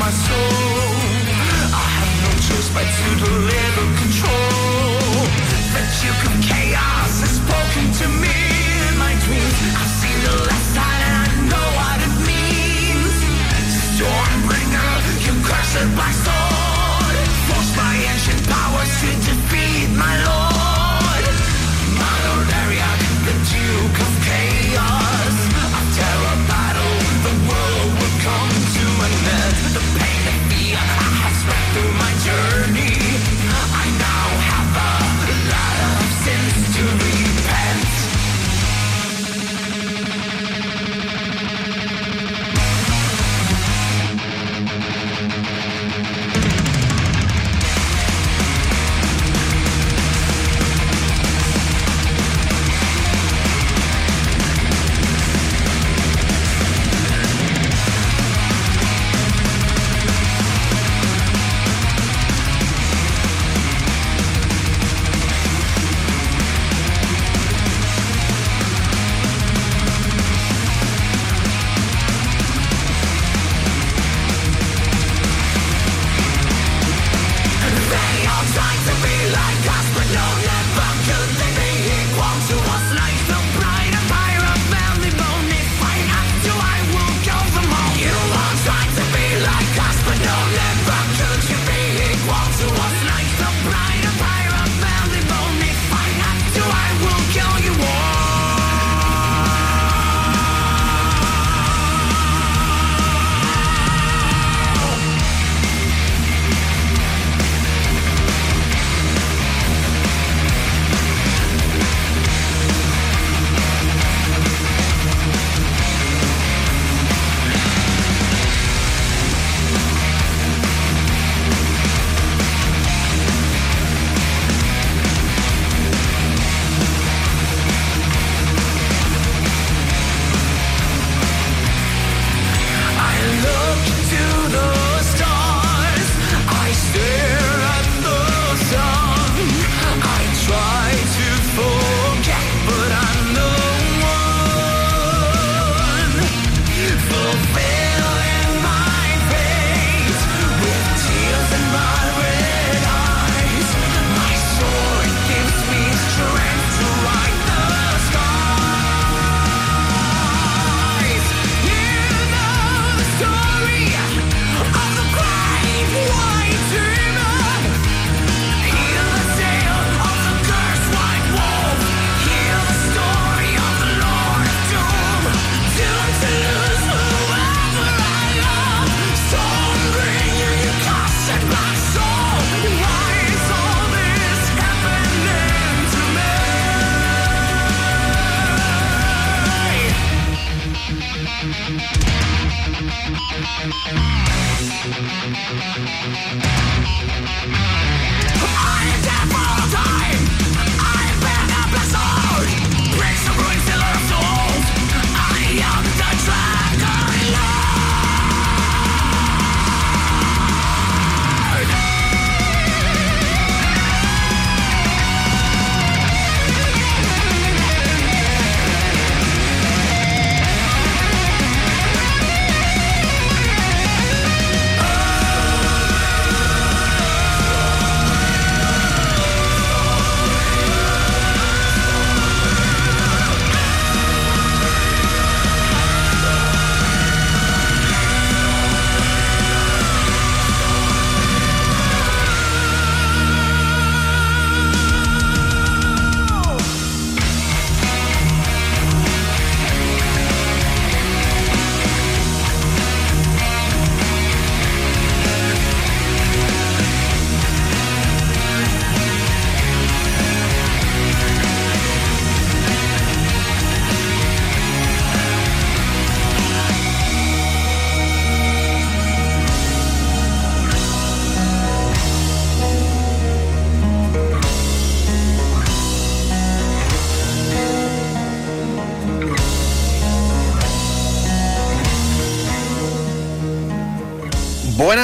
my soul. I have no choice but to deliver control. The duke of chaos has spoken to me in my dreams. I've seen the last time and I know what it means. Stormbringer, you cursed my soul.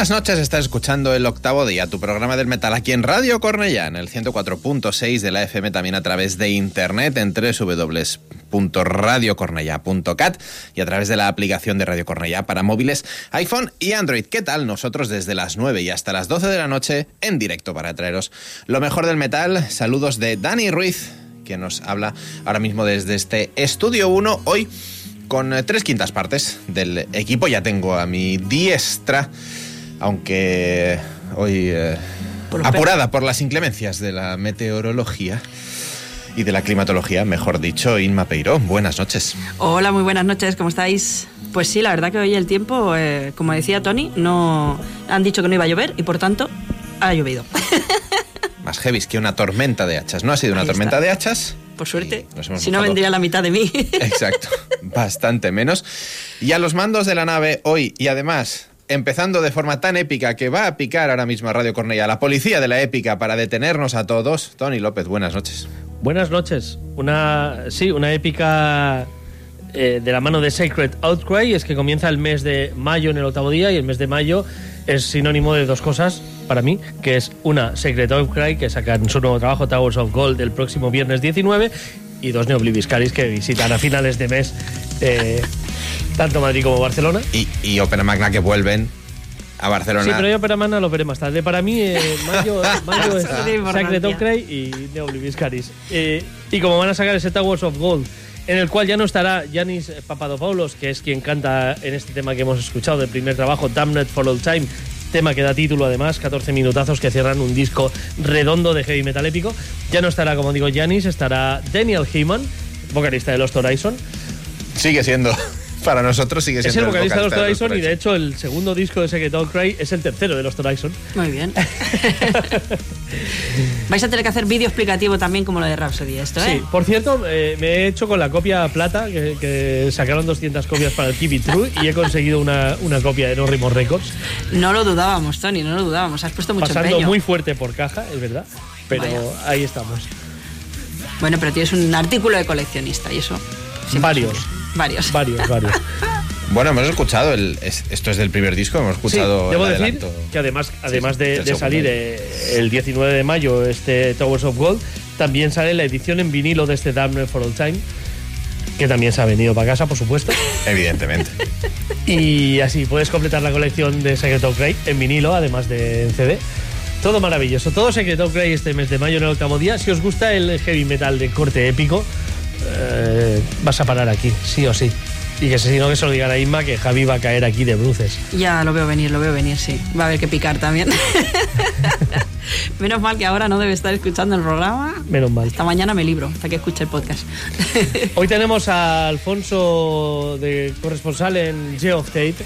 Buenas noches, estás escuchando el octavo día, tu programa del metal aquí en Radio Cornellá, en el 104.6 de la FM, también a través de internet en www.radiocornellá.cat y a través de la aplicación de Radio Cornellá para móviles, iPhone y Android. ¿Qué tal? Nosotros desde las 9 y hasta las 12 de la noche en directo para traeros lo mejor del metal. Saludos de Dani Ruiz, que nos habla ahora mismo desde este Estudio 1, hoy con tres quintas partes del equipo. Ya tengo a mi diestra aunque hoy eh, Por apurada por las inclemencias de la meteorología y de la climatología, mejor dicho, Inma Peiró. Buenas noches. Hola, muy buenas noches, ¿cómo estáis? Pues sí, la verdad que hoy el tiempo, eh, como decía Tony, no han dicho que no iba a llover y por tanto ha llovido. Más heavy que una tormenta de hachas. No ha sido una Ahí tormenta está. de hachas. Por suerte, si no vendría la mitad de mí. Exacto, bastante menos. Y a los mandos de la nave hoy, y además, empezando de forma tan épica que va a picar ahora mismo a Radio Cornella, la policía de la épica para detenernos a todos, Tony López, buenas noches. Buenas noches. Una, sí, una épica eh, de la mano de Sacred Outcry es que comienza el mes de mayo en el octavo día y el mes de mayo es sinónimo de dos cosas para mí, que es una Sacred Outcry que sacan su nuevo trabajo Towers of Gold el próximo viernes 19 y dos Neobliviscaris que visitan a finales de mes eh, tanto Madrid como Barcelona. Y, y Ópera Magna que vuelven a Barcelona. Sí, pero yo para Mana lo veré más tarde. Para mí, eh, mayo, mayo es Sacred. Outcry y Neobliviscaris. Eh, y como van a sacar ese Towers of Gold, en el cual ya no estará Yanis Papadopoulos, que es quien canta en este tema que hemos escuchado del primer trabajo, Damned for All Time, tema que da título además, 14 minutazos que cierran un disco redondo de heavy metal épico. Ya no estará, como digo, Yanis, estará Daniel Heyman, vocalista de Los Horizon. Sigue siendo, para nosotros sigue siendo Es el vocalista de Los Horizon y de hecho el segundo disco de Secret Outcry es el tercero de Los Horizon. Muy bien. Vais a tener que hacer vídeo explicativo también como lo de Rhapsody esto, ¿eh? Sí, por cierto, eh, me he hecho con la copia plata, que, que sacaron 200 copias para el Keep It True, y he conseguido una, una copia de No Rimos Records, No lo dudábamos, Tony, no lo dudábamos. Has puesto mucho pasando empeño. muy fuerte por caja, es verdad, pero Vaya. ahí estamos. Bueno, pero tienes un artículo de coleccionista y eso. Varios. Varios. Varios, varios. Bueno, hemos escuchado, el, es- esto es del primer disco, hemos Sí, escuchado debo el decir que además, además de, salir eh, el 19 de mayo este Towers of Gold, también sale la edición en vinilo de este Damned for All Time, que también se ha venido para casa, por supuesto. Evidentemente. Y así puedes completar la colección de Secret of Grey en vinilo, además de en CD. Todo maravilloso. Todo Secret of Grey este mes de mayo en el octavo día. Si os gusta el heavy metal de corte épico, eh, vas a parar aquí, sí o sí. Y que si no, que se lo digan a Inma que Javi va a caer aquí de bruces. Ya lo veo venir, lo veo venir, sí. Va a haber que picar también. Menos mal que ahora no debe estar escuchando el programa. Menos mal. Esta mañana me libro, hasta que escuche el podcast. Hoy tenemos a Alfonso de corresponsal en Geoff Tate,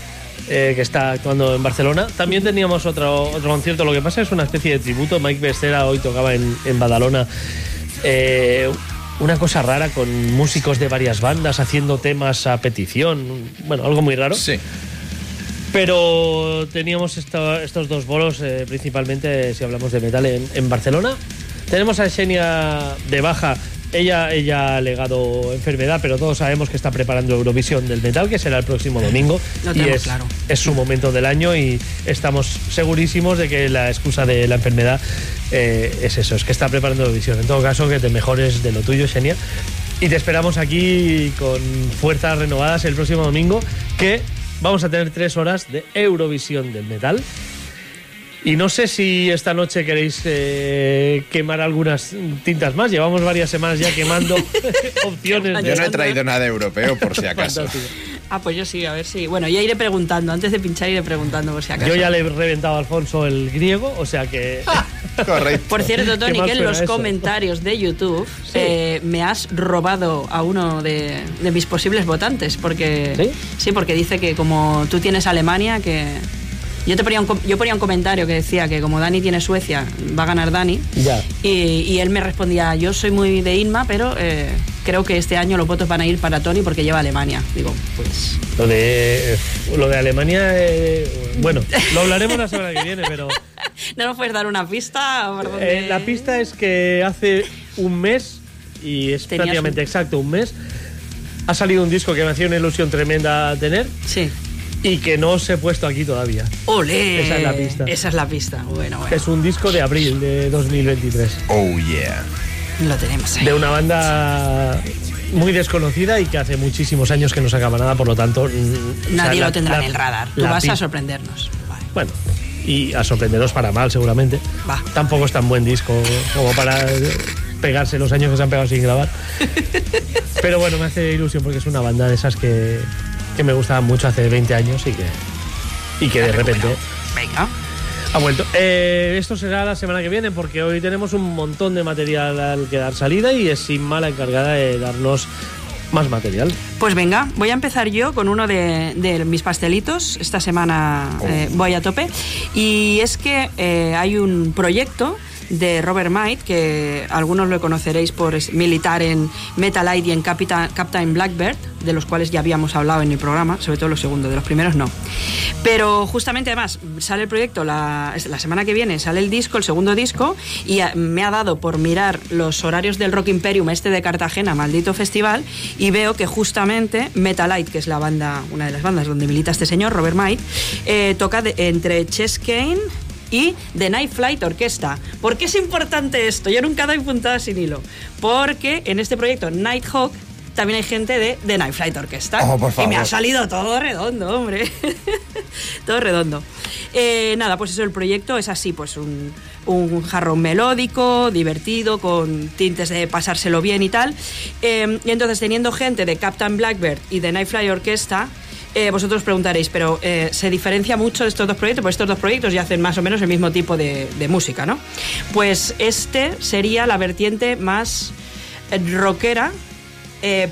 eh, que está actuando en Barcelona. También teníamos otro, otro concierto, lo que pasa es una especie de tributo. Mike Bestera hoy tocaba en, en Badalona. Eh, una cosa rara con músicos de varias bandas haciendo temas a petición. Bueno, algo muy raro. Sí. Pero teníamos esta- estos dos bolos, eh, principalmente si hablamos de metal, en, en Barcelona. Tenemos a Xenia de baja. Ella, ella ha alegado enfermedad, pero todos sabemos que está preparando Eurovisión del Metal, que será el próximo domingo. Lo y es, claro. es su momento del año y estamos segurísimos de que la excusa de la enfermedad eh, es eso, es que está preparando Eurovisión. En todo caso, que te mejores de lo tuyo, Xenia. Y te esperamos aquí con fuerzas renovadas el próximo domingo, que vamos a tener tres horas de Eurovisión del Metal. Y no sé si esta noche queréis eh, quemar algunas tintas más. Llevamos varias semanas ya quemando opciones. Yo no he traído nada europeo, por si acaso. Ah, pues yo sí, a ver si. Bueno, ya iré preguntando, antes de pinchar iré preguntando por si acaso. Yo ya le he reventado a Alfonso el griego, o sea que. Correcto. Por cierto, Tony, que en los eso. comentarios de YouTube eh, me has robado a uno de, de mis posibles votantes. Porque, ¿Sí? porque dice que como tú tienes Alemania, que. Yo, te ponía un, yo ponía un comentario que decía que como Dani tiene Suecia, va a ganar Dani. Ya. Y, y él me respondía, yo soy muy de Inma, pero eh, creo que este año los votos van a ir para Tony porque lleva Alemania. Digo, pues... Lo de, lo de Alemania, eh, bueno, lo hablaremos la semana que viene, pero ¿No nos puedes dar una pista? por dónde- eh, la pista es que hace un mes, y es prácticamente un- exacto un mes, ha salido un disco que me hacía una ilusión tremenda tener Sí. Y que no os he puesto aquí todavía. ¡Olé! Esa es la pista. Esa es la pista. Bueno, bueno. Es un disco de abril de 2023, Oh, yeah. Lo tenemos ahí. de una banda muy desconocida y que hace muchísimos años que no sacaba nada, por lo tanto... mm, o sea, Nadie la- lo tendrá la- en el radar. Tú la vas a sorprendernos. Vale. Bueno, y a sorprenderos para mal, seguramente. Va. Tampoco es tan buen disco como para pegarse los años que se han pegado sin grabar. Pero bueno, me hace ilusión porque es una banda de esas que, que me gustaban mucho hace 20 años y que, y que de repente Venga. ha vuelto. Eh, esto será la semana que viene porque hoy tenemos un montón de material al que dar salida y es sin mala encargada de darnos más material. Pues venga, voy a empezar yo con uno de, de mis pastelitos. Esta semana eh, voy a tope. Y es que eh, hay un proyecto de Robert Might, que algunos lo conoceréis por militar en Metalite y en Capita- Captain Blackbird, de los cuales ya habíamos hablado en el programa, sobre todo los segundos, de los primeros no. Pero justamente además sale el proyecto la, semana que viene, sale el disco, el segundo disco, y a- me ha dado por mirar los horarios del Rock Imperium este de Cartagena, maldito festival, y veo que justamente Metalite, que es la banda, una de las bandas donde milita este señor, Robert Might, eh, toca entre Chess Kane y The Night Flight Orquesta. ¿Por qué es importante esto? Yo nunca doy puntada sin hilo. Porque en este proyecto Nighthawk también hay gente de The Night Flight Orquesta. Oh, por Y me ha salido todo redondo, hombre. todo redondo. Eh, nada, pues eso, el proyecto es así, pues un, un jarrón melódico, divertido, con tintes de pasárselo bien y tal. Eh, y entonces, teniendo gente de Captain Blackbird y de Night Flight Orquesta, eh, vosotros preguntaréis, pero eh, ¿se diferencia mucho de estos dos proyectos? Pues estos dos proyectos ya hacen más o menos el mismo tipo de, música, ¿no? Pues este sería la vertiente más eh, rockera,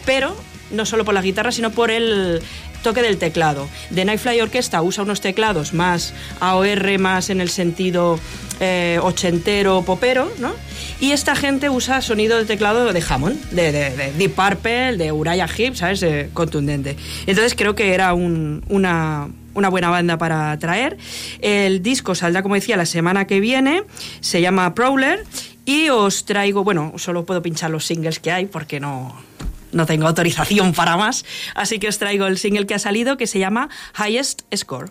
pero no solo por la guitarra, sino por el toque del teclado. The Nightfly Orchestra usa unos teclados más AOR, más en el sentido eh, ochentero, popero, ¿no? Y esta gente usa sonido de teclado de Hammond, de, de- de Deep Purple, de Uriah Heep, ¿sabes? Eh, contundente. Entonces creo que era un- una, una buena banda para traer. El disco saldrá, como decía, la semana que viene. Se llama Prowler. Y os traigo, bueno, solo puedo pinchar los singles que hay porque no, no tengo autorización para más. Así que os traigo el single que ha salido que se llama Highest Score.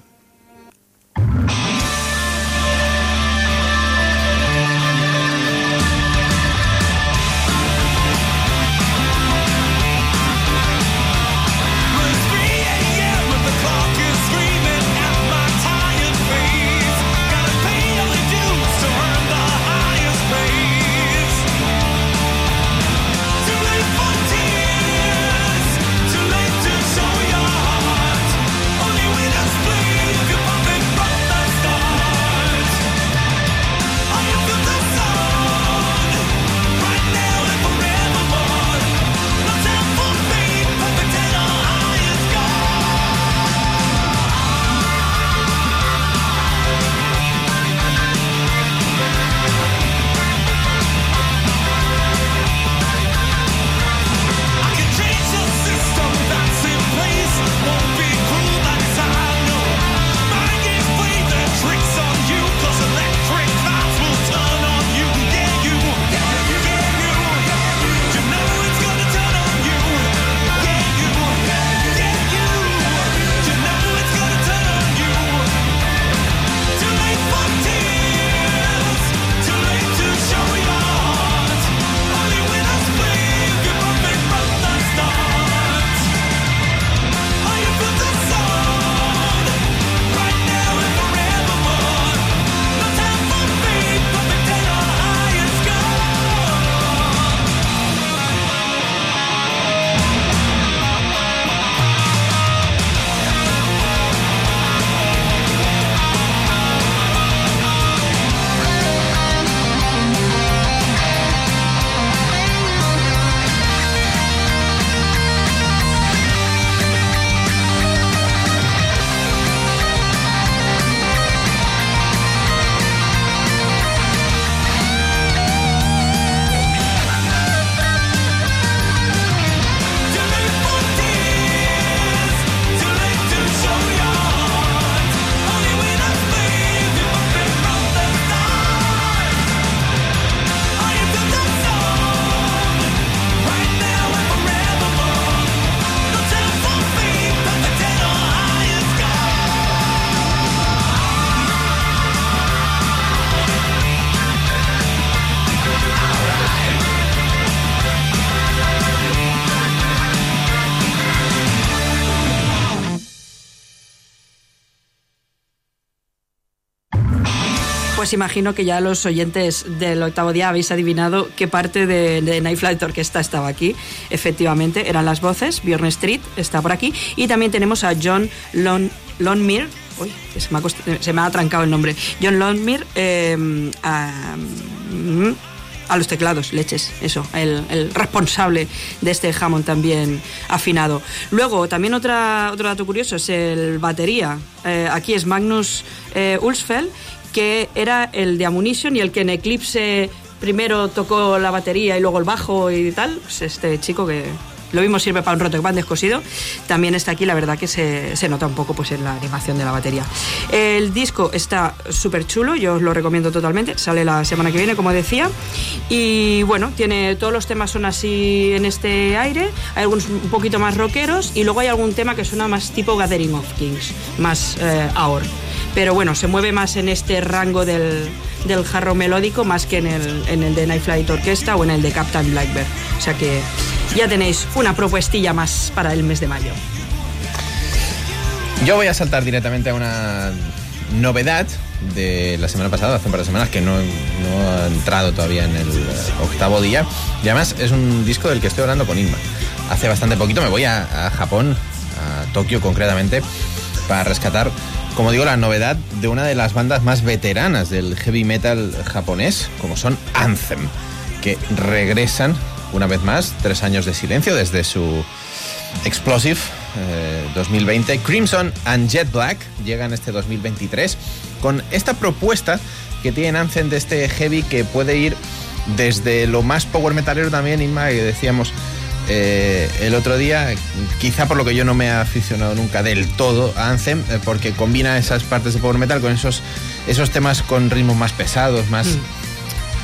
Imagino que ya los oyentes del octavo día habéis adivinado qué parte de, de Night Flight Orquesta estaba aquí. Efectivamente, eran las voces. Bjorn Street está por aquí. Y también tenemos a John Lon, Lonmir. Uy, se me, ha, cost- se me ha trancado el nombre. John Lonmir a, mm, a los teclados, leches, eso, el, responsable de este Hammond también afinado. Luego, también otra, otro dato curioso es el batería. Eh, aquí es Magnus eh, que era el de Ammunition y el que en Eclipse primero tocó la batería y luego el bajo y tal. Pues este chico que lo mismo sirve para un roto band descosido, también está aquí, la verdad que se, se nota un poco pues, en la animación de la batería. El disco está súper chulo, yo os lo recomiendo totalmente, sale la semana que viene, como decía, y bueno, tiene todos los temas son así en este aire, hay algunos un poquito más rockeros y luego hay algún tema que suena más tipo Gathering of Kings, más eh, AOR. Pero bueno, se mueve más en este rango del, del jarro melódico más que en el, en el de Night Flight Orquesta o en el de Captain Blackbird. O sea que ya tenéis una propuestilla más para el mes de mayo. Yo voy a saltar directamente a una novedad de la semana pasada, hace un par de semanas, que no, no ha entrado todavía en el eh, octavo día. Y además es un disco del que estoy hablando con Inma. Hace bastante poquito me voy a, a Japón, a Tokio concretamente, para rescatar, como digo, la novedad de una de las bandas más veteranas del heavy metal japonés, como son Anthem, que regresan una vez más, tres años de silencio desde su Explosive eh, 2020. Crimson and Jet Black llegan este 2023 con esta propuesta que tienen Anthem de este heavy que puede ir desde lo más power metalero también, Inma, que decíamos eh, el otro día, quizá por lo que yo no me he aficionado nunca del todo a Anthem, eh, porque combina esas partes de power metal con esos, esos temas con ritmos más pesados, más...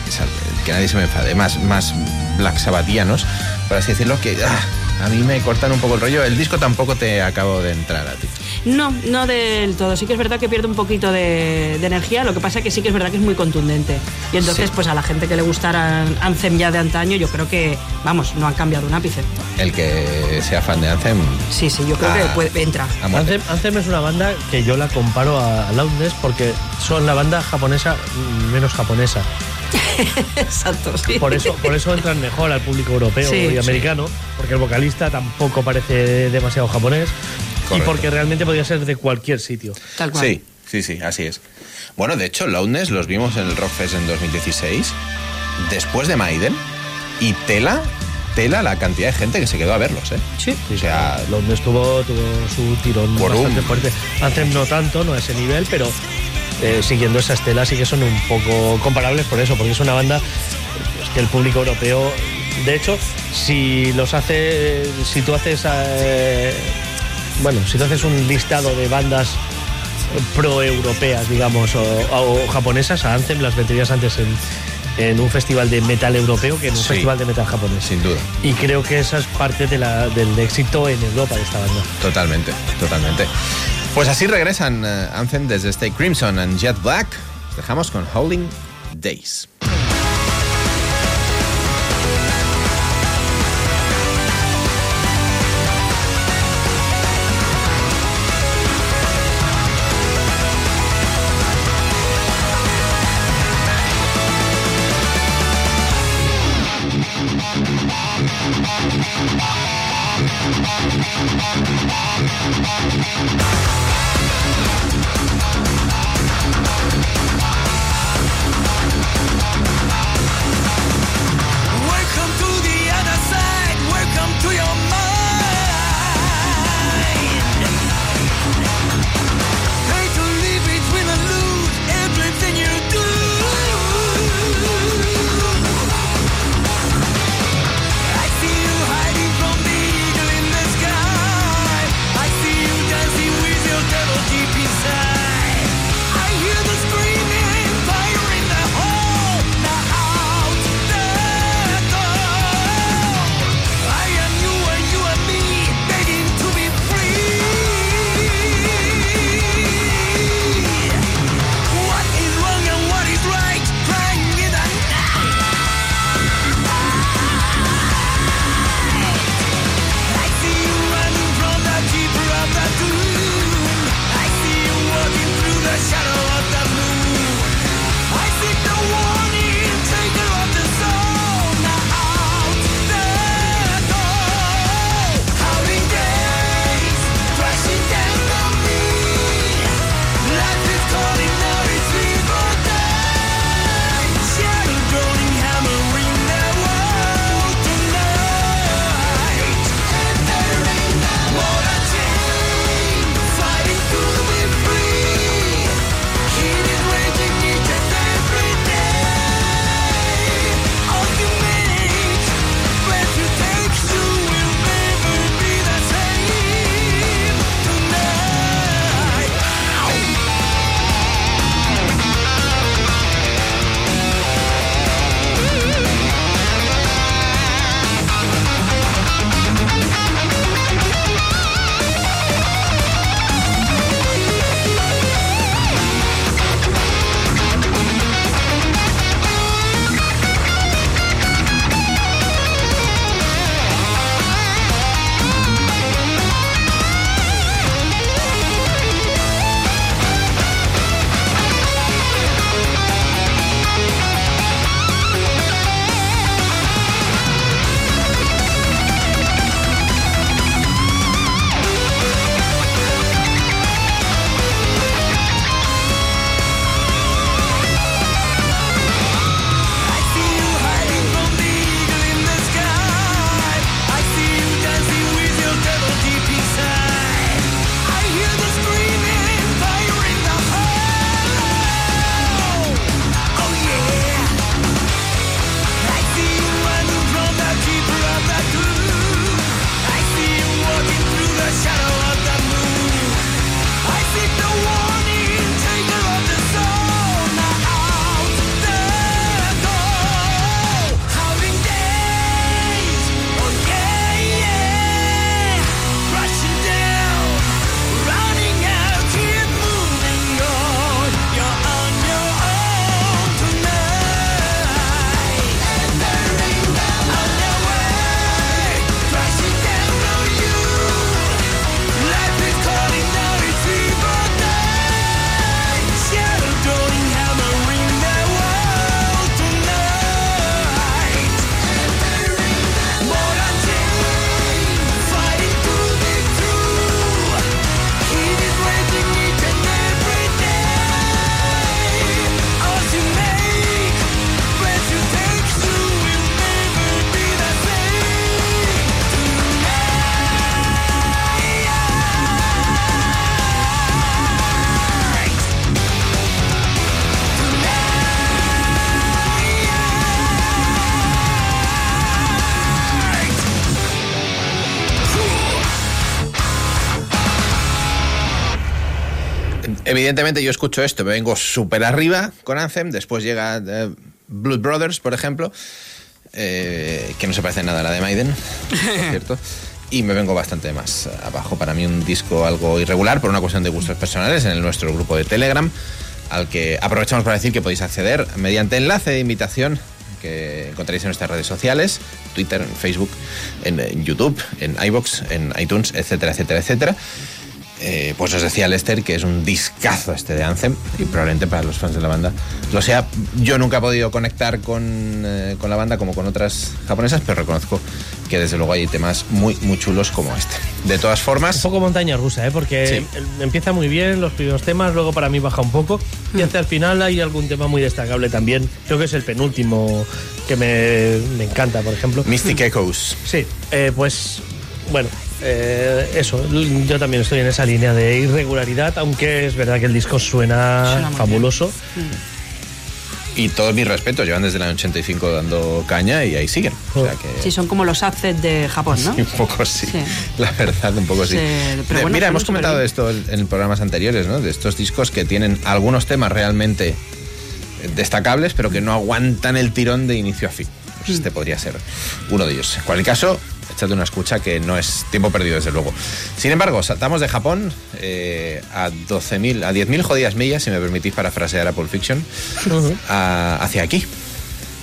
esa- que nadie se me enfade, más, más black sabatianos, por así decirlo, que ah, a mí me cortan un poco el rollo. El disco tampoco te acabo de entrar a ti. No, no del todo. Sí que es verdad que pierde un poquito de, de energía, lo que pasa que sí que es verdad que es muy contundente. Y entonces, Sí. pues a la gente que le gustara Anthem ya de antaño, yo creo que, vamos, no han cambiado un ápice. El que sea fan de Anthem, Sí, sí, yo creo Ah. que puede- entra. Anthem, Anthem es una banda que yo la comparo a Loudness porque son la banda japonesa menos japonesa. Exacto, sí. Por eso, por eso entran mejor al público europeo Sí, y sí. americano, porque el vocalista tampoco parece demasiado japonés y porque realmente podría ser de cualquier sitio. Tal cual. Sí, sí, sí, así es. Bueno, de hecho, Loudness los vimos en el Rockfest en 2016, después de Maiden, y tela, tela la cantidad de gente que se quedó a verlos, ¿eh? Sí. O sea, Loudness tuvo, tuvo su tirón Por bastante un- fuerte. Anthem no tanto, no a ese nivel, pero eh, siguiendo esa estela sí que son un poco comparables por eso, porque es una banda pues, que el público europeo, de hecho, si los hace, si tú haces, eh, bueno, si tú haces un listado de bandas pro-europeas, digamos, o, o japonesas, a Anthem las meterías antes en, en un festival de metal europeo que en un Sí. festival de metal japonés. sin duda. Y creo que esa es parte de la- del éxito en Europa de esta banda. Totalmente, totalmente. Pues así regresan eh, Anthem desde este Crimson and Jet Black. Dejamos con Howling Days. Evidentemente yo escucho esto, me vengo súper arriba con Anthem, después llega eh, Blood Brothers, por ejemplo, eh, que no se parece nada a la de Maiden, por cierto. Y me vengo bastante más abajo. Para mí un disco algo irregular por una cuestión de gustos personales en nuestro grupo de Telegram, al que aprovechamos para decir que podéis acceder mediante enlace de invitación que encontraréis en nuestras redes sociales, Twitter, Facebook, YouTube, en iBox, en iTunes, etcétera, etcétera, etcétera. Eh, pues os decía Lester que es un discazo este de Anthem y probablemente para los fans de la banda lo sea. Yo nunca he podido conectar con, eh, con la banda como con otras japonesas, pero reconozco que desde luego hay temas muy, muy chulos como este. De todas Un formas, poco montaña rusa, ¿eh? porque Sí. empieza muy bien los primeros temas, luego para mí baja un poco y hacia el final hay algún tema muy destacable también. Creo que es el penúltimo que me, me encanta, por ejemplo. Mystic Echoes. Sí, eh, pues bueno, eh, eso, yo también estoy en esa línea de irregularidad, aunque es verdad que el disco suena, fabuloso. Y todos mis respetos, llevan desde el año 85 dando caña y ahí siguen. O sea que... Sí, son como los assets de Japón, ¿no? Sí, un poco sí. Sí. La verdad, un poco sí. Sí, pero Eh, bueno, Mira, hemos comentado esto en en programas anteriores, ¿no? De estos discos que tienen algunos temas realmente destacables, pero que no aguantan el tirón de inicio a fin. Pues Mm. este podría ser uno de ellos. En cualquier caso, échate una escucha que no es tiempo perdido, desde luego. Sin embargo, saltamos de Japón eh, a 12.000, a 10.000 jodidas millas, si me permitís parafrasear a Pulp Fiction, a- hacia aquí,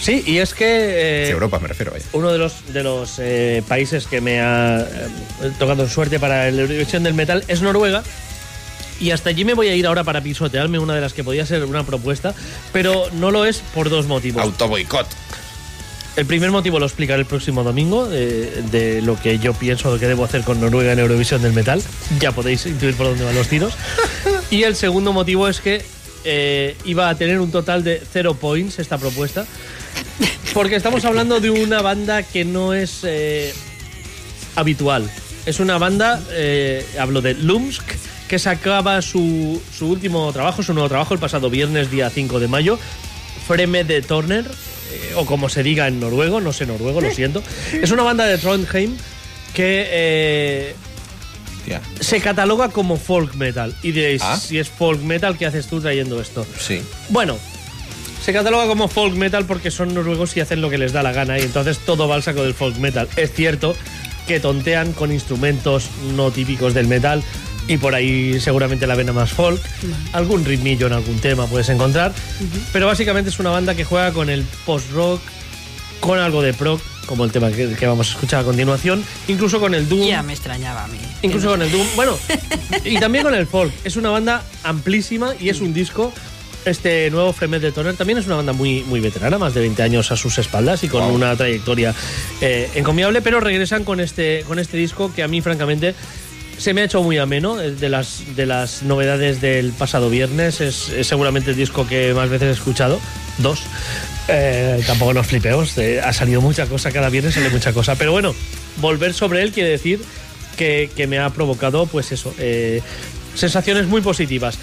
Sí, y es que... eh, Europa me refiero, vaya. uno de los, de los eh, países que me ha eh, tocado suerte para la Eurovisión del metal es Noruega. Y hasta allí me voy a ir ahora para pisotearme una de las que podía ser una propuesta, pero no lo es por dos motivos. Autoboicot. El primer motivo lo explicaré el próximo domingo, de, de lo que yo pienso que debo hacer con Noruega en Eurovisión del metal. Ya podéis intuir por dónde van los tiros. Y el segundo motivo es que eh, iba a tener un total de cero points esta propuesta. Porque estamos hablando de una banda que no es eh, habitual. Es una banda, eh, hablo de Lumsk, que sacaba su, su último trabajo, su nuevo trabajo, el pasado viernes, día 5 de mayo. Freme de Torner, eh, o como se diga en noruego, no sé noruego, lo siento. Es una banda de Trondheim que eh, se cataloga como folk metal. Y diréis, Ah. si es folk metal, ¿qué haces tú trayendo esto? sí. Bueno, se cataloga como folk metal porque son noruegos y hacen lo que les da la gana y entonces todo va al saco del folk metal. Es cierto que tontean con instrumentos no típicos del metal y por ahí seguramente la vena más folk. Algún ritmillo en algún tema puedes encontrar, pero básicamente es una banda que juega con el post-rock, con algo de prog, como el tema que, que vamos a escuchar a continuación, incluso con el doom. Ya me extrañaba a mí. Incluso con el Doom. Bueno, y también con el folk. Es una banda amplísima y es un disco. Este nuevo Fremet de Toner también es una banda muy, muy veterana, más de 20 años a sus espaldas y con Wow. una trayectoria eh, encomiable, pero regresan con este, con este disco que a mí, francamente, se me ha hecho muy ameno. De las, de las novedades del pasado viernes, es, es seguramente el disco que más veces he escuchado. Dos. Eh, tampoco nos flipeos. eh, ha salido mucha cosa, cada viernes sale mucha cosa. Pero bueno, volver sobre él quiere decir que, que me ha provocado, pues eso, eh, sensaciones muy positivas.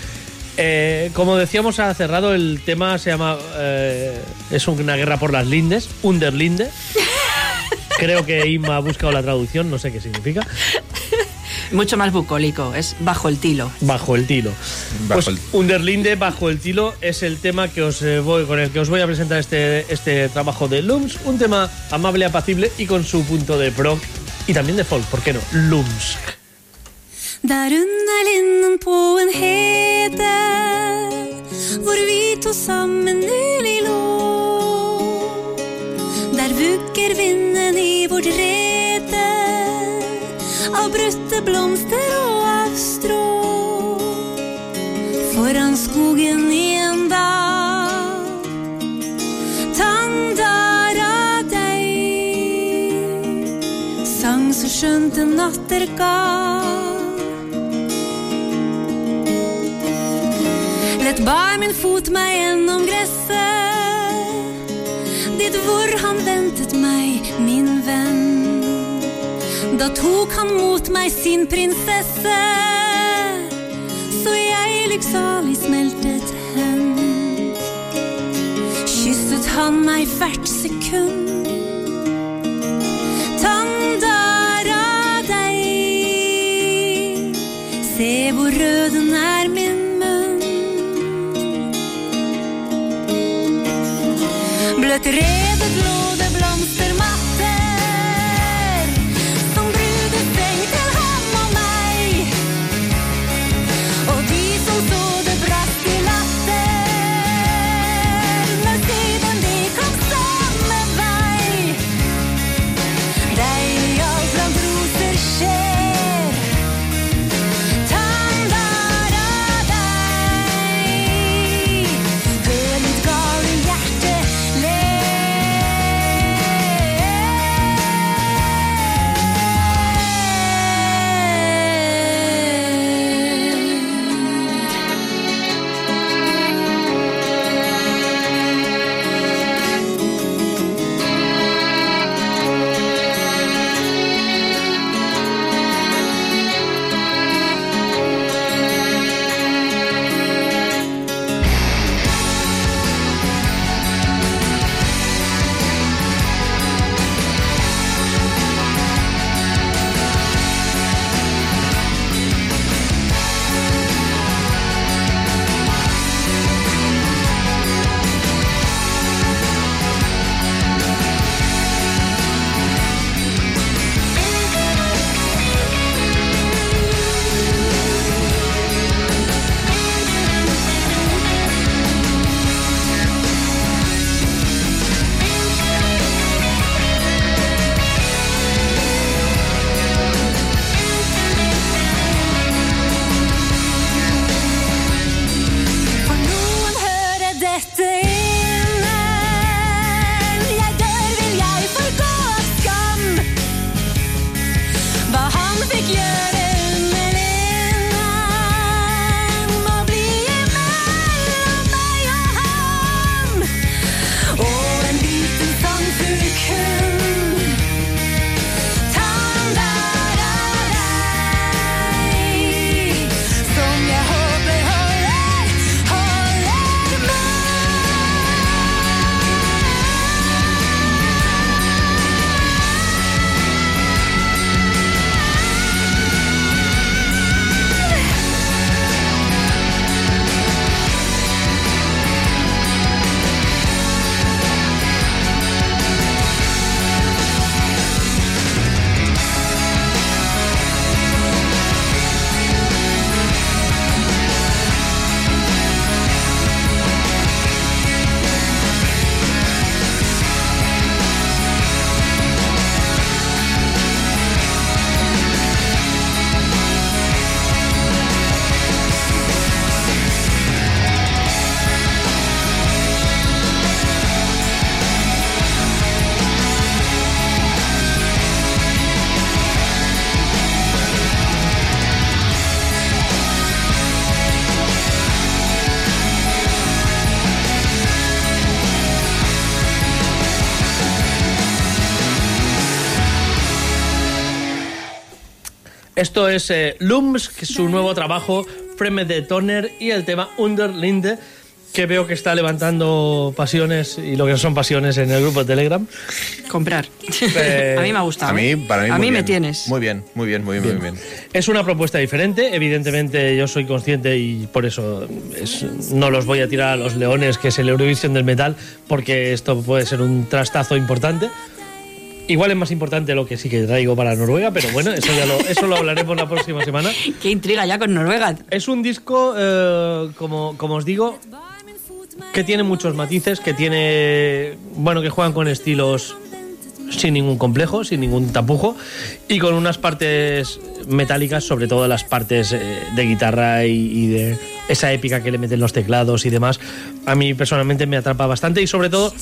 Como decíamos, ha cerrado el tema, se llama. es una guerra por las lindes, Underlinde. Creo que Inma ha buscado la traducción, no sé qué significa. Mucho más bucólico, es bajo el tilo. Bajo el tilo. Bajo pues el- Underlinde, bajo el tilo, es el tema que os eh, voy, con el que os voy a presentar este, este trabajo de Lums. Un tema amable, apacible y con su punto de prog y también de folk, ¿por qué no? Lums. Der under linden på Av brutte blomster og av strå. Foran skogen i en dal Tandara deg Sang så skjønt en nattergal Lett bar min fot meg gjennom gresset Dit hvor han ventet meg, min venn da tok han mot meg sin prinsesse, så jeg lykksalig smeltet hen. Kysset han meg hvert sekund. Tandara deg, se hvor rød den er, min munn. Bløtt revet lår. Esto es eh, es su nuevo trabajo, Freme de Toner y el tema Underlinde, que veo que está levantando pasiones y lo que son pasiones en el grupo de Telegram. Comprar. Eh, a mí me ha gustado. A mí, para mí, a muy mí me bien. tienes. Muy bien, muy bien, muy bien, muy bien. Es una propuesta diferente, evidentemente yo soy consciente y por eso es- no los voy a tirar a los leones, que es el Eurovisión del metal, porque esto puede ser un trastazo importante. Igual es más importante lo que sí que traigo para Noruega, pero bueno, eso ya lo, eso lo hablaremos la próxima semana. Qué intriga ya con Noruega. Es un disco, eh, como, como os digo, que tiene muchos matices, que tiene, bueno, que juegan con estilos sin ningún complejo, sin ningún tapujo y con unas partes metálicas, sobre todo las partes eh, de guitarra y, y de esa épica que le meten los teclados y demás. A mí personalmente me atrapa bastante y sobre todo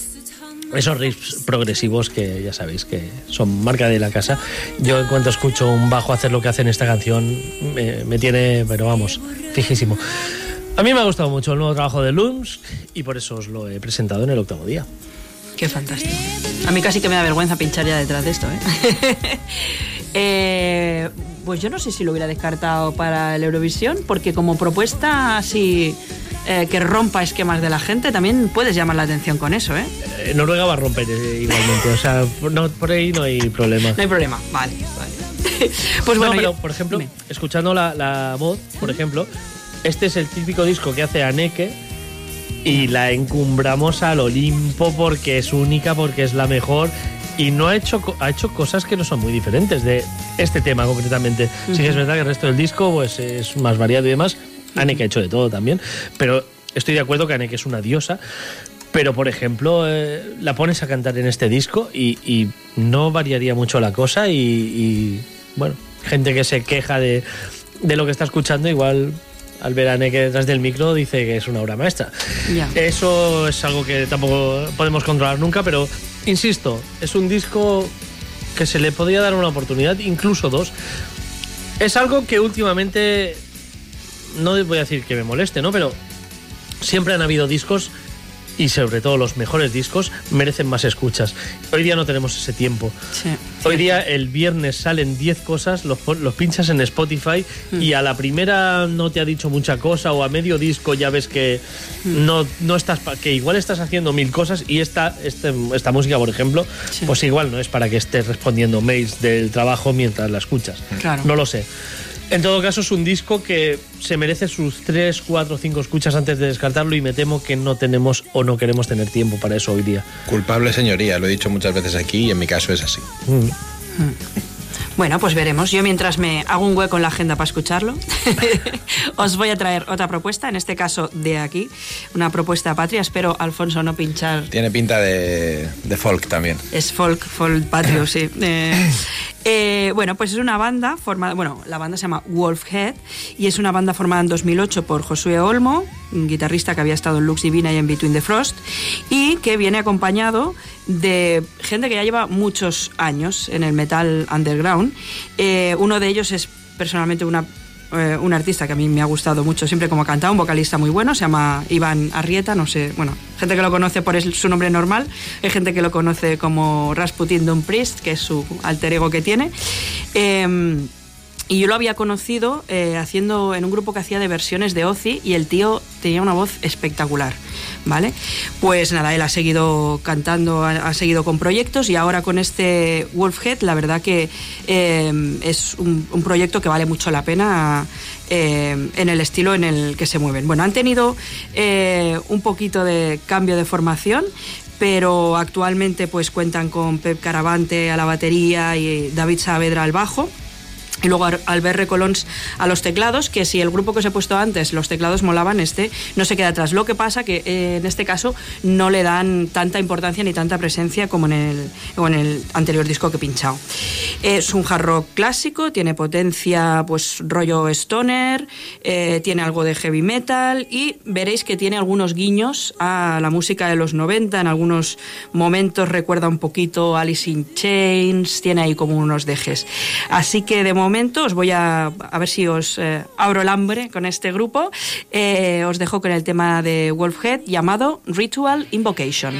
esos riffs progresivos que ya sabéis que son marca de la casa. Yo en cuanto escucho un bajo hacer lo que hace en esta canción me, me tiene, pero vamos, fijísimo. A mí me ha gustado mucho el nuevo trabajo de Lums y por eso os lo he presentado en el octavo día. Qué fantástico. A mí casi que me da vergüenza pinchar ya detrás de esto, ¿eh? Eh, pues yo no sé si lo hubiera descartado para el Eurovisión, porque como propuesta así eh, que rompa esquemas de la gente, también puedes llamar la atención con eso, ¿eh? Eh, Noruega va a romper eh, igualmente, o sea, por- no, por ahí no hay problema. No hay problema. Vale, vale. pues bueno, no, pero yo- por ejemplo, dime. escuchando la, la voz, por ejemplo, este es el típico disco que hace Aneke y la encumbramos al Olimpo porque es única, porque es la mejor y no ha hecho ha hecho cosas que no son muy diferentes de este tema concretamente. Sí que es verdad que el resto del disco pues es más variado y demás. Anneke ha hecho de todo también, pero estoy de acuerdo que Anneke es una diosa. Pero, por ejemplo, eh, la pones a cantar en este disco y, y no variaría mucho la cosa y, y, bueno, gente que se queja de, de lo que está escuchando, igual al ver a Anneke detrás del micro dice que es una obra maestra. Eso es algo que tampoco podemos controlar nunca, pero insisto, es un disco que se le podría dar una oportunidad, incluso dos. Es algo que últimamente, no voy a decir que me moleste, ¿no? Pero siempre han habido discos y sobre todo los mejores discos merecen más escuchas. Hoy día no tenemos ese tiempo. Sí. Hoy día el viernes salen 10 cosas, los, los pinchas en Spotify y a la primera no te ha dicho mucha cosa o a medio disco ya ves que no, no estás que igual estás haciendo mil cosas y esta, este- esta música, por ejemplo, Sí. pues igual no es para que estés respondiendo mails del trabajo mientras la escuchas. Claro. No lo sé. En todo caso, es un disco que se merece sus 3, 4, 5 escuchas antes de descartarlo y me temo que no tenemos o no queremos tener tiempo para eso hoy día. Culpable señoría, lo he dicho muchas veces aquí y en mi caso es así. Bueno, pues veremos. Yo mientras me hago un hueco en la agenda para escucharlo, os voy a traer otra propuesta, en este caso de aquí, una propuesta patria. Espero, Alfonso, no pinchar. Tiene pinta de, de folk también. Es folk, folk patrio, sí. Eh, eh, bueno, pues es una banda formada, bueno, la banda se llama Wolfhead y es una banda formada en 2008 por Josué Olmo, un guitarrista que había estado en Lux Divina y en Between the Frost, y que viene acompañado de gente que ya lleva muchos años en el metal underground. Eh, uno de ellos es personalmente una eh, un artista que a mí me ha gustado mucho siempre como ha cantado, un vocalista muy bueno, se llama Iván Arrieta, no sé, bueno, gente que lo conoce por su nombre normal, hay gente que lo conoce como Rasputin Don Priest, que es su alter ego que tiene. Em, y yo lo había conocido eh, haciendo en un grupo que hacía de versiones de Ozzy y el tío tenía una voz espectacular, ¿vale? Pues nada, él ha seguido cantando, ha, seguido con proyectos y ahora con este Wolfhead, la verdad que eh, es un, proyecto que vale mucho la pena eh, en el estilo en el que se mueven. Bueno, han tenido un poquito de cambio de formación, pero actualmente pues cuentan con Pep Caravante a la batería y David Saavedra al bajo. Y luego Albert Recolons a los teclados, que si el grupo que os he puesto antes, los teclados molaban, este no se queda atrás. Lo que pasa que eh, en este caso no le dan tanta importancia ni tanta presencia como en el, o en el anterior disco que he pinchado. Es un hard rock clásico, tiene potencia, pues rollo stoner, eh, tiene algo de heavy metal y veréis que tiene algunos guiños a la música de los 90, en algunos momentos recuerda un poquito Alice in Chains, tiene ahí como unos dejes. Así que de os voy a, a ver si os eh, abro el hambre con este grupo. Eh, os dejo con el tema de Wolfhead llamado Ritual Invocation.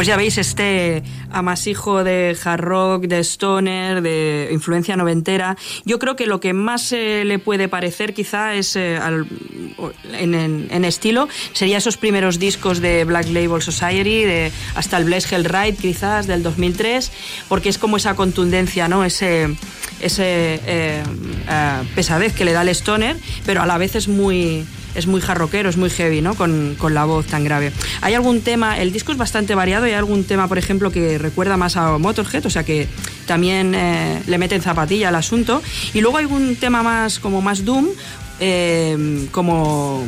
Pues ya veis este amasijo de hard rock, de stoner, de influencia noventera. Yo creo que lo que más eh, le puede parecer quizá es eh, al- en, en- estilo sería esos primeros discos de Black Label Society, de, hasta el Bless Hell Ride quizás del 2003, porque es como esa contundencia, ¿no? Ese, ese eh, pesadez que le da el stoner, pero a la vez es muy es muy jarroquero, es muy heavy, ¿no? Con, con la voz tan grave. Hay algún tema, el disco es bastante variado, hay algún tema, por ejemplo, que recuerda más a Motorhead, o sea que también eh, le meten zapatilla al asunto. Y luego hay un tema más, como más Doom, eh, como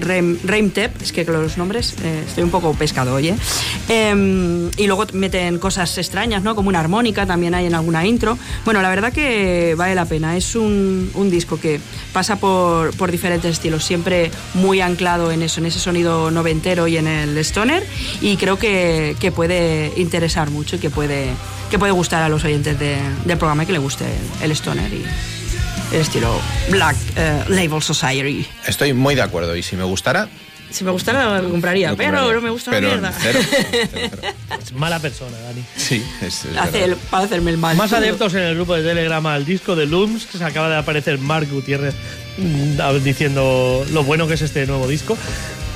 Reimtep, es que los nombres eh, estoy un poco pescado hoy, ¿eh? Em, y luego meten cosas extrañas, ¿no? Como una armónica también hay en alguna intro. Bueno, la verdad que vale la pena. Es un, disco que pasa por, diferentes estilos, siempre muy anclado en eso, en ese sonido noventero y en el stoner. Y creo que, que puede interesar mucho y que puede, que puede gustar a los oyentes de- del programa y que le guste el, el stoner el estilo Black eh, Label Society. Estoy muy de acuerdo y si me gustara... Si me gustara lo compraría, lo pero compraría. no me gusta Pero la mierda. cero, cero, cero. Es mala persona, Dani. Sí, es, es Hace el- para hacerme el mal. Más adeptos en el grupo de Telegram al disco de Looms, que se acaba de aparecer Mark Gutiérrez mm, diciendo lo bueno que es este nuevo disco.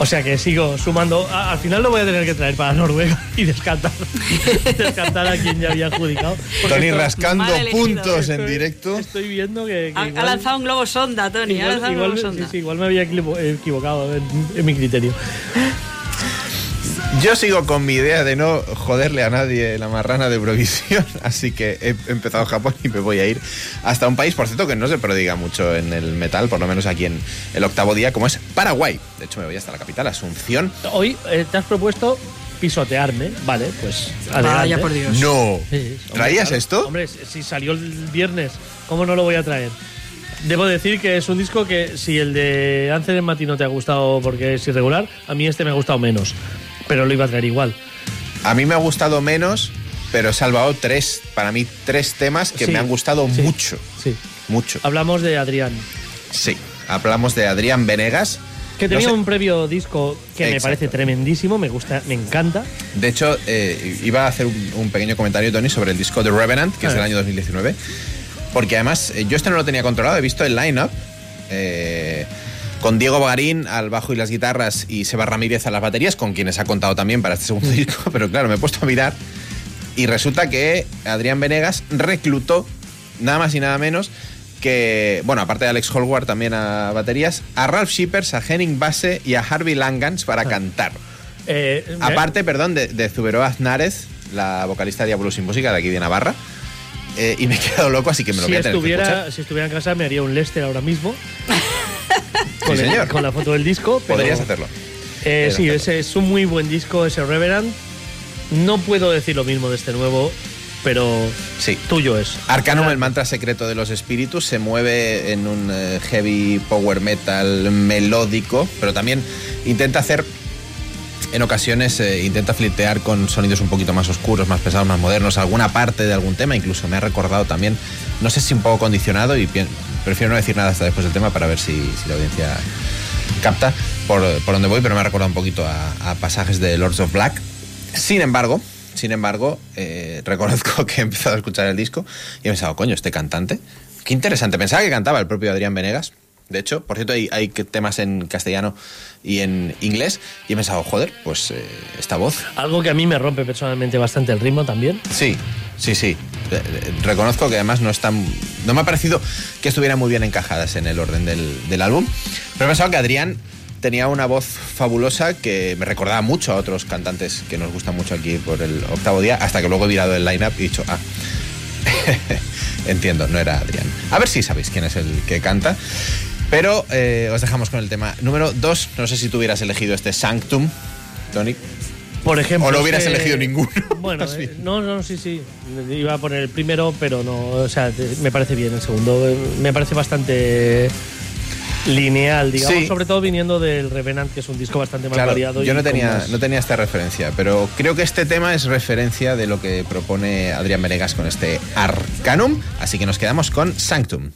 O sea que sigo sumando. A- al final lo voy a tener que traer para Noruega y descartar, descartar a quien ya había adjudicado. Tony esto- rascando puntos en directo. Estoy viendo que. que Ha, ha lanzado un globo sonda, Tony. ha Igual, lanzado un globo sonda. sí, igual me había equivo- equivocado en, en mi criterio. Yo sigo con mi idea de no joderle a nadie la marrana de Eurovisión, así que he empezado Japón y me voy a ir hasta un país, por cierto, que no se prodiga mucho en el metal, por lo menos aquí en el octavo día, como es Paraguay. De hecho, me voy hasta la capital, Asunción. Hoy eh, te has propuesto pisotearme. Vale, pues. Adelante. Vaya por Dios. No. Sí, hombre, ¿Traías claro. esto? Hombre, si salió el viernes, ¿cómo no lo voy a traer? Debo decir que es un disco que si el de Ángel en Mati no te ha gustado porque es irregular, a mí este me ha gustado menos. Pero lo iba a traer igual. A mí me ha gustado menos, pero he salvado tres, para mí, tres temas que Sí, me han gustado sí, mucho. Sí. Mucho. Hablamos de Adrián, Sí. Hablamos de Adrián Venegas. que No tenía sé. un previo disco que me parece tremendísimo, me gusta, me encanta. De hecho, eh, iba a hacer un, un pequeño comentario, Tony, sobre el disco The Revenant, que es Ah. del año 2019. Porque además, eh, yo este no lo tenía controlado, he visto el line-up. eh, con Diego Bagarín al bajo y las guitarras y Seba Ramírez a las baterías, con quienes ha contado también para este segundo disco, pero claro, me he puesto a mirar y resulta que Adrián Venegas reclutó nada más y nada menos que, bueno, aparte de Alex Holward también a baterías, a Ralph Shippers, a Henning Basse y a Harvey Langans para cantar. Eh, Aparte, perdón, de, de Zuberoa Aznárez, la vocalista de Diablo sin Música de aquí de Navarra. Eh, y me he quedado loco, así que me lo si, voy a tener que estuviera, escuchar. si estuviera en casa me haría un Lester ahora mismo. Sí, el- señor. con la foto del disco. pero- Podrías hacerlo. Eh, sí, ese es un muy buen disco, ese Reverend. No puedo decir lo mismo de este nuevo, pero Sí. tuyo es. Arcanum, el mantra secreto de los espíritus, se mueve en un eh, heavy power metal melódico, pero también intenta hacer, en ocasiones, eh, intenta flirtear con sonidos un poquito más oscuros, más pesados, más modernos, alguna parte de algún tema, incluso me ha recordado también, no sé si un poco condicionado y prefiero no decir nada hasta después del tema para ver si, la audiencia capta por, por dónde voy, pero me ha recordado un poquito a, a pasajes de Lords of Black. Sin embargo, sin embargo, eh, reconozco que he empezado a escuchar el disco y he pensado, coño, este cantante, qué interesante. Pensaba que cantaba el propio Adrián Venegas. De hecho, por cierto, hay, temas en castellano y en inglés. Y he pensado, joder, pues eh, esta voz. Algo que a mí me rompe personalmente bastante el ritmo también. Sí, sí, sí. Eh, eh, Reconozco que además no están. No me ha parecido que estuvieran muy bien encajadas en el orden del, del álbum. Pero he pensado que Adrián tenía una voz fabulosa que me recordaba mucho a otros cantantes que nos gustan mucho aquí por el octavo día, hasta que luego he mirado el line-up y he dicho, ah. Entiendo, no era Adrián. A ver si sabéis quién es el que canta. Pero eh, os dejamos con el tema número 2. No sé si tú hubieras elegido este Sanctum, Tony. Por ejemplo. O no hubieras que- elegido ninguno, Bueno, eh, no, no, sí, sí. Iba a poner el primero, pero no. O sea, me parece bien el segundo. Me parece bastante lineal, digamos. Sí. Sobre todo viniendo del Revenant, que es un disco bastante más Claro, variado. yo no tenía, más- no tenía esta referencia, pero creo que este tema es referencia de lo que propone Adrián Venegas con este Arcanum, así que nos quedamos con Sanctum.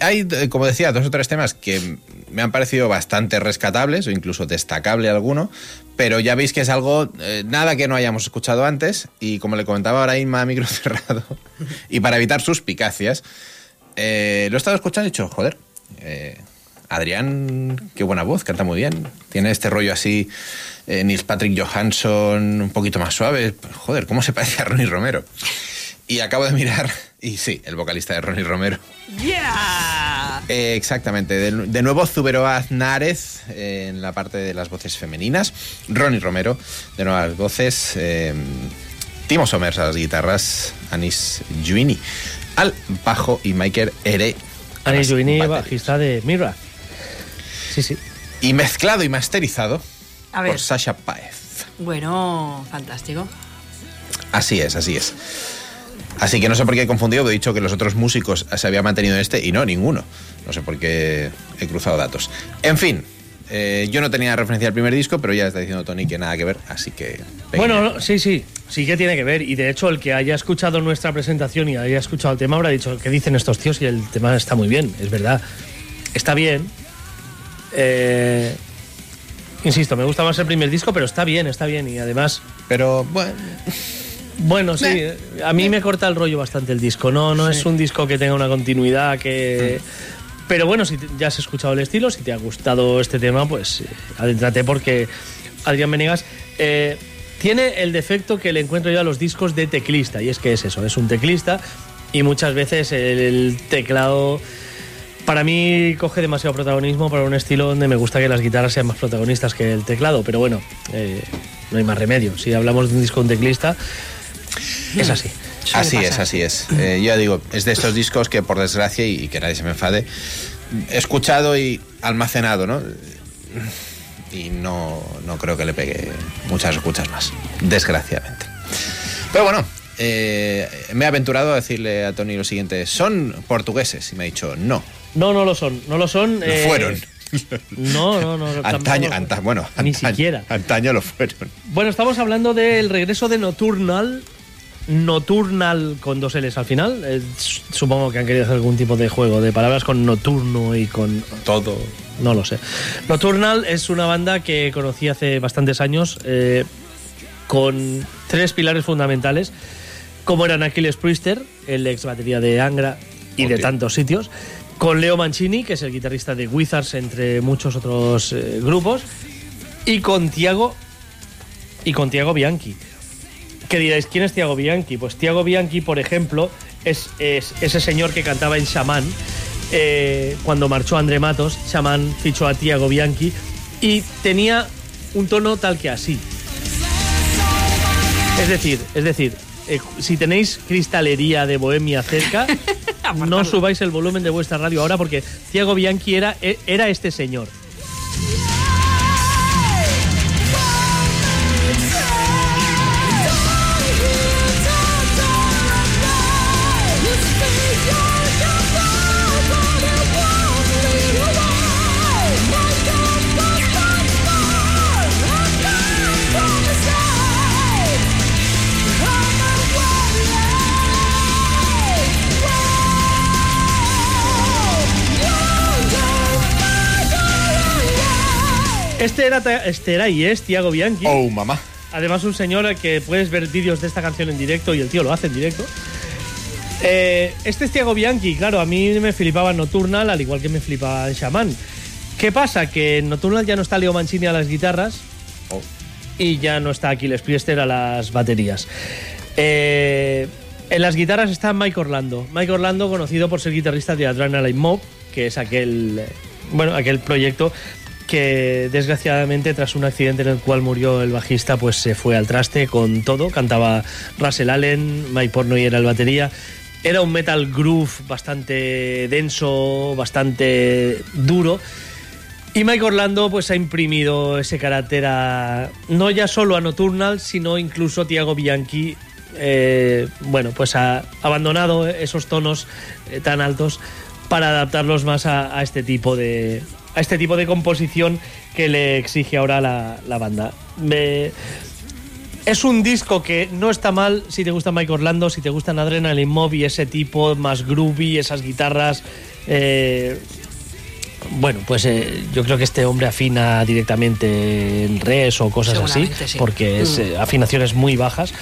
Hay, eh, como decía, dos o tres temas que me han parecido bastante rescatables o incluso destacable alguno, pero ya veis que es algo, eh, nada que no hayamos escuchado antes y como le comentaba ahora Inma a micro cerrado, y para evitar suspicacias, eh, lo he estado escuchando y he dicho, joder, eh, Adrián, qué buena voz, canta muy bien, tiene este rollo así, eh, Nils Patrick Johansson un poquito más suave, joder, ¿cómo se parece a Ronnie Romero? Y acabo de mirar, y sí, el vocalista de Ronnie Romero. ¡Yeah! Eh, exactamente. De, de nuevo, Zubero Aznárez eh, en la parte de las voces femeninas. Ronnie Romero, de nuevas voces. eh, Timo Somers a las guitarras. Anis Juini al bajo y Michael Ere. Anis Juini, bajista de Mirra. Sí, sí. Y mezclado y masterizado A ver. por Sasha Paez. Bueno, fantástico. Así es, así es. Así que no sé por qué he confundido, he dicho que los otros músicos se habían mantenido en este y no, ninguno. No sé por qué he cruzado datos. En fin, eh, yo no tenía referencia al primer disco, pero ya está diciendo Tony que nada que ver, así que... Bueno, no, sí, sí, sí que tiene que ver. Y de hecho, el que haya escuchado nuestra presentación y haya escuchado el tema habrá dicho, ¿qué dicen estos tíos? Y el tema está muy bien, es verdad. Está bien. Eh, insisto, me gusta más el primer disco, pero está bien, está bien. Y además, Pero bueno, bueno, sí, a mí me corta el rollo bastante el disco. No, no es un disco que tenga una continuidad que... Pero bueno, si ya has escuchado el estilo, si te ha gustado este tema, pues eh, adéntrate porque Adrián Menegas eh, tiene el defecto que le encuentro yo a los discos de teclista, y es que es eso, es un teclista y muchas veces el, el teclado para mí coge demasiado protagonismo para un estilo donde me gusta que las guitarras sean más protagonistas que el teclado, pero bueno, eh, no hay más remedio. Si hablamos de un disco de un teclista, es así. Así es, así es. Eh, ya digo, es de estos discos que por desgracia, y, y que nadie se me enfade, he escuchado y almacenado, ¿no? Y no, no creo que le pegue muchas escuchas más, desgraciadamente. Pero bueno, eh, me he aventurado a decirle a Tony lo siguiente, son portugueses, y me ha dicho, no, No, no lo son, no lo son. lo eh, fueron. No, no, no. Antaño, tampoco- anta- bueno, Ni antaño- siquiera. Antaño lo fueron. Bueno, estamos hablando del regreso de Nocturnal. Nocturnal con dos L's al final. Eh, supongo que han querido hacer algún tipo de juego de palabras con nocturno y con Todo. No lo sé. Nocturnal es una banda que conocí hace bastantes años eh, con tres pilares fundamentales, como eran Aquiles Priester, el ex batería de Angra y de tantos sitios, con Leo Mancini, que es el guitarrista de Wizards, entre muchos otros eh, grupos, y con Tiago y con Tiago Bianchi. ¿Qué diréis? ¿Quién es Tiago Bianchi? Pues Tiago Bianchi, por ejemplo, es, es ese señor que cantaba en Shaman. eh, cuando marchó André Matos, Shaman fichó a Tiago Bianchi y tenía un tono tal que así. Es decir, es decir, eh, si tenéis cristalería de Bohemia cerca, no subáis el volumen de vuestra radio ahora porque Tiago Bianchi era, e- era este señor. Este era, este era y es Tiago Bianchi. Oh, mamá. Además, un señor al que puedes ver vídeos de esta canción en directo y el tío lo hace en directo. Eh, este es Tiago Bianchi, claro, a mí me flipaba Nocturnal, al igual que me flipaba en Shaman. ¿Qué pasa? Que en Nocturnal ya no está Leo Mancini a las guitarras Oh. y ya no está Aquiles Priester a las baterías. Eh, en las guitarras está Mike Orlando. Mike Orlando, conocido por ser guitarrista de Adrenaline Mob, que es aquel, eh, bueno, aquel proyecto que desgraciadamente tras un accidente en el cual murió el bajista pues se fue al traste con todo. Cantaba Russell Allen, Mike Pornoy era el batería. Era un metal groove bastante denso, bastante duro. Y Mike Orlando pues ha imprimido ese carácter a, no ya solo a Nocturnal, sino incluso Tiago Bianchi, eh, bueno, pues ha abandonado esos tonos eh, tan altos para adaptarlos más a, a este tipo de a este tipo de composición que le exige ahora la, la banda. Me- es un disco que no está mal si te gusta Mike Orlando, si te gustan Adrenaline Mob y ese tipo más groovy, esas guitarras. eh, bueno, pues eh, yo creo que este hombre afina directamente en res o cosas así, sí. porque es Mm. eh, afinaciones muy bajas.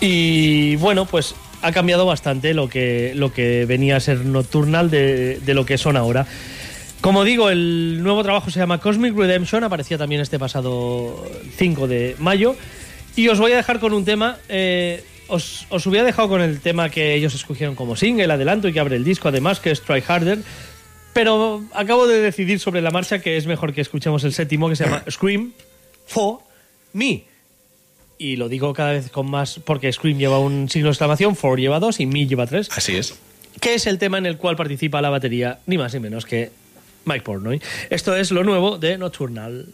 Y bueno, pues ha cambiado bastante lo que, lo que venía a ser Nocturnal de, de lo que son ahora. Como digo, el nuevo trabajo se llama Cosmic Redemption, aparecía también este pasado 5 de mayo. Y os voy a dejar con un tema. eh, os, os hubiera dejado con el tema que ellos escogieron como single, adelanto y que abre el disco, además, que es Try Harder. Pero acabo de decidir sobre la marcha que es mejor que escuchemos el séptimo, que se llama Scream for Me. Y lo digo cada vez con más, porque Scream lleva un signo de exclamación, For lleva dos y Me lleva tres Así es. que es el tema en el cual participa la batería, ni más ni menos que Mike Portnoy. Esto es lo nuevo de Nocturnal.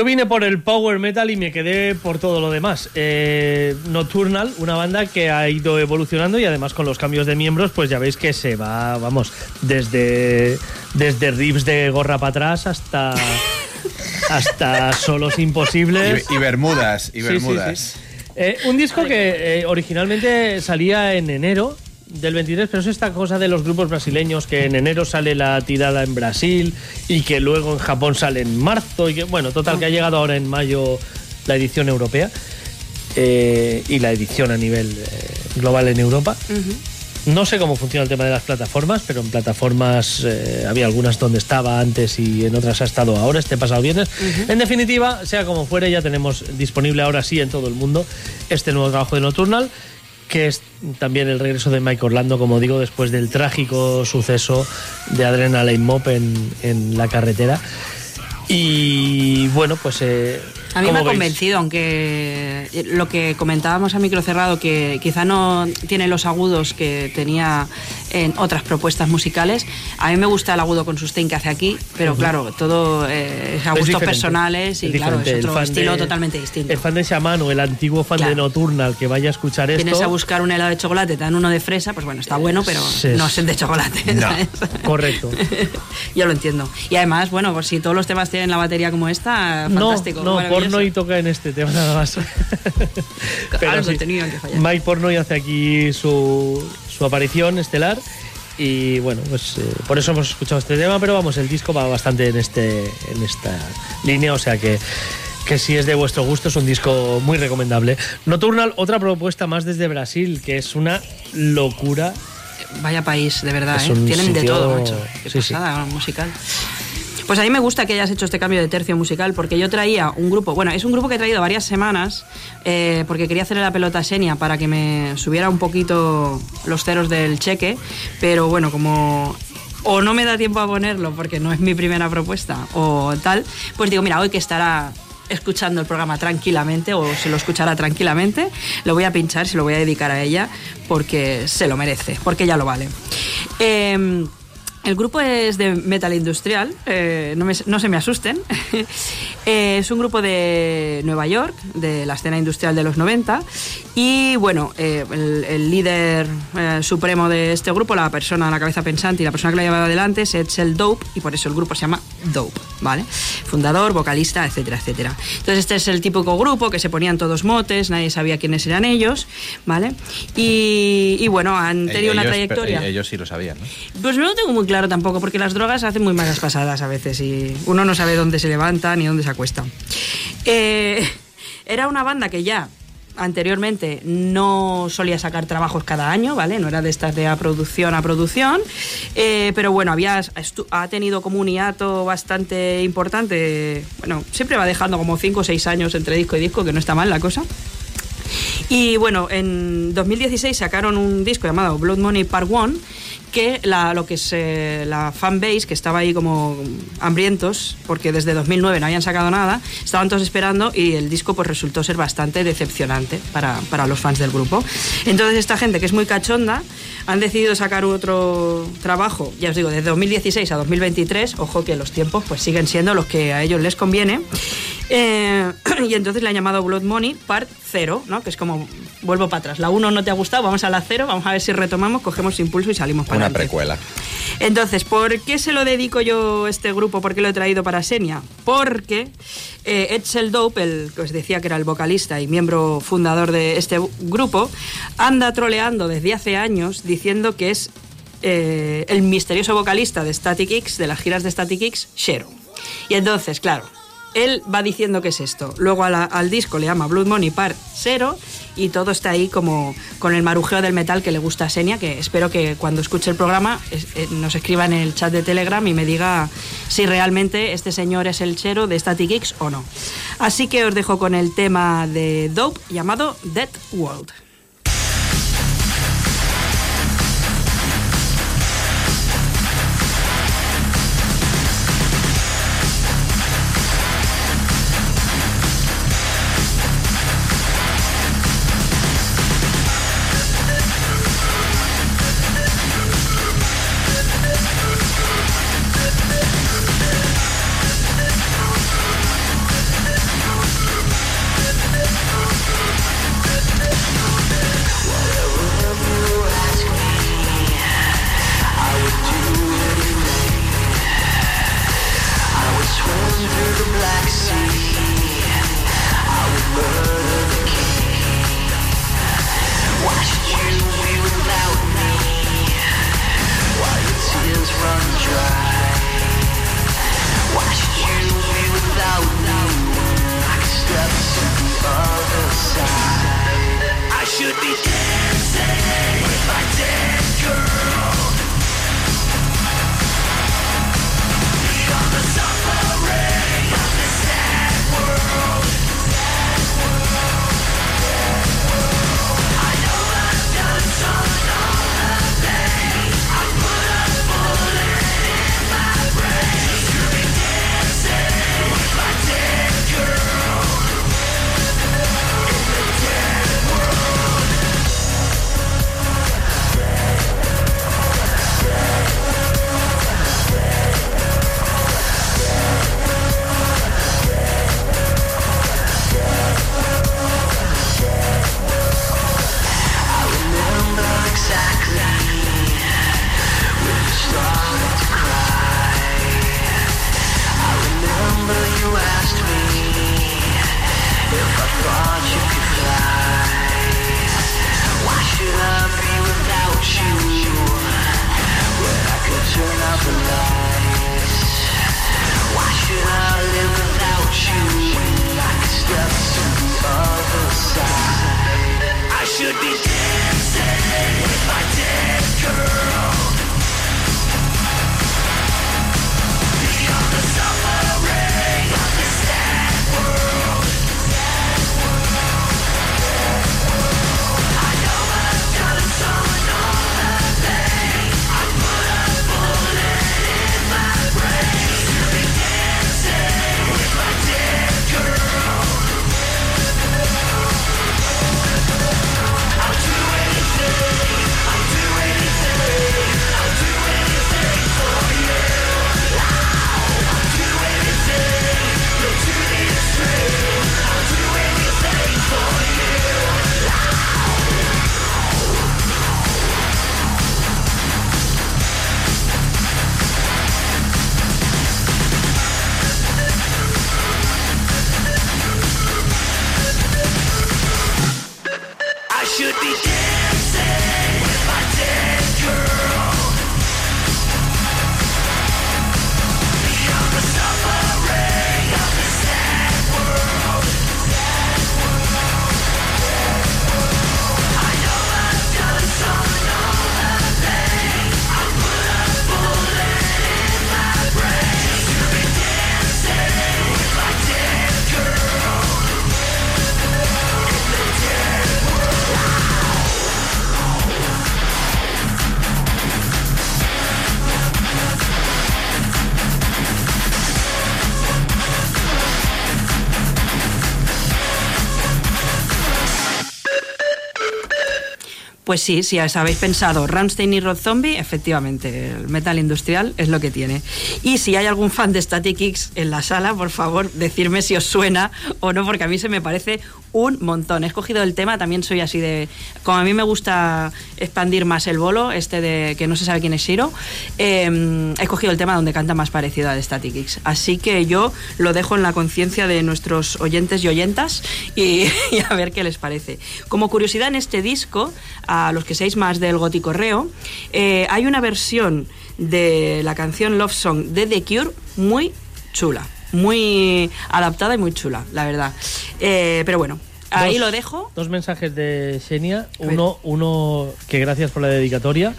Yo vine por el power metal y me quedé por todo lo demás. Eh, Nocturnal, una banda que ha ido evolucionando y además con los cambios de miembros, pues ya veis que se va, vamos, desde, desde riffs de gorra para atrás hasta, hasta solos imposibles. Y, y Bermudas, y Sí, sí, Bermudas. sí. Eh, un disco que eh, originalmente salía en enero del 23, pero es esta cosa de los grupos brasileños que en enero sale la tirada en Brasil y que luego en Japón sale en marzo y que, bueno, total, que ha llegado ahora en mayo la edición europea eh, y la edición a nivel eh, global en Europa. No sé cómo funciona el tema de las plataformas, pero en plataformas eh, había algunas donde estaba antes y en otras ha estado ahora, este pasado viernes. En definitiva, sea como fuere, ya tenemos disponible ahora sí en todo el mundo este nuevo trabajo de Nocturnal, que es también el regreso de Mike Orlando, como digo, después del trágico suceso de Adrenaline Mop en, en la carretera. Y bueno, pues... eh, A mí me ¿cómo ha veis? convencido, aunque lo que comentábamos a micro cerrado, que quizá no tiene los agudos que tenía en otras propuestas musicales. A mí me gusta el agudo con sustain que hace aquí, pero claro, todo eh, es a gustos personales y es claro, es otro fan estilo de- totalmente distinto. El fan de Shaman o el antiguo fan Claro. de Nocturnal que vaya a escuchar esto... Vienes a buscar un helado de chocolate, te dan uno de fresa, pues bueno, está bueno, pero Sí. no es el de chocolate. No. ¿sabes? Correcto. Yo lo entiendo. Y además, bueno, pues si todos los temas tienen la batería como esta, No, fantástico. no, maravilloso. Porno y toca en este tema nada más. Algo tenía que fallar. Mike Porno y hace aquí su, su aparición estelar. Y bueno, pues eh, por eso hemos escuchado este tema, pero vamos, el disco va bastante en, este, en esta línea, o sea que, que si es de vuestro gusto es un disco muy recomendable. Nocturnal, otra propuesta más desde Brasil, que es una locura. Vaya país, de verdad, ¿eh? Tienen de sitio- todo, macho. Qué sí, sí. pasada musical. Pues a mí me gusta que hayas hecho este cambio de tercio musical porque yo traía un grupo, bueno, es un grupo que he traído varias semanas eh, porque quería hacerle la pelota a Senia para que me subiera un poquito los ceros del cheque, pero bueno, como o no me da tiempo a ponerlo porque no es mi primera propuesta o tal, pues digo, mira, hoy que estará escuchando el programa tranquilamente o se lo escuchará tranquilamente, lo voy a pinchar, se lo voy a dedicar a ella porque se lo merece, porque ya lo vale. Em, el grupo es de metal industrial, eh, no, me- no se me asusten. Eh, es un grupo de Nueva York, de la escena industrial de los 90. Y bueno, eh, el, el líder supremo de este grupo, la persona, la cabeza pensante y la persona que lo ha llevado adelante es Edsel Dope, y por eso el grupo se llama Dope, ¿vale? Fundador, vocalista, etcétera, etcétera. Entonces, este es el típico grupo que se ponían todos motes, nadie sabía quiénes eran ellos, ¿vale? Y, y bueno, han tenido una trayectoria. Ellos sí lo sabían, ¿no? Pues no tengo muy claro tampoco, porque las drogas hacen muy malas pasadas a veces y uno no sabe dónde se levanta ni dónde se acuesta. Eh, era una banda que ya anteriormente no solía sacar trabajos cada año, ¿vale? No era de estas de a producción a producción, eh, pero bueno, ha tenido como un hiato bastante importante, bueno, siempre va dejando como 5 o 6 años entre disco y disco, que no está mal la cosa. Y bueno, en 2016 sacaron un disco llamado Blood Money Part 1, que la, lo que es la fanbase, que estaba ahí como hambrientos, porque desde 2009 no habían sacado nada, estaban todos esperando y el disco pues resultó ser bastante decepcionante para, para los fans del grupo. Entonces esta gente que es muy cachonda han decidido sacar otro trabajo, ya os digo, desde 2016 a 2023, ojo que los tiempos pues siguen siendo los que a ellos les conviene. Eh, y entonces le han llamado Blood Money Part 0, ¿no? que es como vuelvo para atrás. La 1 no te ha gustado, vamos a la 0, vamos a ver si retomamos, cogemos impulso y salimos para Una adelante. precuela. Entonces, ¿por qué se lo dedico yo este grupo? ¿Por qué lo he traído para Senia? Porque eh, Edsel Dope, el que os decía que era el vocalista y miembro fundador de este grupo, anda troleando desde hace años diciendo que es eh, el misterioso vocalista de Static X, de las giras de Static X, Shero. Y entonces, claro, él va diciendo qué es esto. Luego al disco le llama Blood Money Part 0 y todo está ahí como con el marujeo del metal que le gusta a Senia, que espero que cuando escuche el programa eh, nos escriba en el chat de Telegram y me diga si realmente este señor es el chero de Static X o no. Así que os dejo con el tema de Dope llamado Dead World. Pues sí, si os habéis pensado Ramstein y Rod Zombie, efectivamente, el metal industrial es lo que tiene. Y si hay algún fan de Static X en la sala, por favor, decirme si os suena o no, porque a mí se me parece un montón. He escogido el tema, también soy así de... Como a mí me gusta expandir más el bolo, este de que no se sabe quién es Shiro, eh, he escogido el tema donde canta más parecido a de Static X. Así que yo lo dejo en la conciencia de nuestros oyentes y oyentas y, a ver qué les parece. Como curiosidad en este disco, a los que seáis más del gótico reo, eh, hay una versión de la canción Love Song de The Cure muy chula, muy adaptada y muy chula, la verdad. Eh, pero bueno, ahí Dos- lo dejo. Dos mensajes de Xenia. Uno, uno que gracias por la dedicatoria.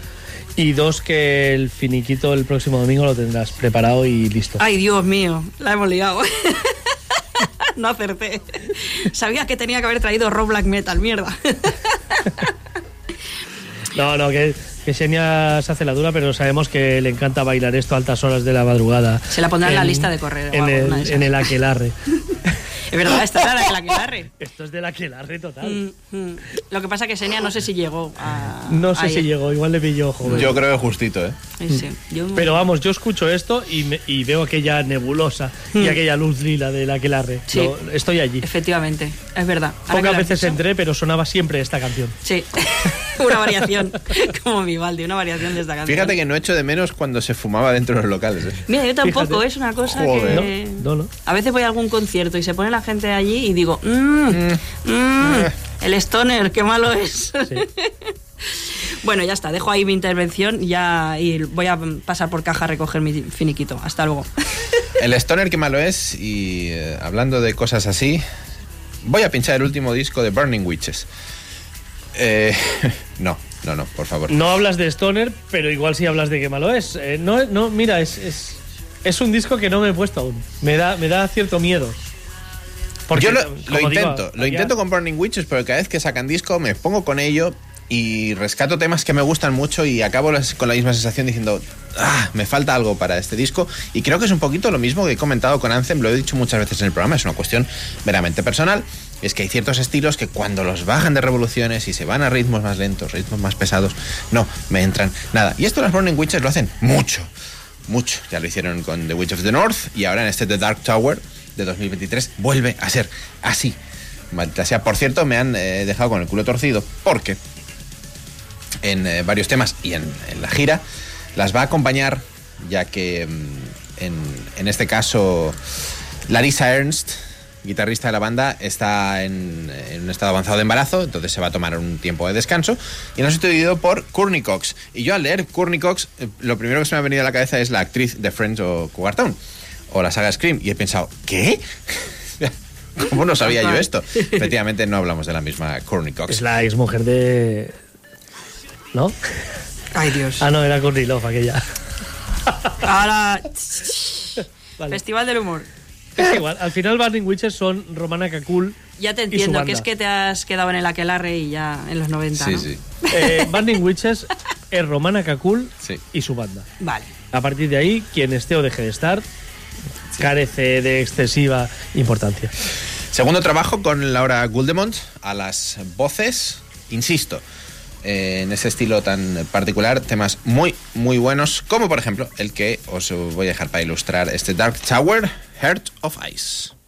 Y dos que el finiquito el próximo domingo lo tendrás preparado y listo. Ay, Dios mío, la hemos liado. no acerté. Sabía que tenía que haber traído rock black metal, mierda. No, no, que, que Xenia se hace la dura, pero sabemos que le encanta bailar esto a altas horas de la madrugada. Se la pondrá en la lista de correr o En el, en el aquelarre. es verdad, esta era la la barre. Esto es del aquelarre total. Mm, mm. Lo que pasa que Senia no sé si llegó a. No sé si llegó, igual le pilló joven. Yo creo que justito, ¿eh? Sí, sí. Yo- Pero vamos, yo escucho esto y, me- y veo aquella nebulosa y aquella luz lila del aquelarre. Mm. Sí. Lo- estoy allí. Efectivamente, es verdad. Pocas veces dicho- entré, pero sonaba siempre esta canción. Sí, una variación. Como Vivaldi, una variación de esta canción. Fíjate que no echo de menos cuando se fumaba dentro de los locales. ¿eh? Mira, yo tampoco, Fíjate. es una cosa Joder. que. No, no, no. A veces voy a algún concierto y se pone la gente allí y digo, mmm, el stoner, qué malo es. bueno, ya está, dejo ahí mi intervención ya y voy a pasar por caja a recoger mi finiquito. Hasta luego. El Stoner que malo es y eh, hablando de cosas así, voy a pinchar el último disco de Burning Witches. Eh, no, no, no, por favor. No hablas de Stoner, pero igual sí hablas de qué malo es. Eh, no, no, mira, es, es, es un disco que no me he puesto aún. Me da, me da cierto miedo. Porque, Yo lo, digo, intento, lo intento con Burning Witches, pero cada vez que sacan disco me pongo con ello y rescato temas que me gustan mucho y acabo las- con la misma sensación diciendo, ah, me falta algo para este disco. Y creo que es un poquito lo mismo que he comentado con Anthem, lo he dicho muchas veces en el programa, es una cuestión meramente personal. Es que hay ciertos estilos que cuando los bajan de revoluciones y se van a ritmos más lentos, ritmos más pesados, no, me entran nada. Y esto las Burning Witches lo hacen mucho, mucho. Ya lo hicieron con The Witch of the North y ahora en este The Dark Tower de 2023 vuelve a ser así. Maldita por cierto, me han eh, dejado con el culo torcido porque en eh, varios temas y en, la gira las va a acompañar, ya que mm, en, en este caso Larissa Ernst, guitarrista de la banda, está en, un estado avanzado de embarazo, entonces se va a tomar un tiempo de descanso y nos ha sustituido por Courtney Cox. Y yo al leer Courtney Cox, eh, lo primero que se me ha venido a la cabeza es la actriz de Friends o Cougar o la saga Scream, y he pensado, ¿qué? ¿Cómo no sabía yo esto? Efectivamente no hablamos de la misma Courtney Cox. Es la ex mujer de. ¿No? Ay, Dios. Ah, no, era Courtney Love aquella. Ahora. Vale. Festival del humor. Es igual, al final Burning Witches son Romana Kakul. Ya te y su entiendo, banda. que es que te has quedado en el aquelarre y ya en los 90. Sí, ¿no? sí. Eh, Burning Witches es Romana Kakul Sí. y su banda. Vale. A partir de ahí, quien esté o deje de estar, carece de excesiva importancia. Segundo trabajo con Laura Guldemont a las voces, insisto, eh, en ese estilo tan particular, temas muy, muy buenos, como por ejemplo el que os voy a dejar para ilustrar este Dark Tower, Heart of Ice.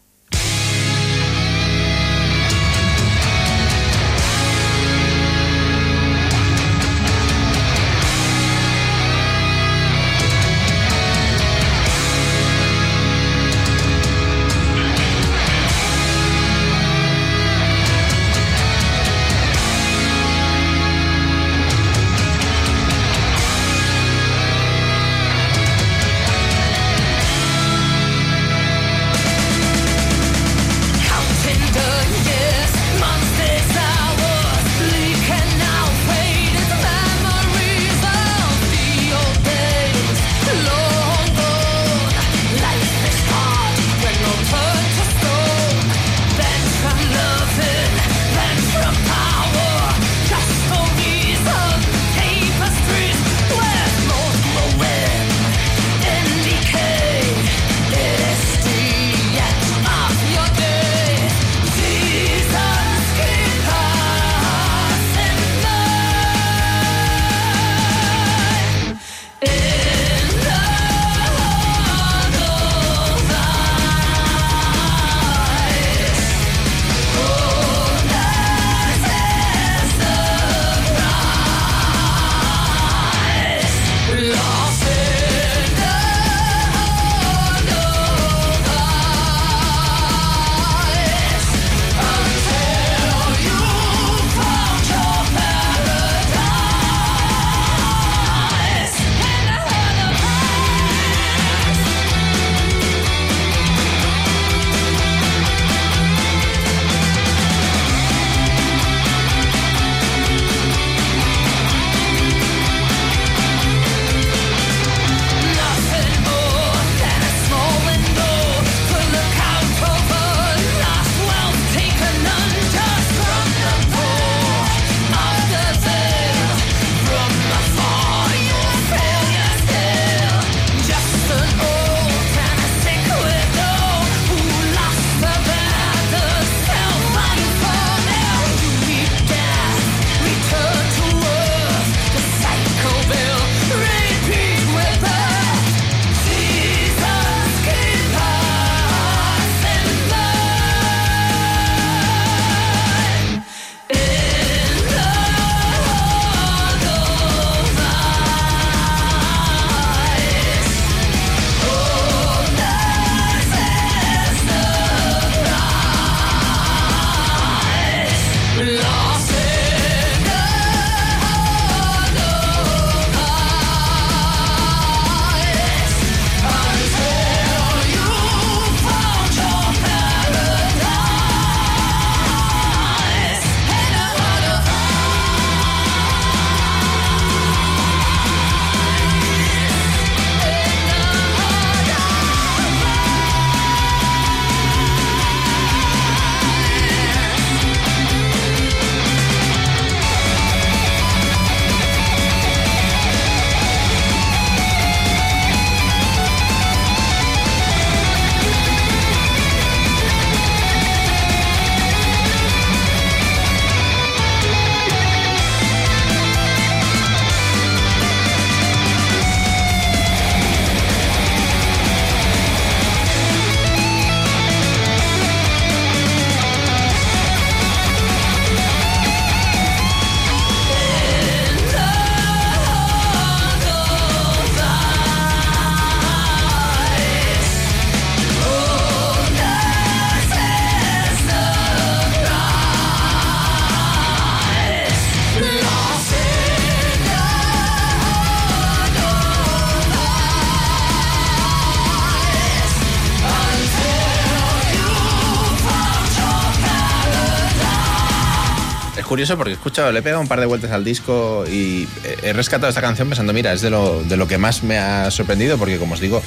Curioso porque he escuchado, le he pegado un par de vueltas al disco y he rescatado esta canción pensando, mira, es de lo, de lo que más me ha sorprendido porque como os digo,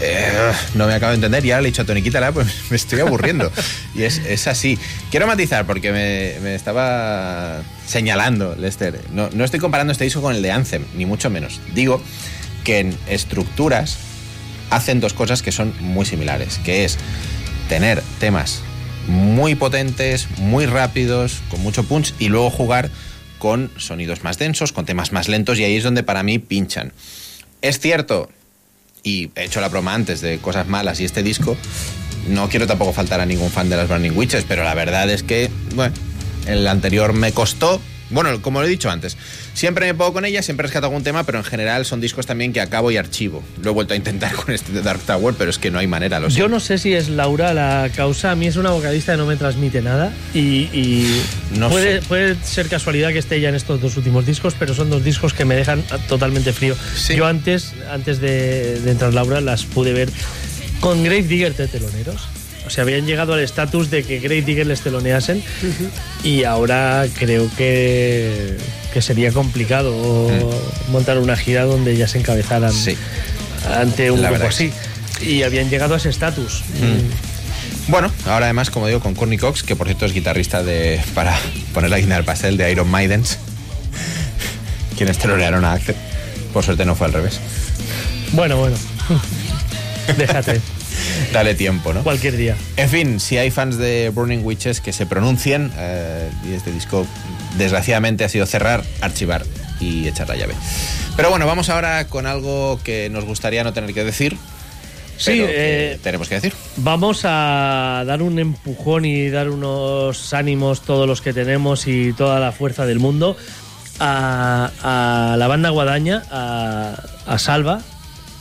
eh, no me acabo de entender y ahora le he dicho a Tony, quítala, pues me estoy aburriendo. y es, es así. Quiero matizar porque me, me estaba señalando, Lester. No, no estoy comparando este disco con el de Anthem, ni mucho menos. Digo que en estructuras hacen dos cosas que son muy similares, que es tener temas muy potentes, muy rápidos, con mucho punch y luego jugar con sonidos más densos, con temas más lentos y ahí es donde para mí pinchan. Es cierto, y he hecho la broma antes de cosas malas y este disco, no quiero tampoco faltar a ningún fan de las Burning Witches, pero la verdad es que, bueno, el anterior me costó. Bueno, como lo he dicho antes, siempre me pongo con ella, siempre rescato algún tema, pero en general son discos también que acabo y archivo. Lo he vuelto a intentar con este de Dark Tower, pero es que no hay manera, lo sé. Yo no sé si es Laura la causa. A mí es una vocalista que no me transmite nada. Y, y No puede, sé. puede ser casualidad que esté ella en estos dos últimos discos, pero son dos discos que me dejan totalmente frío. Sí. Yo antes, antes de, de entrar Laura, las pude ver con Grave Digger de teloneros. O sea, habían llegado al estatus de que Grave Digger les teloneasen. Y ahora creo que, que sería complicado montar una gira donde ellas se encabezaran Mm. Sí. ante un La grupo así. Y habían llegado a ese estatus. Bueno, ahora además, como digo, con Courtney Cox, que por cierto es guitarrista de. para poner la guinda del pastel de Iron Maidens, quienes telonearon a Axel. Por suerte no fue al revés. Bueno, bueno. Déjate. Dale tiempo, ¿no? Cualquier día. En fin, si hay fans de Burning Witches que se pronuncien, eh, y este disco desgraciadamente ha sido cerrar, archivar y echar la llave. Pero bueno, vamos ahora con algo que nos gustaría no tener que decir. Sí, pero que eh, tenemos que decir. Vamos a dar un empujón y dar unos ánimos, todos los que tenemos y toda la fuerza del mundo, a, a la banda guadaña, a, a Salva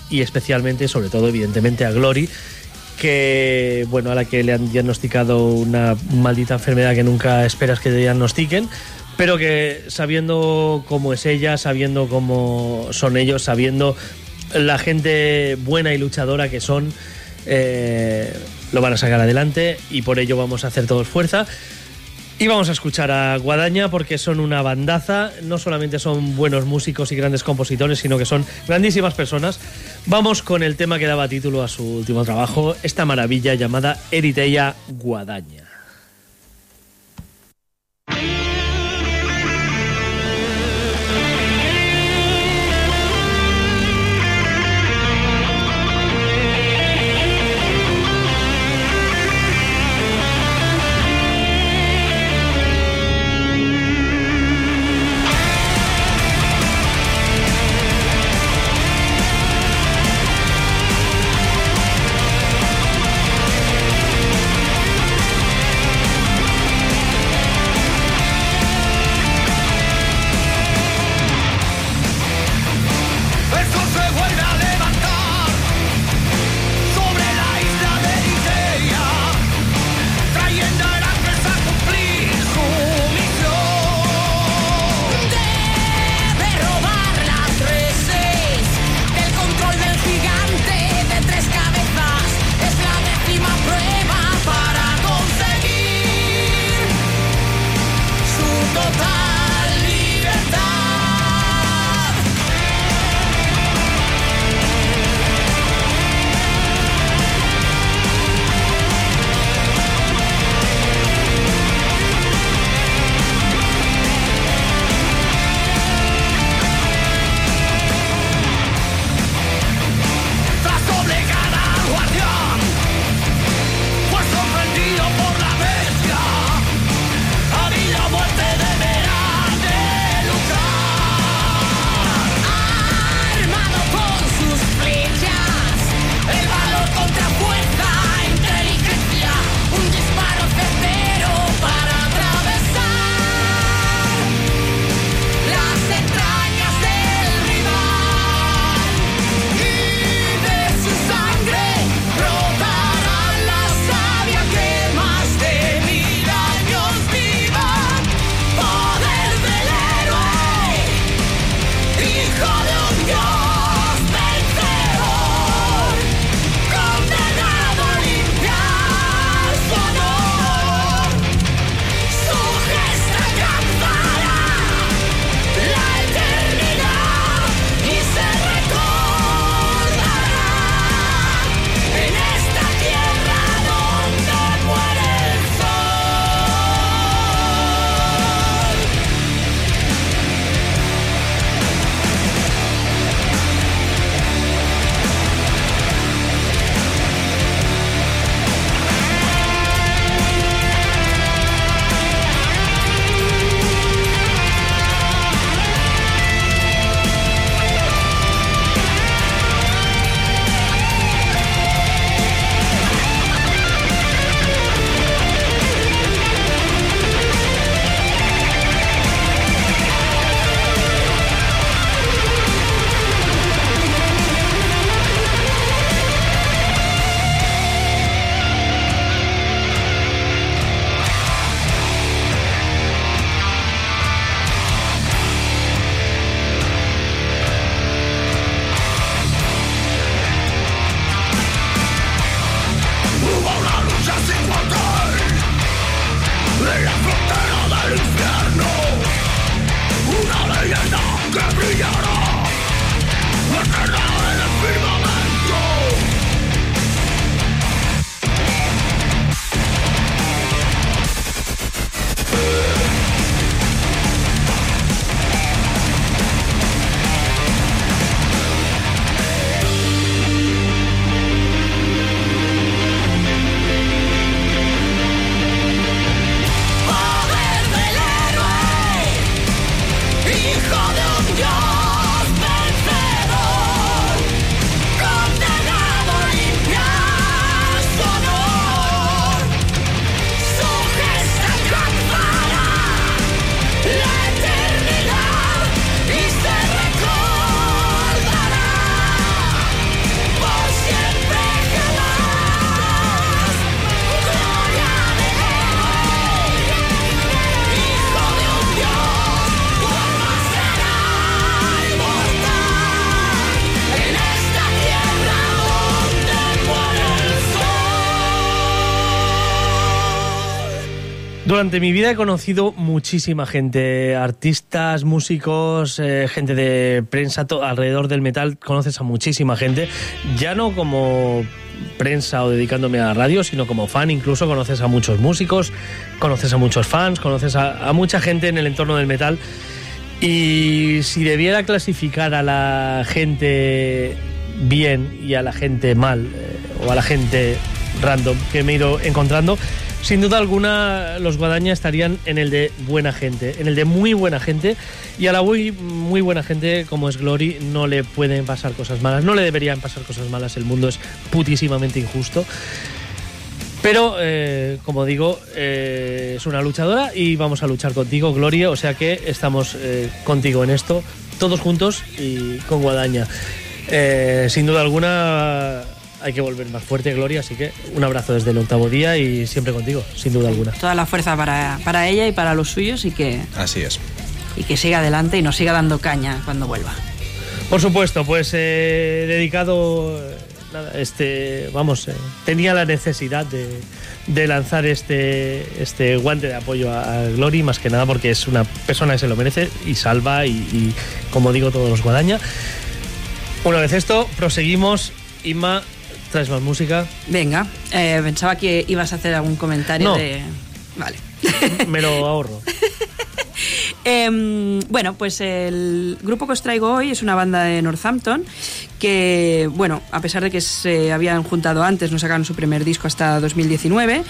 y especialmente, sobre todo, evidentemente, a Glory, que, bueno, a la que le han diagnosticado una maldita enfermedad que nunca esperas que te diagnostiquen. Pero que sabiendo cómo es ella, sabiendo cómo son ellos, sabiendo la gente buena y luchadora que son, eh, lo van a sacar adelante y por ello vamos a hacer todos fuerza. Y vamos a escuchar a Guadaña porque son una bandaza, no solamente son buenos músicos y grandes compositores, sino que son grandísimas personas. Vamos con el tema que daba título a su último trabajo, esta maravilla llamada Eriteia Guadaña. Durante mi vida he conocido muchísima gente, artistas, músicos, eh, gente de prensa, alrededor del metal, conoces a muchísima gente, ya no como prensa o dedicándome a la radio, sino como fan, incluso conoces a muchos músicos, conoces a muchos fans, conoces a, a mucha gente en el entorno del metal. Y si debiera clasificar a la gente bien y a la gente mal, eh, o a la gente random que me he ido encontrando, sin duda alguna los Guadaña estarían en el de buena gente, en el de muy buena gente, y a la muy, muy buena gente como es Glory no le pueden pasar cosas malas, no le deberían pasar cosas malas, el mundo es putísimamente injusto. Pero, eh, como digo, eh, es una luchadora y vamos a luchar contigo, Gloria. O sea que estamos eh, contigo en esto, todos juntos y con Guadaña. Sin duda alguna, hay que volver más fuerte, Gloria. Así que un abrazo desde el octavo día y siempre contigo, sin duda alguna. Toda la fuerza para, para ella y para los suyos y que, Así es. y que siga adelante y nos siga dando caña cuando vuelva. Por supuesto, pues eh, dedicado, nada, este, vamos, eh, tenía la necesidad de, de lanzar este, este guante de apoyo a, a Glory, más que nada porque es una persona que se lo merece y salva y, y, como digo, todos los guadaña. Una vez esto, proseguimos. Inma, traes más música. Venga, eh, pensaba que ibas a hacer algún comentario No. de... Vale. Me lo ahorro. Em, bueno, pues el grupo que os traigo hoy es una banda de Northampton que, bueno, a pesar de que se habían juntado antes, no sacaron su primer disco hasta 2019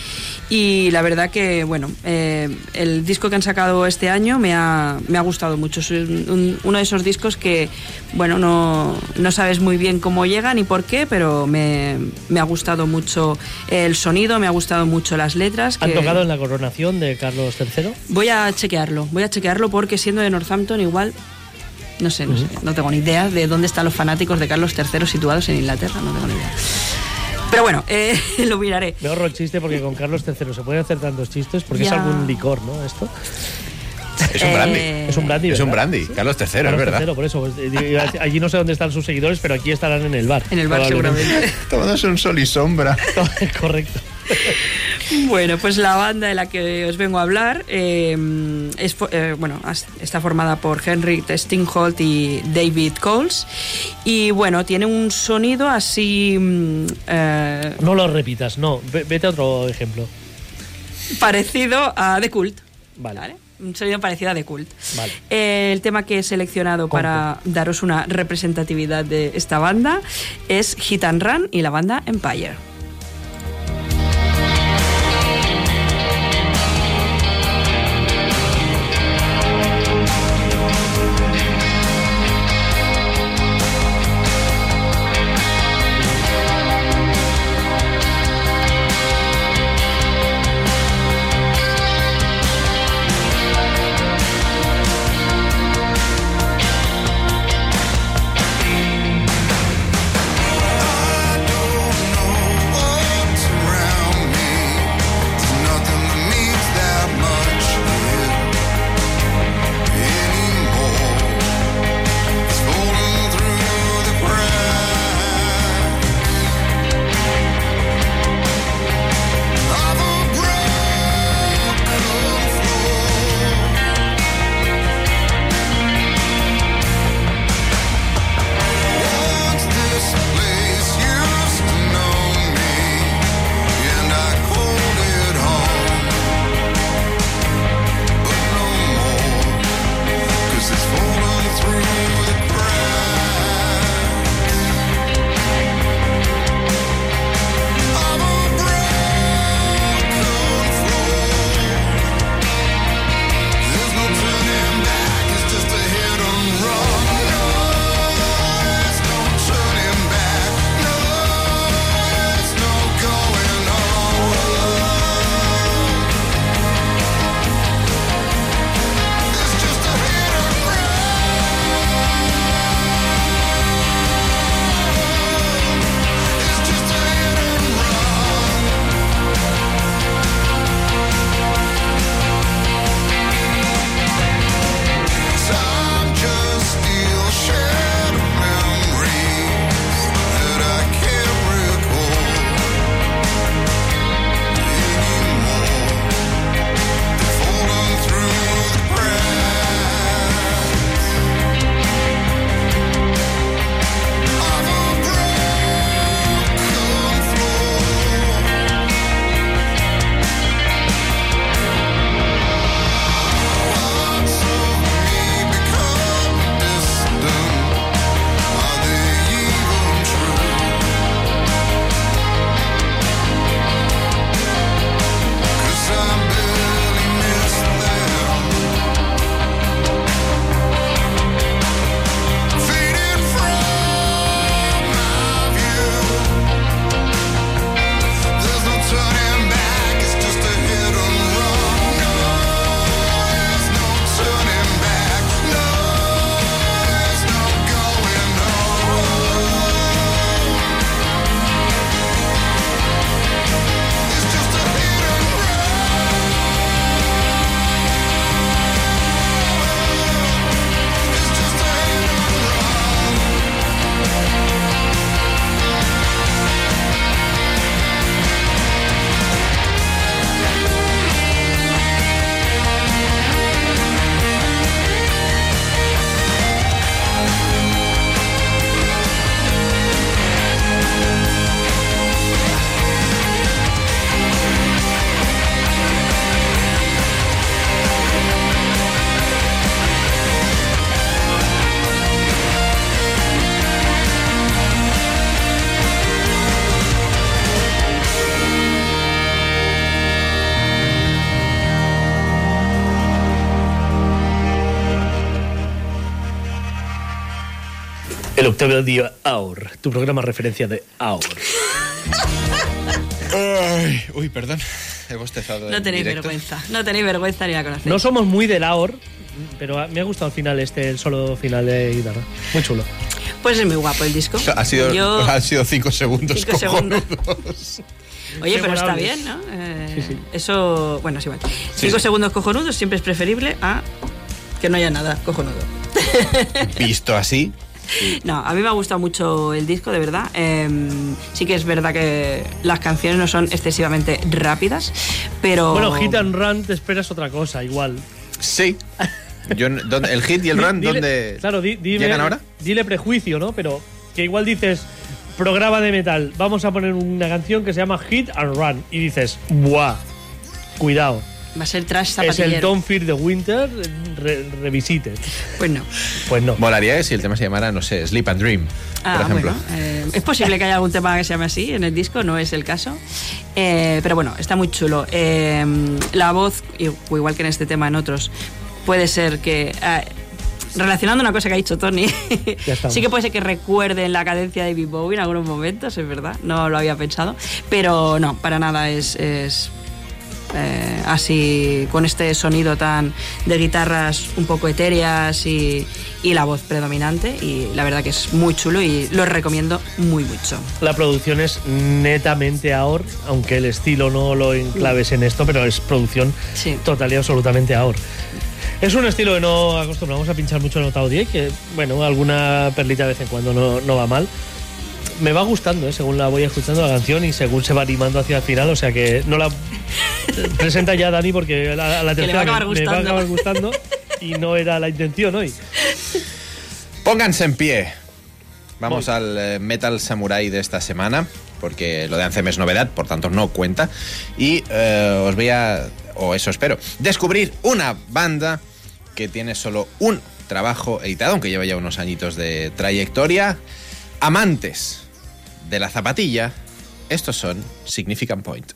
y la verdad que, bueno, eh, el disco que han sacado este año me ha, me ha gustado mucho. Es un- un- uno de esos discos que, bueno, no, no sabes muy bien cómo llega ni por qué, pero me, me ha gustado mucho el sonido, me ha gustado mucho las letras. ¿Han que- tocado en la coronación de Carlos III? Voy a chequearlo, voy a chequearlo porque siendo de Northampton igual, no sé, no sé, no tengo ni idea de dónde están los fanáticos de Carlos III situados en Inglaterra, no tengo ni idea. Pero bueno, eh, lo miraré. Me ahorro el chiste porque con Carlos III se pueden hacer tantos chistes porque es algún licor, ¿no? Esto. Es un brandy. Eh, Es un brandy. Es un brandy. Carlos III, es Carlos verdad. III, por eso. pues, eh, allí no sé dónde están sus seguidores, pero aquí estarán en el bar. En el bar seguramente. Tomándose un sol y sombra. Correcto. Bueno, pues la banda de la que os vengo a hablar eh, es, eh, bueno, está formada por Henry Stingholt y David Coles. Y bueno, tiene un sonido así mm, eh, No lo repitas, no. Ve- Vete a otro ejemplo. parecido a The Cult. Vale. ¿vale? Un sonido parecido a The Cult. Vale. Eh, el tema que he seleccionado para daros una representatividad de esta banda es Hit and Run y la banda Empire. Día Hour, tu programa referencia de. Ay, uy, perdón. He bostezado. No en tenéis directo. vergüenza. No tenéis vergüenza ni la conocéis. No somos muy del Hour, pero me ha gustado al final este, el solo final de guitarra. Muy chulo. Pues es muy guapo el disco. Ha sido, Yo- ha sido cinco segundos. Cinco segundos. Oye, pero está bien, ¿no? Eh, Sí, sí. Eso, bueno, sí, bueno. Cinco sí. segundos cojonudos siempre es preferible a que no haya nada cojonudo. Visto así, No, a mí me ha gustado mucho el disco, de verdad. Eh, sí que es verdad que las canciones no son excesivamente rápidas, pero... Bueno, Hit and Run te esperas otra cosa, igual. sí. Yo, n- ¿dónde- ¿El hit y el run dile- dónde claro, di- dime- llegan ahora? Dile prejuicio, ¿no? Pero que igual dices, programa de metal, vamos a poner una canción que se llama Hit and Run. Y dices, ¡buah! Cuidado. Va a ser trash Es zapatillero. el Don't Fear the Winter re- Revisited. Pues no. Pues no. Molaría si el tema se llamara, no sé, Sleep and Dream, Ah, por ejemplo. bueno, eh, es posible que haya algún tema que se llame así en el disco, no es el caso. Eh, pero bueno, está muy chulo. Eh, la voz, igual que en este tema en otros, puede ser que. eh, relacionando una cosa que ha dicho Tony, sí que puede ser que recuerden la cadencia de David Bowie en algunos momentos, es verdad, no lo había pensado, pero no, para nada es, es, eh, así con este sonido tan de guitarras un poco etéreas y, y la voz predominante y la verdad que es muy chulo y lo recomiendo muy mucho. La producción es netamente AOR, aunque el estilo no lo enclaves en esto, pero es producción Sí. total y absolutamente AOR. Es un estilo que no acostumbramos a pinchar mucho en Día y que, bueno, alguna perlita de vez en cuando no, no va mal. Me va gustando, ¿eh? según la voy escuchando la canción y según se va animando hacia el final, o sea que no la presenta ya Dani porque a la, tercera va a acabar me, me va a gustando. acabar gustando y no era la intención hoy. Pónganse en pie. Vamos Voy. al eh, Metal Samurai de esta semana, porque lo de Anthem es novedad, por tanto no cuenta. Y eh, os voy a, o eso espero, descubrir una banda que tiene solo un trabajo editado, aunque lleva ya unos añitos de trayectoria. Amantes de la zapatilla, estos son Significant Point.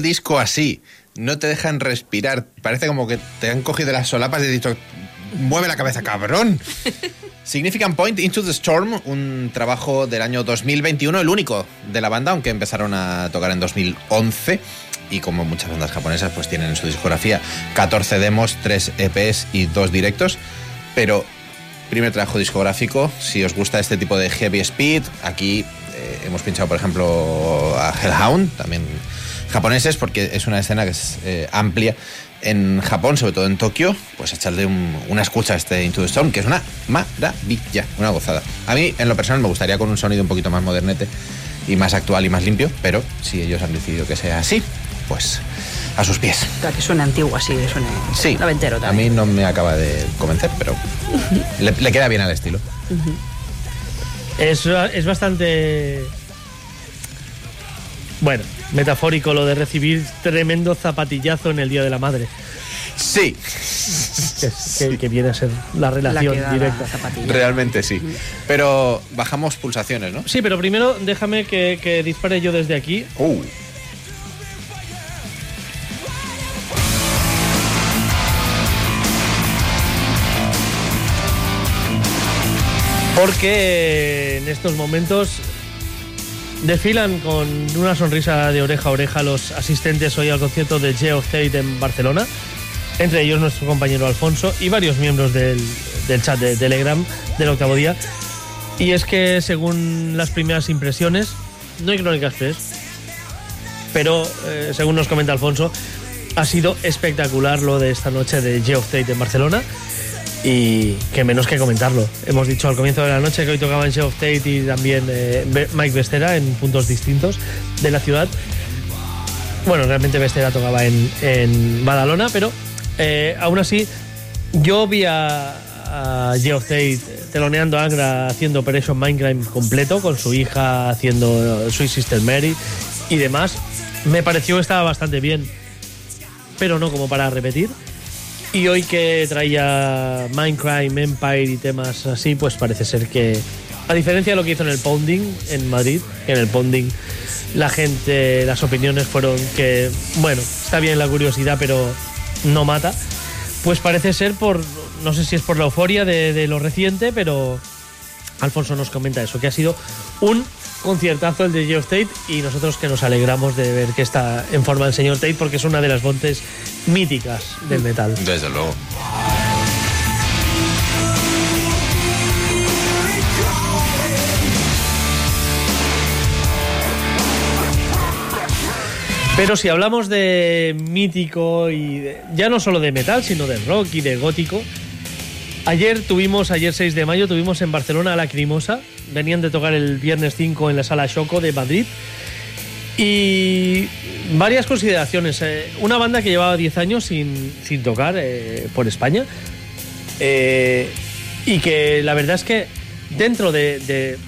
El disco así. No te dejan respirar. Parece como que te han cogido las solapas y he dicho, mueve la cabeza, cabrón. Significant Point Into the Storm, un trabajo del año 2021, el único de la banda, aunque empezaron a tocar en 2011. Y como muchas bandas japonesas, pues tienen en su discografía 14 demos, 3 EPs y 2 directos. Pero primer trabajo discográfico, si os gusta este tipo de heavy speed, aquí eh, hemos pinchado, por ejemplo, a Hellhound, también japoneses, porque es una escena que es eh, amplia en Japón, sobre todo en Tokio, pues echarle un- una escucha a este Into the Storm, que es una maravilla, una gozada. A mí, en lo personal, me gustaría con un sonido un poquito más modernete y más actual y más limpio, pero si ellos han decidido que sea así, pues a sus pies. Claro, que suene antiguo así, que suene Sí, noventero a mí no me acaba de convencer, pero le, le queda bien al estilo. Es, es bastante. Bueno, metafórico lo de recibir tremendo zapatillazo en el Día de la Madre. Sí, Que, es- que- que viene a ser la relación la directa. zapatilla. realmente sí. Pero bajamos pulsaciones, ¿no? Sí, pero primero déjame que, que dispare yo desde aquí. Uh, Porque en estos momentos desfilan con una sonrisa de oreja a oreja los asistentes hoy al concierto de Geo State en Barcelona. Entre ellos nuestro compañero Alfonso y varios miembros del, chat de Telegram del octavo día. Y es que según las primeras impresiones, no hay Crónica Express, pero eh, según nos comenta Alfonso, ha sido espectacular lo de esta noche de Geo State en Barcelona. Y que menos que comentarlo. Hemos dicho al comienzo de la noche que hoy tocaba en Show of State y también eh, Mike Bestera en puntos distintos de la ciudad. Bueno, realmente Bestera tocaba en, en Badalona, pero eh, aún así yo vi a, a Geoff Tate teloneando a Angra haciendo Operation Mindcrime completo con su hija haciendo Sweet Sister Mary y demás. Me pareció que estaba bastante bien, pero no como para repetir. Y hoy que traía Mindcrime, Empire y temas así, pues parece ser que, a diferencia de lo que hizo en el Pounding en Madrid, en el Pounding la gente, las opiniones fueron que, bueno, está bien la curiosidad, pero no mata. Pues parece ser por, no sé si es por la euforia de, de lo reciente, pero Alfonso nos comenta eso, que ha sido un conciertazo el de Geoff Tate y nosotros que nos alegramos de ver que está en forma el señor Tate porque es una de las voces míticas del metal. desde luego. Pero si hablamos de mítico y de- ya no solo de metal, sino de rock y de gótico, ayer tuvimos, ayer 6 de mayo, tuvimos en Barcelona a Lacrimosa. Venían de tocar el viernes 5 en la sala Choco de Madrid. Y varias consideraciones. Eh, una banda que llevaba 10 años sin, sin tocar eh, por España. Eh, y que la verdad es que dentro de,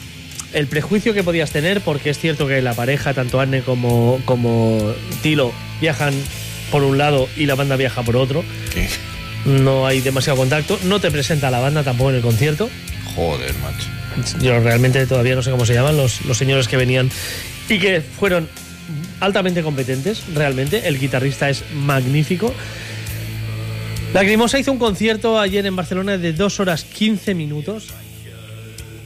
el prejuicio que podías tener, porque es cierto que la pareja, tanto Anne como, como Tilo, viajan por un lado y la banda viaja por otro. No hay demasiado contacto. No te presenta la banda tampoco en el concierto. Joder, macho. Yo realmente todavía no sé cómo se llaman los, los señores que venían y que fueron altamente competentes, realmente. El guitarrista es magnífico. Lacrimosa hizo un concierto ayer en Barcelona de 2 horas 15 minutos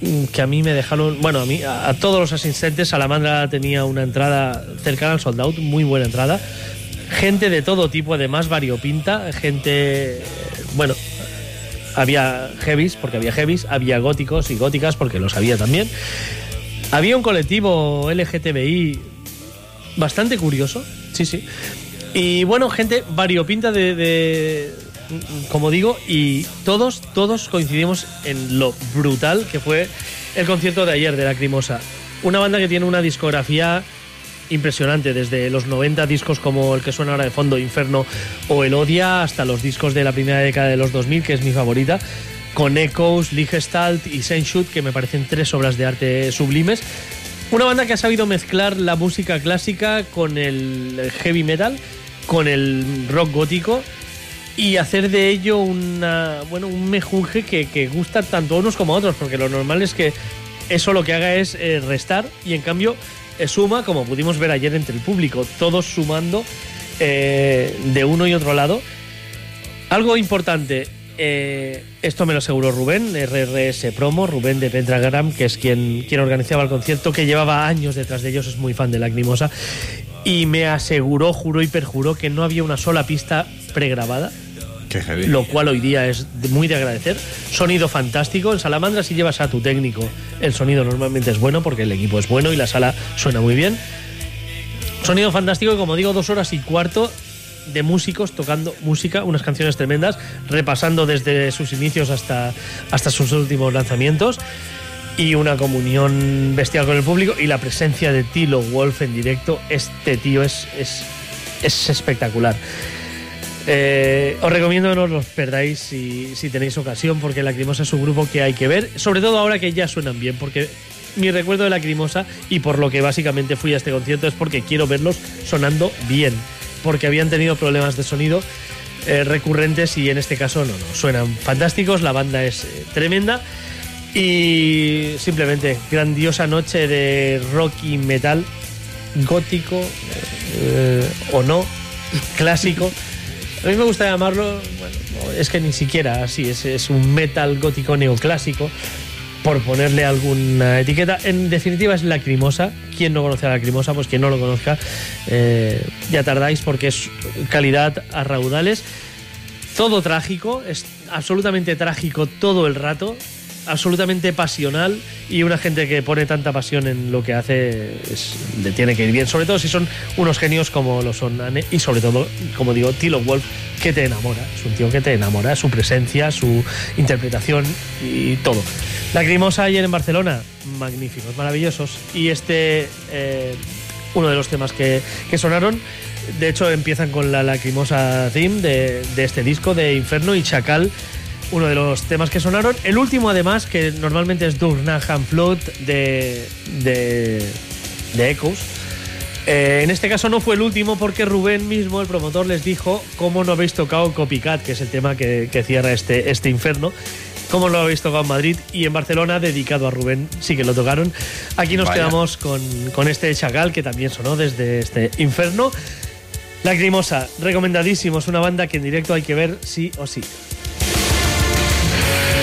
mm, que a mí me dejaron, bueno, a mí, a, a todos los asistentes, Salamandra tenía una entrada cercana al sold out, muy buena entrada. Gente de todo tipo, además variopinta, gente, bueno, había heavies, porque había heavies, había góticos y góticas, porque los había también. Había un colectivo LGTBI bastante curioso, sí, sí. Y bueno, gente variopinta de, de- como digo, y todos, todos coincidimos en lo brutal que fue el concierto de ayer de Lacrimosa. Una banda que tiene una discografía impresionante, desde los 90 discos como el que suena ahora de fondo, Inferno o El Odia, hasta los discos de la primera década de los 2000, que es mi favorita, con Echoes, Liegestalt y Shoot, que me parecen tres obras de arte sublimes. Una banda que ha sabido mezclar la música clásica con el heavy metal, con el rock gótico y hacer de ello una, bueno, un mejunje que, que gusta tanto a unos como a otros, porque lo normal es que eso lo que haga es eh, restar y en cambio suma, como pudimos ver ayer entre el público, todos sumando eh, de uno y otro lado. Algo importante, eh, esto me lo aseguró Rubén, RRS Promo, Rubén de Pentagram, que es quien, quien organizaba el concierto, que llevaba años detrás de ellos, es muy fan de Lacrimosa, y me aseguró, juró y perjuró que no había una sola pista pregrabada. Lo cual hoy día es muy de agradecer. Sonido fantástico. En Salamandra, si llevas a tu técnico, el sonido normalmente es bueno porque el equipo es bueno y la sala suena muy bien. Sonido fantástico como digo, dos horas y cuarto de músicos tocando música, unas canciones tremendas, repasando desde sus inicios hasta, hasta sus últimos lanzamientos. Y una comunión bestial con el público y la presencia de Tilo Wolf en directo. Este tío es, es, es espectacular. Eh, os recomiendo que no os los perdáis si, si tenéis ocasión, porque Lacrimosa es un grupo que hay que ver, sobre todo ahora que ya suenan bien, porque mi recuerdo de Lacrimosa y por lo que básicamente fui a este concierto es porque quiero verlos sonando bien, porque habían tenido problemas de sonido eh, recurrentes y en este caso no, no, suenan fantásticos, la banda es eh, tremenda y simplemente grandiosa noche de rock y metal gótico o no, clásico. A mí me gusta llamarlo, bueno, no, es que ni siquiera así, es, es un metal gótico neoclásico, por ponerle alguna etiqueta. En definitiva es Lacrimosa. ¿Quién no conoce a Lacrimosa? Pues quien no lo conozca, eh, ya tardáis porque es calidad a raudales. Todo trágico, es absolutamente trágico todo el rato, absolutamente pasional y una gente que pone tanta pasión en lo que hace le tiene que ir bien, sobre todo si son unos genios como lo son Anne y sobre todo, como digo, Tilo Wolf, que te enamora, es un tío que te enamora, su presencia, su interpretación y todo. Lacrimosa ayer en Barcelona, magníficos, maravillosos y este, eh, uno de los temas que, que sonaron, de hecho empiezan con la lacrimosa theme de, de este disco de Inferno y Chacal uno de los temas que sonaron. El último, además, que normalmente es Durnahan Flood de, de, de Echoes. Eh, en este caso no fue el último porque Rubén mismo, el promotor, les dijo cómo no habéis tocado Copycat, que es el tema que, que cierra este, este infierno. Cómo lo habéis tocado en Madrid y en Barcelona, dedicado a Rubén, sí que lo tocaron. Aquí nos Vaya. quedamos con, con este Chacal, que también sonó desde este infierno. Lacrimosa, recomendadísimo, es una banda que en directo hay que ver sí o sí. Yeah.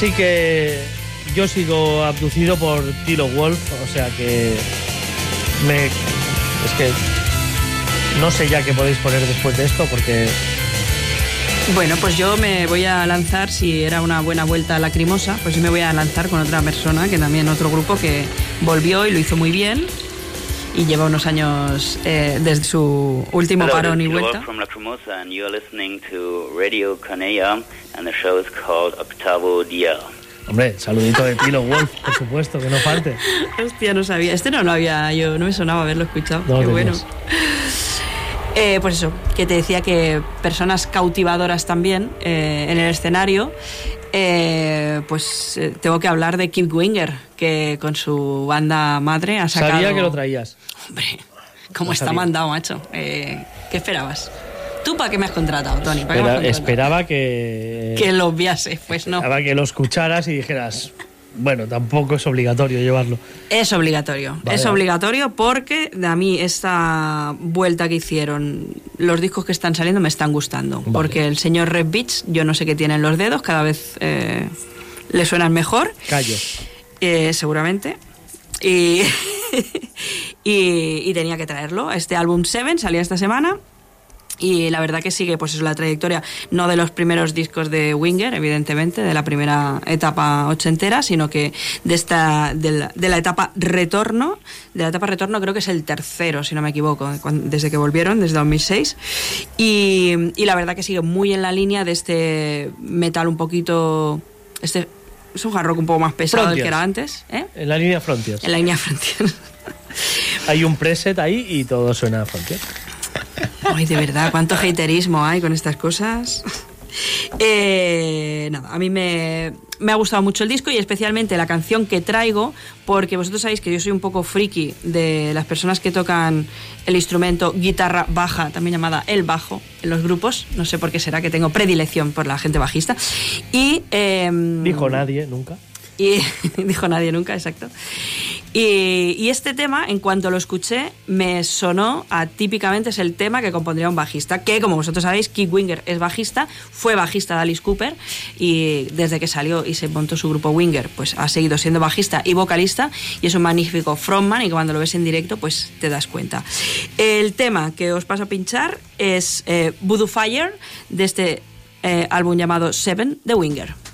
Así que yo sigo abducido por Tilo Wolf, o sea que me es que no sé ya qué podéis poner después de esto porque Bueno, pues yo me voy a lanzar, si era una buena vuelta lacrimosa, pues yo me voy a lanzar con otra persona, que también otro grupo que volvió y lo hizo muy bien y lleva unos años eh, desde su último Hello, parón this y vuelta. from Lacrimosa, and you're listening to Radio Canea, and the show is called Octavo Dia. hombre, saludito de Tilo Wolf, por supuesto, que no falte. Hostia, no sabía. Este no lo había, yo no me sonaba haberlo escuchado. No Qué bueno. Eh, pues eso, que te decía que personas cautivadoras también eh, en el escenario. eh, pues eh, tengo que hablar de Kip Winger, que con su banda madre ha sacado. Sabía que lo traías. Hombre, cómo está sabía. mandado, macho. Eh, ¿Qué esperabas? ¿Tú para qué me has contratado, Tony? ¿Para qué me has Espera- contratado? esperaba que Que lo obviase, pues no. esperaba que lo escucharas y dijeras, bueno, tampoco es obligatorio llevarlo. Es obligatorio. Vale, es obligatorio porque a mí esta vuelta que hicieron, los discos que están saliendo me están gustando. Vale. Porque el señor Red Beach, yo no sé qué tiene en los dedos, cada vez eh, le suenan mejor, Callo. eh, seguramente. Y, y, y tenía que traerlo. Este álbum Seven salía esta semana. Y la verdad que sigue pues es la trayectoria no de los primeros discos de Winger, evidentemente, de la primera etapa ochentera, sino que de esta de la, de la etapa retorno, de la etapa retorno creo que es el tercero, si no me equivoco, desde que volvieron, desde 2006. Y, y la verdad que sigue muy en la línea de este metal un poquito este es un hard rock un poco más pesado del que Frontiers. era antes, ¿eh? En la línea Frontiers. En la línea Frontier. Hay un preset ahí y todo suena a Frontiers. Ay, de verdad, cuánto haterismo hay con estas cosas. Eh, nada, a mí me, me ha gustado mucho el disco y especialmente la canción que traigo, porque vosotros sabéis que yo soy un poco friki de las personas que tocan el instrumento guitarra baja, también llamada el bajo, en los grupos. No sé por qué será que tengo predilección por la gente bajista. Y. em, Dijo nadie, nunca. y dijo nadie nunca, exacto. Y, este tema, en cuanto lo escuché, me sonó a típicamente es el tema que compondría un bajista, que como vosotros sabéis, Keith Winger es bajista, fue bajista de Alice Cooper y desde que salió y se montó su grupo Winger, pues ha seguido siendo bajista y vocalista y es un magnífico frontman y cuando lo ves en directo, pues te das cuenta. El tema que os paso a pinchar es eh, Voodoo Fire de este eh, álbum llamado Seven de Winger.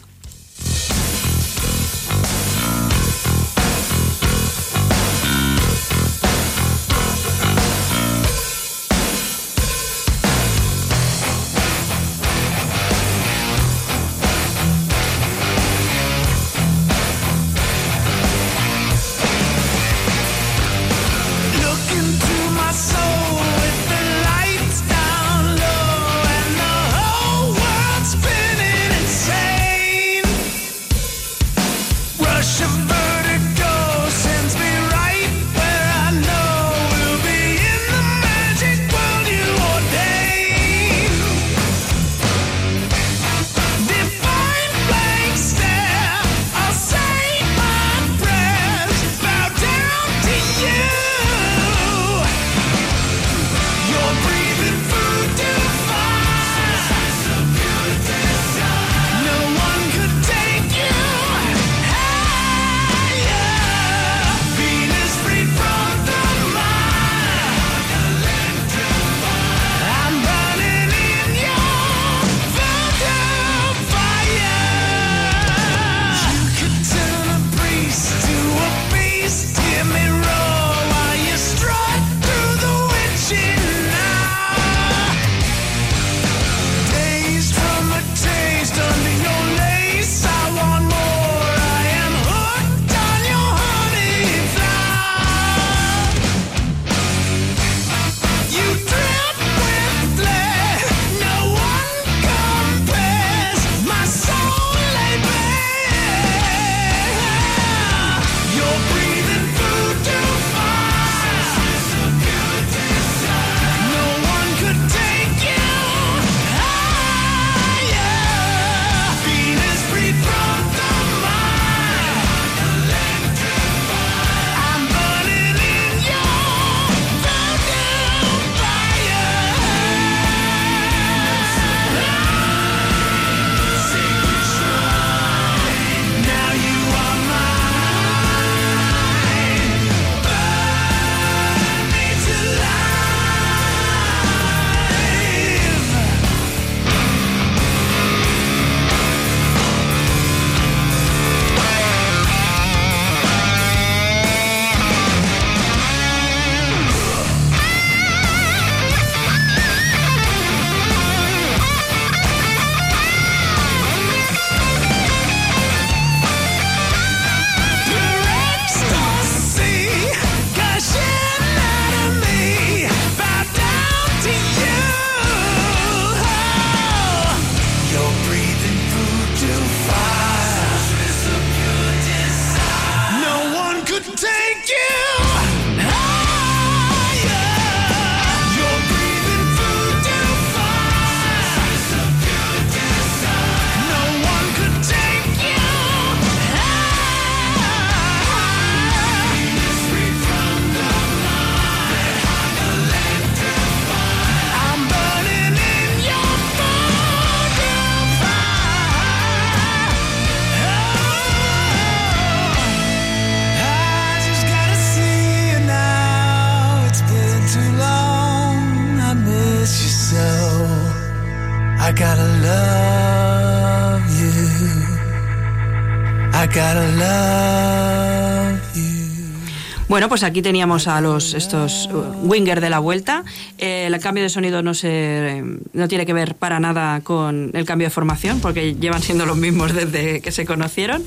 Pues aquí teníamos a los estos uh, Winger de la vuelta. Eh, el cambio de sonido no se no tiene que ver para nada con el cambio de formación, porque llevan siendo los mismos desde que se conocieron.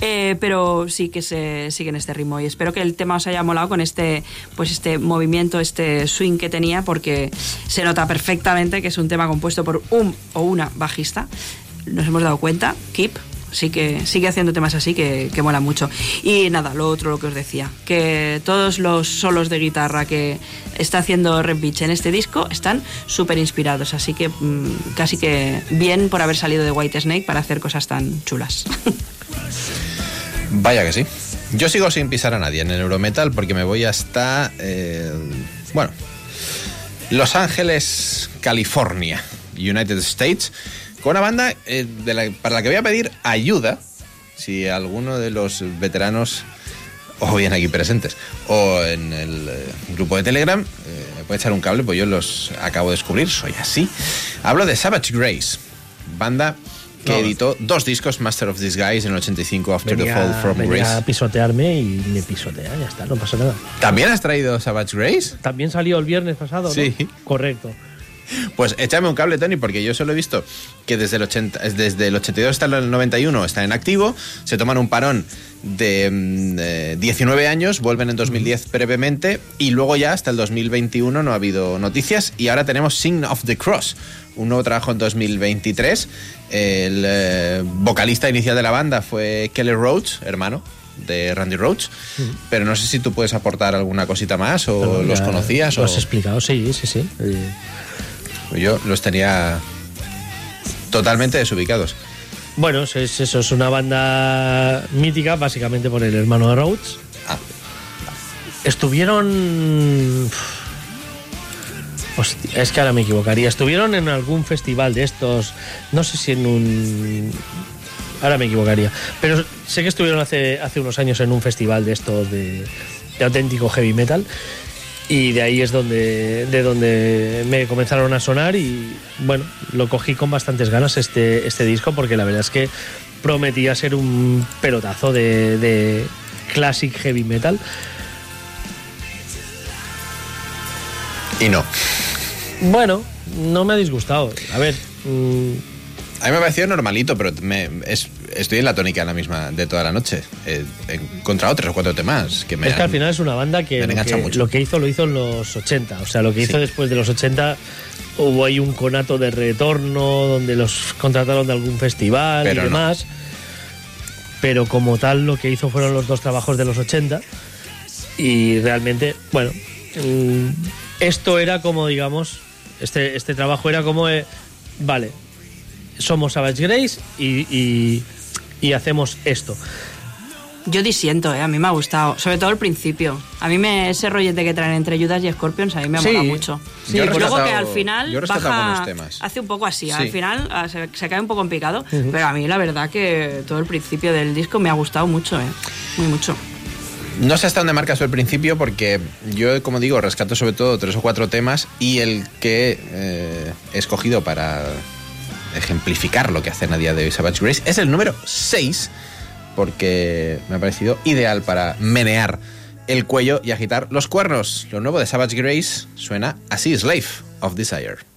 Eh, pero sí que se siguen este ritmo y espero que el tema os haya molado con este pues este movimiento, este swing que tenía, porque se nota perfectamente que es un tema compuesto por un o una bajista. Nos hemos dado cuenta, Keep, sí que sigue haciendo temas así que, que mola mucho. Y nada, lo otro, lo que os decía, que todos los solos de guitarra que está haciendo Red Beach en este disco están súper inspirados, así que mm, casi que bien por haber salido de White Snake para hacer cosas tan chulas. Vaya que sí. Yo sigo sin pisar a nadie en el Eurometal porque me voy hasta. eh, bueno. Los Ángeles, California, United States, con una banda eh, de la- para la que voy a pedir ayuda. Si alguno de los veteranos, o bien aquí presentes, o en el eh, grupo de Telegram, eh, me puede echar un cable, pues yo los acabo de descubrir, soy así. Hablo de Savage Grace, banda que No. editó dos discos, Master of Disguise en el 85, After the Venía, Fall from venía Grace. a pisotearme y me pisotea, ya está, no pasa nada. ¿También has traído Savage Grace? También salió el viernes pasado, ¿no? Sí. Correcto. Pues échame un cable, Tony, porque yo solo he visto que desde el, 80, es desde el 82 hasta el 91 están en activo, se toman un parón de mm, eh, 19 años, vuelven en 2010 brevemente y luego ya hasta el 2021 no ha habido noticias y ahora tenemos Sign of the Cross, un nuevo trabajo en 2023. El eh, vocalista inicial de la banda fue Kelly Rhodes, hermano de Randy Rhodes, pero no sé si tú puedes aportar alguna cosita más o los conocías Lo o... has explicado, sí, sí, sí. Eh, Yo los tenía totalmente desubicados. Bueno, es, es eso, es una banda mítica, básicamente por el hermano de Rhodes. Ah. Estuvieron. Hostia, es que ahora me equivocaría. Estuvieron en algún festival de estos. No sé si en un. Ahora me equivocaría. Pero sé que estuvieron hace, hace unos años en un festival de estos de, de auténtico heavy metal. Y de ahí es donde, de donde me comenzaron a sonar y bueno, lo cogí con bastantes ganas este, este disco porque la verdad es que prometía ser un pelotazo de, de classic heavy metal. Y no. Bueno, no me ha disgustado. A ver, mm, A mí me pareció normalito, pero me- es- estoy en la tónica la misma de toda la noche. Eh, he encontrado tres o cuatro temas que me es que al final es una banda que, lo que mucho. lo que hizo lo hizo en los 80. O sea, lo que hizo Sí. después de los 80 hubo ahí un conato de retorno donde los contrataron de algún festival Pero y no. demás. Pero como tal lo que hizo fueron los dos trabajos de los 80 y realmente, bueno, mm, esto era como, digamos, este, este trabajo era como, eh, vale, somos Savage Grace y, y- y hacemos esto. Yo disiento, ¿eh? a mí me ha gustado, sobre todo el principio. A mí me, ese rollete que traen entre Judas y Scorpions a mí me ha Sí. molado mucho. Sí, Yo he Luego que al final yo baja, algunos temas. hace un poco así, Sí. al final ah, se, se cae un poco en picado, pero a mí la verdad que todo el principio del disco me ha gustado mucho, ¿eh? muy mucho. No sé hasta dónde marcas el principio, porque yo, como digo, rescato sobre todo tres o cuatro temas y el que eh, he escogido para ejemplificar lo que hacen a día de hoy Savage Grace es el número 6, porque me ha parecido ideal para menear el cuello y agitar los cuernos. Lo nuevo de Savage Grace suena así, Slave of Desire.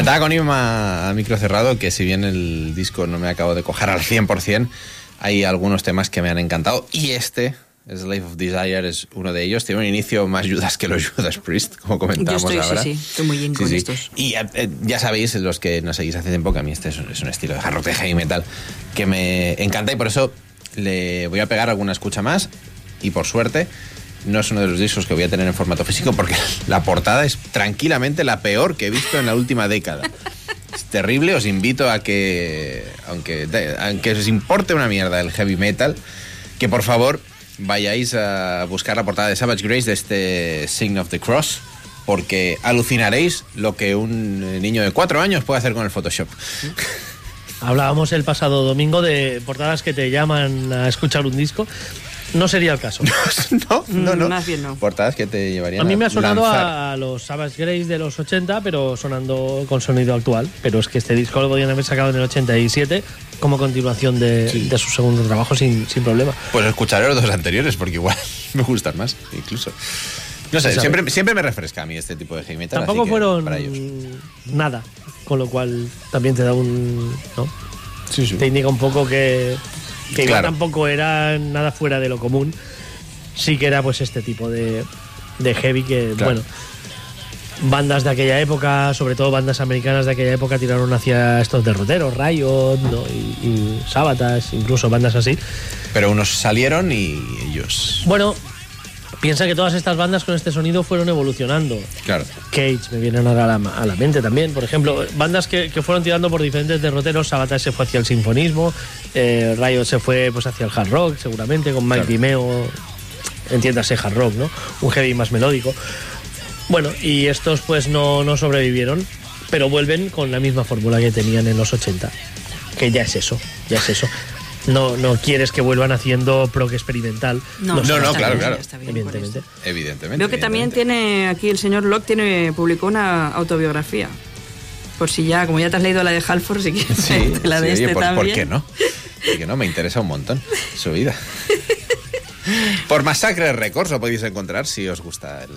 Comentaba con Ima a micro cerrado que si bien el disco no me acabo de coger al 100%, hay algunos temas que me han encantado y este, Slave of Desire, es uno de ellos. Tiene un inicio más Judas que los Judas Priest, como Yo comentábamos estoy, ahora. sí, sí, estoy muy bien Sí, con sí. estos. Y eh, eh, ya sabéis, los que nos seguís hace tiempo, que a mí este es un, es un estilo de hard heavy metal que me encanta y por eso le voy a pegar alguna escucha más y por suerte no es uno de los discos que voy a tener en formato físico porque la portada es tranquilamente la peor que he visto en la última década. Es terrible, os invito a que, aunque, aunque os importe una mierda el heavy metal, que por favor vayáis a buscar la portada de Savage Grace de este Sign of the Cross, porque alucinaréis lo que un niño de cuatro años puede hacer con el Photoshop. Hablábamos el pasado domingo de portadas que te llaman a escuchar un disco. No sería el caso. no, no, no. Más bien no. Portadas que te llevarían A mí me ha sonado lanzar. a los Savage Grace de los 80, pero sonando con sonido actual. Pero es que este disco lo podían haber sacado en el 87 como continuación de, de su segundo trabajo sin, sin problema. Pues escucharé los dos anteriores porque igual me gustan más, incluso. No sé, siempre, siempre me refresca a mí este tipo de heavy metal. Tampoco así que fueron para ellos. nada, con lo cual también te da un... ¿no? Sí, sí. Te indica un poco que, que Claro. tampoco era nada fuera de lo común. Sí que era pues este tipo de, de heavy que, Claro. bueno, bandas de aquella época, sobre todo bandas americanas de aquella época, tiraron hacia estos derroteros, Riot ¿no? y, y Sabatas, incluso bandas así. Pero unos salieron y ellos. Bueno, piensa que todas estas bandas con este sonido fueron evolucionando. Claro. Cage me vienen ahora a la, a la mente también. Por ejemplo, bandas que, que fueron tirando por diferentes derroteros. Sabatas se fue hacia el sinfonismo, eh, Riot se fue pues hacia el hard rock, seguramente, con Mike Claro. Dimeo, entiéndase hard rock, ¿no? Un heavy más melódico. Bueno, y estos pues no, no sobrevivieron, pero vuelven con la misma fórmula que tenían en los 80. Que ya es eso, ya es eso. No, no quieres que vuelvan haciendo proc experimental. No, no, no, está claro, bien, claro. está bien por Evidentemente. Evidentemente. Veo que también tiene aquí el señor Locke tiene publicó una autobiografía. Por si ya, como ya te has leído la de Halford, si quieres Sí, la sí, de oye, este ¿por, también. ¿por qué no? ¿Por qué no? Me interesa un montón su vida. Por Masacre Records lo podéis encontrar si os gusta el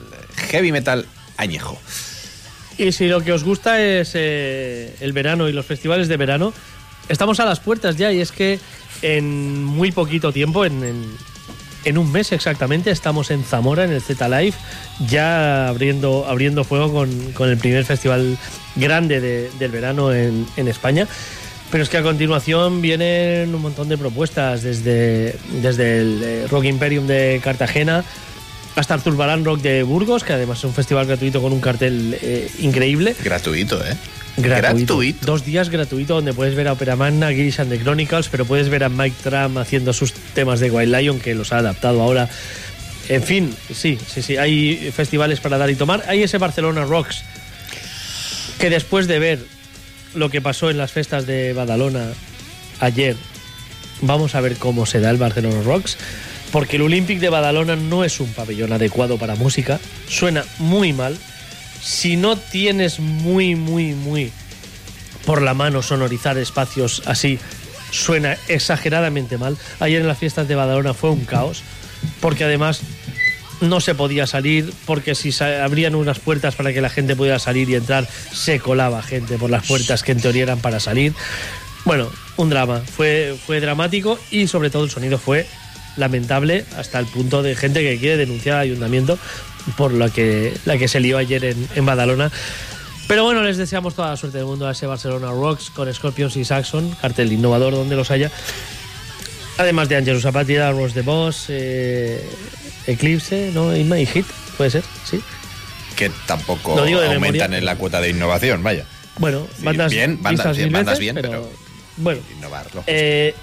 heavy metal añejo. Y si lo que os gusta es eh, el verano y los festivales de verano, estamos a las puertas ya y es que en muy poquito tiempo, en, en- un mes exactamente, estamos en Zamora, en el Z Live, ya abriendo, abriendo fuego con, con el primer festival grande de- del verano en, en España. Pero es que a continuación vienen un montón de propuestas, desde, desde el eh, Rock Imperium de Cartagena hasta Artur Barán Rock de Burgos, que además es un festival gratuito con un cartel eh, increíble. Gratuito, ¿eh? Gratuito. Dos días gratuito donde puedes ver a Operaman, a Girish and the Chronicles, pero puedes ver a Mike Tram haciendo sus temas de Wild Lion, que los ha adaptado ahora. En fin, sí, sí, sí, hay festivales para dar y tomar. Hay ese Barcelona Rocks, que después de ver lo que pasó en las festas de Badalona ayer, vamos a ver cómo se da el Barcelona Rocks, porque el Olympic de Badalona no es un pabellón adecuado para música, suena muy mal. Si no tienes muy, muy, muy por la mano sonorizar espacios así, suena exageradamente mal. Ayer en las fiestas de Badalona fue un caos, porque además no se podía salir, porque si abrían unas puertas para que la gente pudiera salir y entrar, se colaba gente por las puertas que en teoría eran para salir. Bueno, un drama, fue, fue dramático y sobre todo el sonido fue lamentable hasta el punto de gente que quiere denunciar al ayuntamiento por la que, la que se lió ayer en, en Badalona. Pero bueno, les deseamos toda la suerte del mundo a ese Barcelona Rocks con Scorpions y Saxon, cartel innovador donde los haya. Además de Angelus Apatida, Rose the Boss, eh, Eclipse, ¿no? Inma y Hit, puede ser, sí. Que tampoco digo de aumentan memoria. en la cuota de innovación, vaya. Bueno, bandas bien, bandas vistas bien, mil bandas veces, bien, pero- bueno, Innovarlo. eh,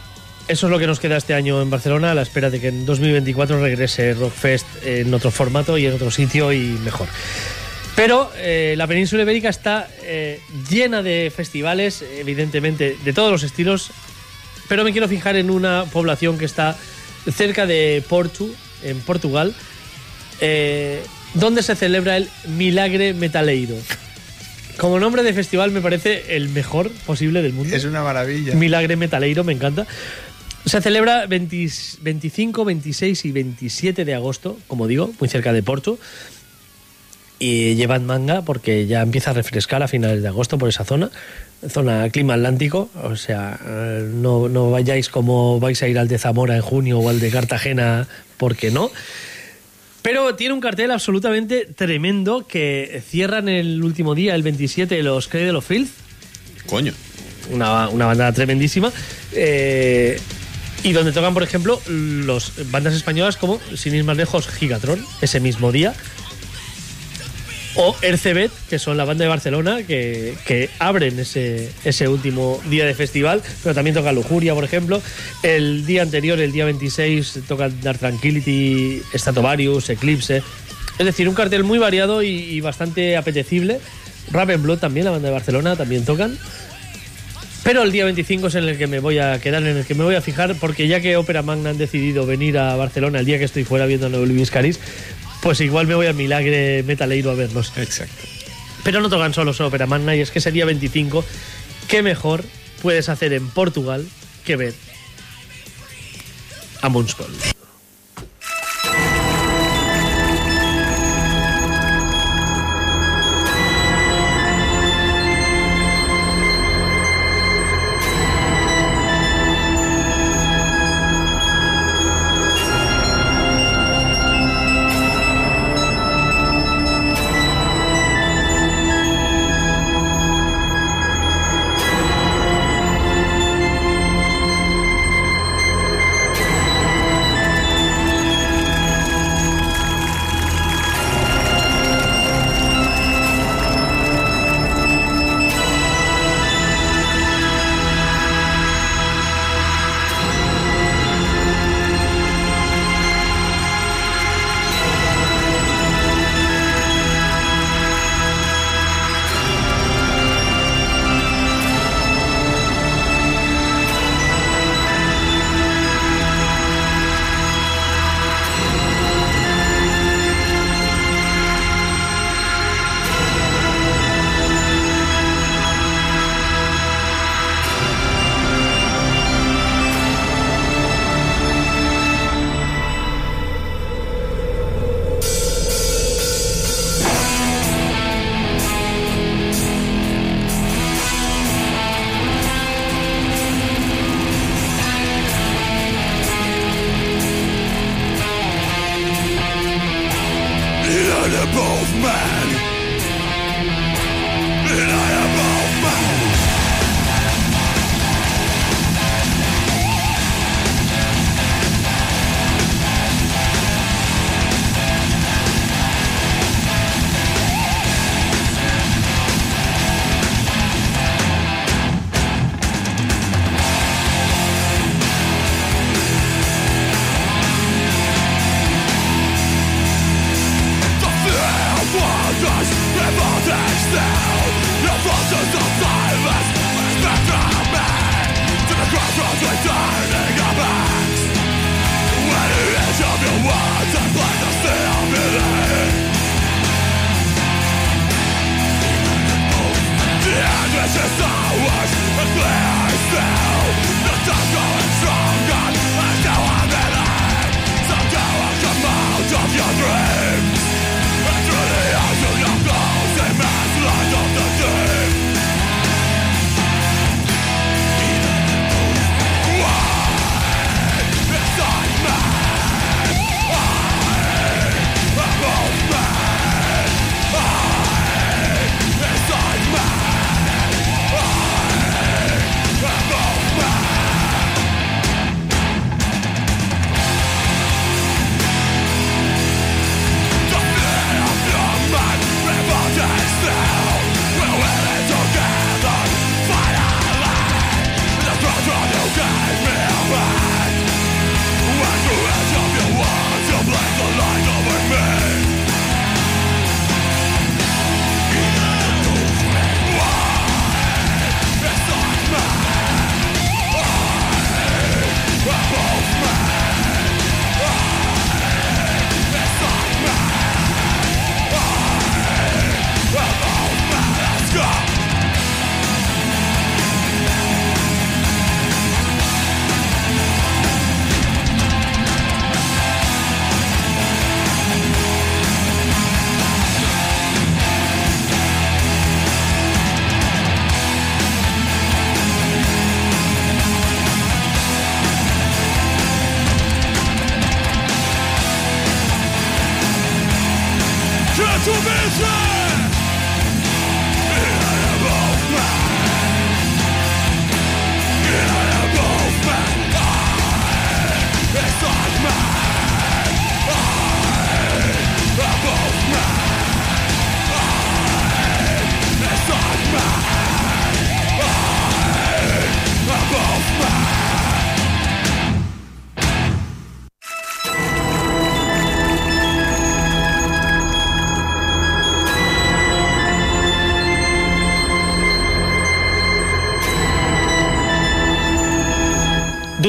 eso es lo que nos queda este año en Barcelona, a la espera de que en 2024 regrese Rockfest en otro formato y en otro sitio y mejor. Pero eh, la península ibérica está eh, llena de festivales, evidentemente, de todos los estilos, pero me quiero fijar en una población que está cerca de Porto, en Portugal, eh, donde se celebra el Milagre Metaleiro. Como nombre de festival me parece el mejor posible del mundo. Es una maravilla. Milagre Metaleiro, me encanta. Se celebra 20 25, 26 y 27 de agosto, como digo, muy cerca de Porto. y llevad manga porque ya empieza a refrescar a finales de agosto por esa zona, zona clima atlántico, o sea, eh, no, no vayáis como vais a ir al de Zamora en junio o al de Cartagena, porque no. Pero tiene un cartel absolutamente tremendo que cierran el último día, el 27, los Cradle of Filth, Coño. una, una banda tremendísima. eh, y donde tocan, por ejemplo, los bandas españolas como, sin ir más lejos, Gigatron, ese mismo día. O Ercebet, que son la banda de Barcelona, que, que abren ese, ese último día de festival, pero también toca Lujuria, por ejemplo. El día anterior, el día 26, tocan Dark Tranquility, Statovarius, Eclipse. Es decir, un cartel muy variado y, bastante apetecible. Raven Blood también, la banda de Barcelona, también tocan. Pero el día 25 es en el que me voy a quedar, en el que me voy a fijar, porque ya que Ópera Magna han decidido venir a Barcelona el día que estoy fuera viendo a Luis Caris, pues igual me voy a Milagre Metaleiro a verlos. Exacto. Pero no tocan solo Ópera Magna, y es que ese día 25, ¿qué mejor puedes hacer en Portugal que ver a Moonspell?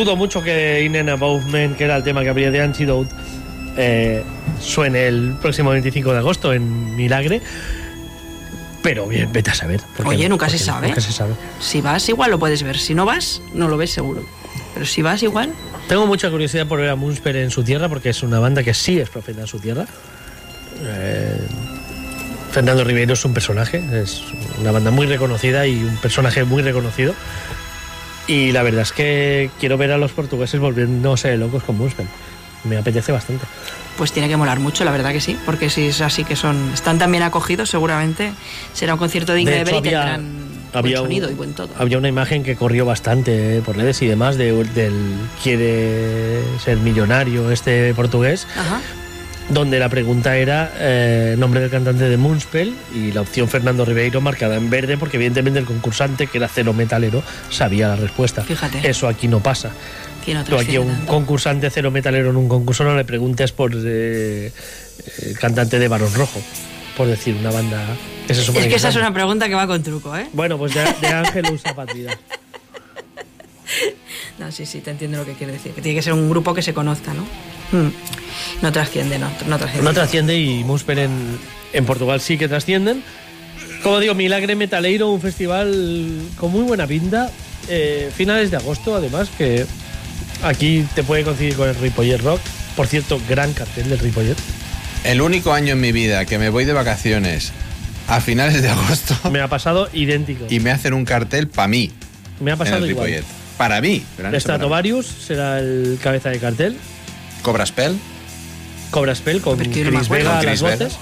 Dudo mucho que In and Men, que era el tema que habría de Antidote, eh, suene el próximo 25 de agosto en Milagre. Pero bien, vete a saber. ¿por qué Oye, nunca se sabe. Nunca se sabe. Si vas, igual lo puedes ver. Si no vas, no lo ves seguro. Pero si vas, igual. Tengo mucha curiosidad por ver a Moonsper en su tierra, porque es una banda que sí es profeta en su tierra. Eh, Fernando Ribeiro es un personaje, es una banda muy reconocida y un personaje muy reconocido. Y la verdad es que quiero ver a los portugueses volviéndose locos con Moonsper. Me apetece bastante. Pues tiene que molar mucho, la verdad que sí. Porque si es así que son están tan bien acogidos, seguramente será un concierto digno de, De ver y había- tendrán buen había un- sonido y buen todo. Había una imagen que corrió bastante eh, por redes y demás de, del quiere ser millonario este portugués, Ajá. Donde la pregunta era eh, nombre del cantante de Moonspell y la opción Fernando Ribeiro marcada en verde porque evidentemente el concursante que era cero metalero sabía la respuesta. Fíjate. Eso aquí no pasa. No Tú aquí a un tanto. concursante cero metalero en un concurso no le preguntes por eh, cantante de Barón Rojo, por decir una banda que se supone Es que esa es una pregunta que va con truco, ¿eh? Bueno, pues de, de Ángel usa Patria. No, sí, sí, te entiendo lo que quiere decir. Que tiene que ser un grupo que se conozca, ¿no? Mm. No trasciende, no, no trasciende. No trasciende y Musper en, en Portugal sí que trascienden. Como digo, Milagre Metaleiro, un festival con muy buena pinta. eh, finales de agosto, además, que aquí te puede coincidir con el Ripollet Rock. Por cierto, gran cartel del Ripollet. El único año en mi vida que me voy de vacaciones a finales de agosto Me ha pasado idéntico. y me hacen un cartel para mí Me ha en pasado el igual. Ripollet. Para mí. Stratovarius será el cabeza de cartel. Cobra Spell. Cobra Spell con no Chris. Vega Con las Chris Vega. voces.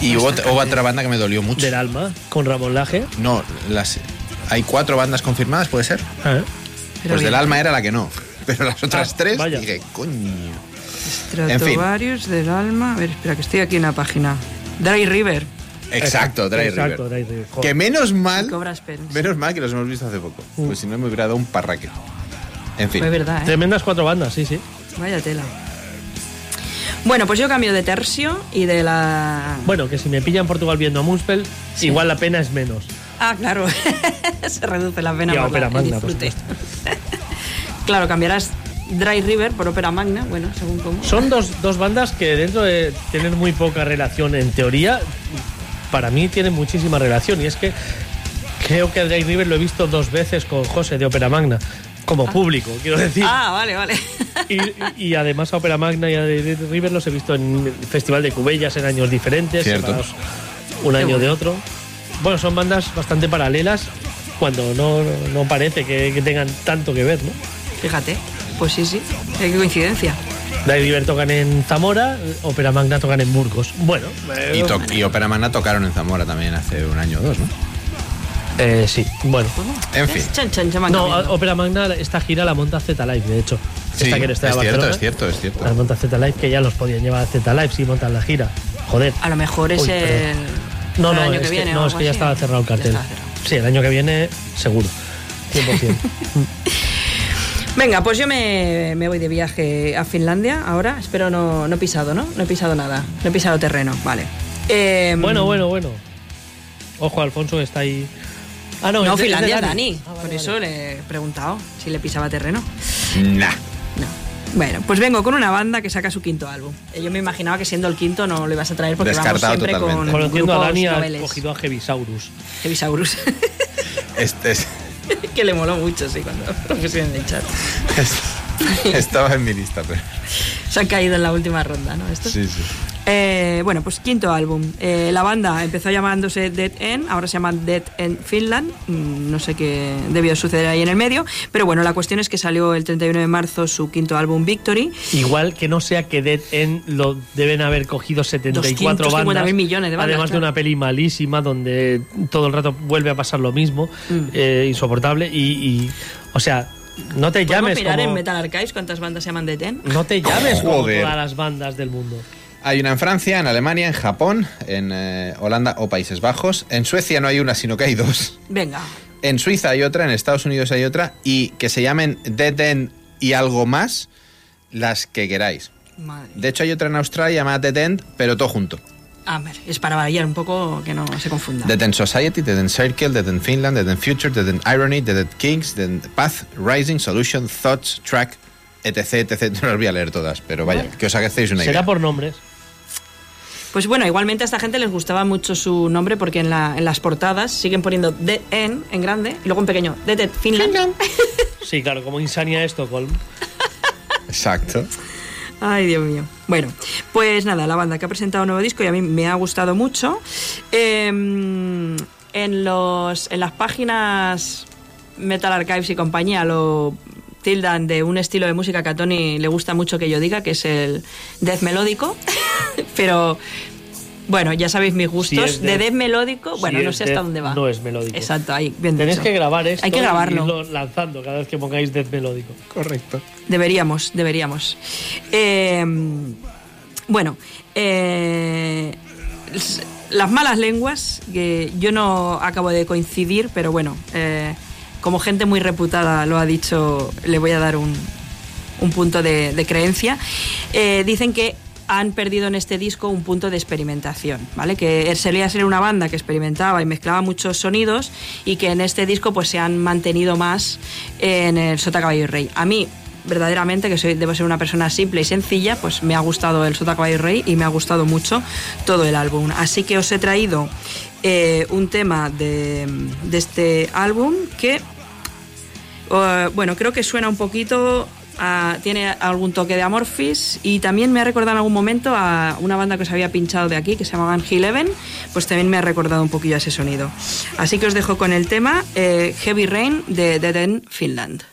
Y hubo, hubo otra banda que me dolió mucho. Del alma, con Ramón Laje. No, las, hay cuatro bandas confirmadas, ¿puede ser? Ah, Pero pues bien. del alma era la que no. Pero las otras Ah, tres, vaya. dije, coño. Stratovarius del alma. A ver, espera, que estoy aquí en la página. Dry River. Exacto, Dry Exacto, River. Dry River. Joder. Que menos mal, menos mal que los hemos visto hace poco. Pues si no me hubiera dado un parraque. En fin. Fue verdad, ¿eh? Tremendas cuatro bandas, sí, sí. Vaya tela. Bueno, pues yo cambio de tercio y de la... Bueno, que si me pillan Portugal viendo a Moonspell, igual la pena es menos. Ah, claro. Se reduce la pena Y por la- Magna, por disfrute. claro, cambiarás Dry River por Ópera Magna, bueno, según cómo. Son dos, dos bandas que dentro de tener muy poca relación en teoría, para mí tienen muchísima relación. Y es que creo que a River lo he visto dos veces con José de Ópera Magna, como público, quiero decir. Ah, vale, vale. Y, y además a Ópera Magna y a River los he visto en el Festival de Cubellas en años diferentes, Cierto. separados un año de otro. Bueno, son bandas bastante paralelas cuando no, no parece que, que tengan tanto que ver, ¿no? Fíjate, pues sí, sí. Qué coincidencia. River tocan en Zamora, Ópera Magna tocan en Burgos. Bueno, eh, Y, to- y Ópera Magna tocaron en Zamora también hace un año o dos, ¿no? eh, sí, bueno. En fin. Chan, chan, chan, van No, cambiando. a- Ópera Magna, esta gira la monta Z Live, de hecho. Sí, esta que no es está de cierto, es cierto, es cierto. La monta Z Live, que ya los podían llevar a Z Live si montan la gira. Joder. A lo mejor es Uy, el... perdón. No, el no, año es que que, viene. no, es que ya estaba cerrado el cartel. cerrado. Sí, el año que viene, seguro. 100%. Venga, pues yo me, me voy de viaje a Finlandia ahora. Espero no, no he pisado, ¿no? No he pisado nada. No he pisado terreno, vale. Eh, bueno, bueno, bueno. Ojo, Alfonso está ahí. Ah, no, No, es Finlandia, Dani. Dani. Ah, vale, Por vale. eso le he preguntado si le pisaba terreno. Nah. No. Bueno, pues vengo con una banda que saca su quinto álbum. Eh, Yo me imaginaba que siendo el quinto no lo ibas a traer porque Descartado vamos siempre totalmente. con Conociendo a grupos Dani, ha noveles. cogido a Heavisaurus. Heavisaurus. Este es- que le moló mucho, sí, cuando lo pusieron en el chat. es- estaba en mi lista, pero. Se han caído en la última ronda, ¿no? Estos? Sí, sí. Eh, bueno, pues quinto álbum. Eh, la banda empezó llamándose Dead End, ahora se llama Dead End Finland. Mm, No sé qué debió suceder ahí en el medio, pero bueno, la cuestión es que salió el 31 de marzo su quinto álbum Victory. Igual que no sea que Dead End lo deben haber cogido 74 250.000 bandas. millones de bandas, Además de una peli malísima donde todo el rato vuelve a pasar lo mismo, Mm. eh, insoportable. Y, y, o sea, no te ¿Podemos llames mirar como, en Metal Archives cuántas bandas se llaman Dead End? no te llames como todas las bandas del mundo. Hay una en Francia, en Alemania, en Japón, en eh, Holanda o Países Bajos. En Suecia no hay una, sino que hay dos. Venga. En Suiza hay otra, en Estados Unidos hay otra. Y que se llamen Dead End y algo más, las que queráis. Madre. De hecho, hay otra en Australia llamada Dead End, pero todo junto. A ver, es para variar un poco que no se confunda. Dead End Society, Dead End Circle, Dead End Finland, Dead End Future, Dead End Irony, Dead End Kings, Dead End Path, Rising, Solution, Thoughts, Track, etc, etc. No las voy a leer todas, pero vaya, que os hagáis una Será idea. por nombres. Pues bueno, igualmente a esta gente les gustaba mucho su nombre porque en, la- en las portadas siguen poniendo Dead End en grande y luego en pequeño Dead End Finland. Sí, claro, como Insania Estocolm. Exacto. Ay, Dios mío. Bueno, pues nada, la banda que ha presentado un nuevo disco y a mí me ha gustado mucho. Eh, en, los, en las páginas Metal Archives y compañía lo tildan de un estilo de música que a Tony le gusta mucho que yo diga, que es el death melódico. Pero bueno, ya sabéis mis gustos. es de death- death melódico, si bueno, no sé hasta death, dónde va. no es melódico. Exacto, ahí, bien Tenéis dicho. que grabar esto Hay que y grabarlo. irlo lanzando cada vez que pongáis Death Melódico. Correcto. Deberíamos, deberíamos. Eh, bueno, eh, las malas lenguas, que yo no acabo de coincidir, pero bueno, eh, como gente muy reputada lo ha dicho, le voy a dar un, un punto de, creencia. Eh, dicen que han perdido en este disco un punto de experimentación, ¿vale? Que solía ser una banda que experimentaba y mezclaba muchos sonidos y que en este disco pues se han mantenido más en el Sota Caballo y Rey. A mí verdaderamente que soy debo ser una persona simple y sencilla, pues me ha gustado el Sota Caballo y Rey y me ha gustado mucho todo el álbum. Así que os he traído eh, un tema de, este álbum que Uh, bueno, creo que suena un poquito. tiene algún toque de Amorphis y también me ha recordado en algún momento a una banda que os había pinchado de aquí que se llamaban Eleven, pues también me ha recordado un poquillo ese sonido. Así que os dejo con el tema eh, Heavy Rain de Dead End Finland.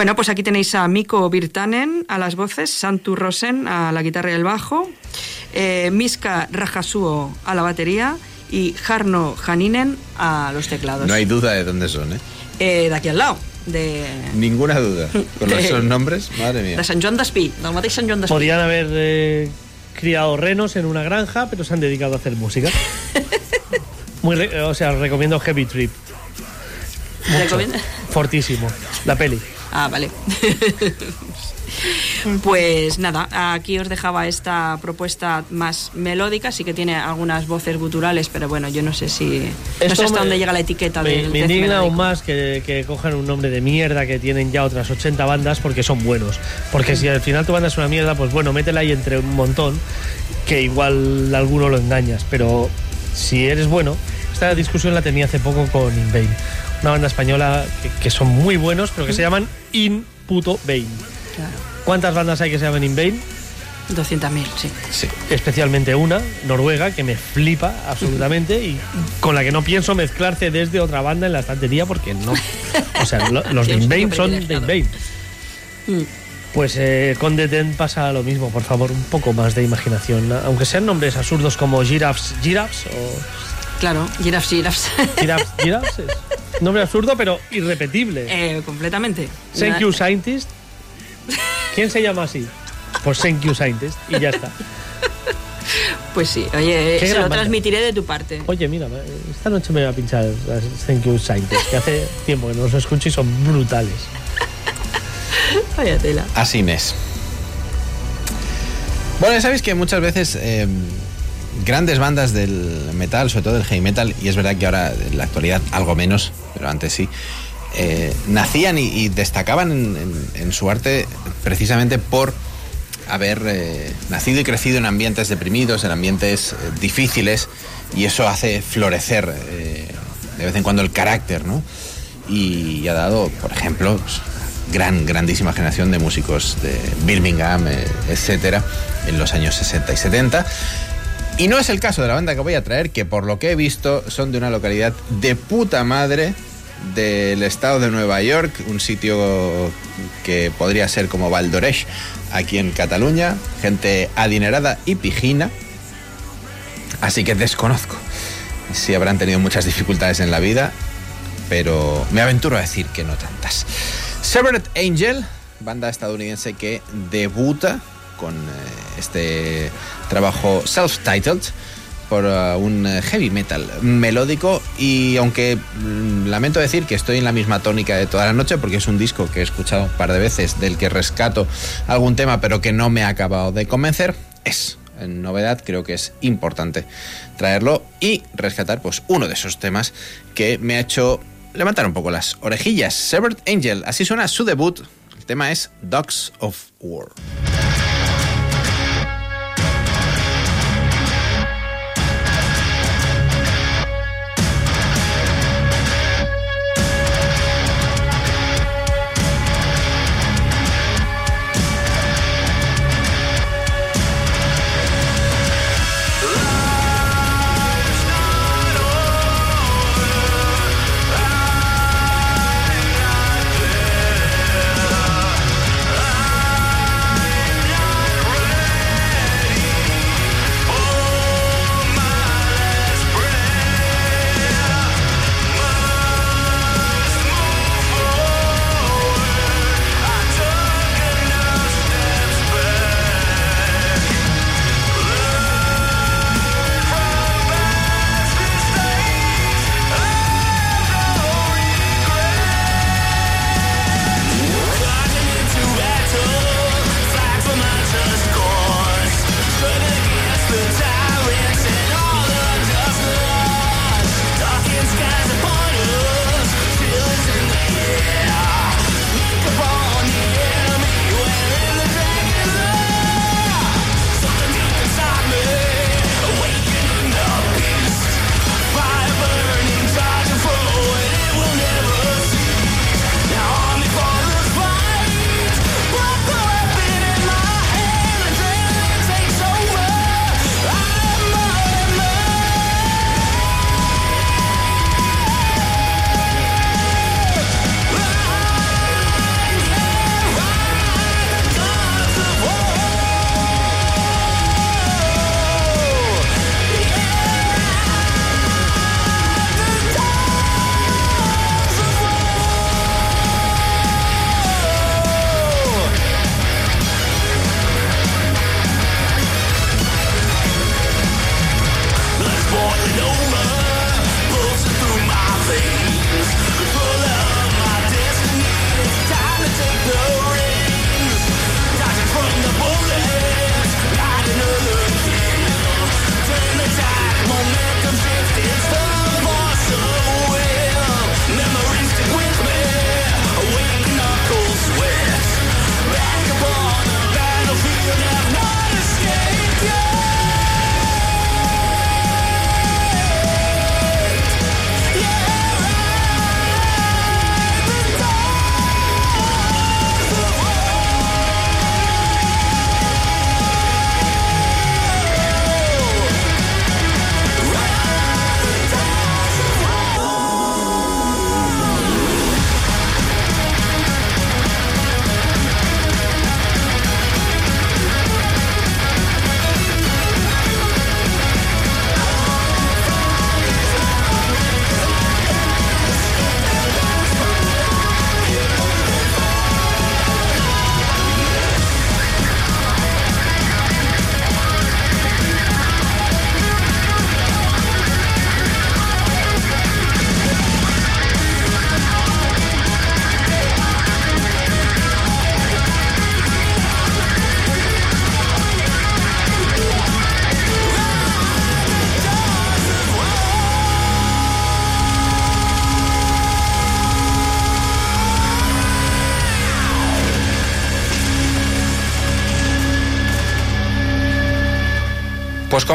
Bueno, pues aquí tenéis a Miko Virtanen a las voces, Santu Rosen a la guitarra y el bajo, eh, Miska Rajasuo a la batería y Jarno Janinen a los teclados. No hay duda de dónde son, ¿eh? Eh, D'aquí al lado, de, Ninguna duda. Con De- esos nombres, madre mía. de Sant Joan d'Espí, del mateix Sant Joan d'Espí. Podrían haber eh, criado renos en una granja, pero se han dedicado a hacer música. Muy re- o sea, os recomiendo Heavy Trip. Recomienda- Fortísimo. La peli. Ah, vale. Pues nada, aquí os dejaba esta propuesta más melódica, sí que tiene algunas voces guturales, pero bueno, yo no sé si... no sé hasta me- dónde llega la etiqueta Me, del me indigna aún más que, que cojan un nombre de mierda que tienen ya otras 80 bandas porque son buenos. Porque si al final tu banda es una mierda, pues bueno, métela ahí entre un montón que igual alguno lo engañas. Pero si eres bueno, esta discusión la tenía hace poco con Invain, una banda española que, que son muy buenos, pero que se llaman In Puto Vain. Claro, ¿Cuántas bandas hay que se llaman Invain? 200.000, sí. Sí. especialmente una, Noruega, que me flipa absolutamente y con la que no pienso mezclar CDs de otra banda en la estantería porque no. O sea, lo- los de Invain son de. Invain. Mm. Pues eh, con The Ten pasa lo mismo, por favor, un poco más de imaginación. Aunque sean nombres absurdos como Giraffes, Giraffes o Claro, giraffes, giraffes. Giraffes, Giraffes. es Nombre absurdo, pero irrepetible. eh, completamente. Thank you, Scientist. ¿Quién se llama así? Pues Thank you, Scientist. Y ya está. Pues sí, oye, Qué se lo banda. transmitiré de tu parte. Oye, mira, esta noche me voy a pinchar las Thank You Scientist, que hace tiempo que no los escucho y son brutales. Vaya tela. Así Inés. Bueno, ya sabéis que muchas veces eh, grandes bandas del metal, sobre todo del heavy metal, y es verdad que ahora en la actualidad algo menos, pero antes sí, eh, nacían y, destacaban en, su arte precisamente por haber eh, nacido y crecido en ambientes deprimidos, en ambientes eh, difíciles, y eso hace florecer de vez en cuando el carácter, ¿no? Y ha dado, por ejemplo, pues, gran, grandísima generación de músicos de Birmingham, etcétera, en los años 60 y 70. Y no es el caso de la banda que voy a traer, que por lo que he visto son de una localidad de puta madre del estado de Nueva York, un sitio que podría ser como Valdoreix, aquí en Cataluña, gente adinerada y pijina. Así que desconozco si habrán tenido muchas dificultades en la vida, pero me aventuro a decir que no tantas. Severed Angel, banda estadounidense que debuta con eh, este trabajo self-titled por eh, un eh, heavy metal melódico y aunque mm, lamento decir que estoy en la misma tónica de toda la noche porque es un disco que he escuchado un par de veces del que rescato algún tema pero que no me ha acabado de convencer, es novedad creo que es importante traerlo y rescatar pues uno de esos temas que me ha hecho levantar un poco las orejillas. Severed Angel, así suena su debut. El tema es Dogs of War.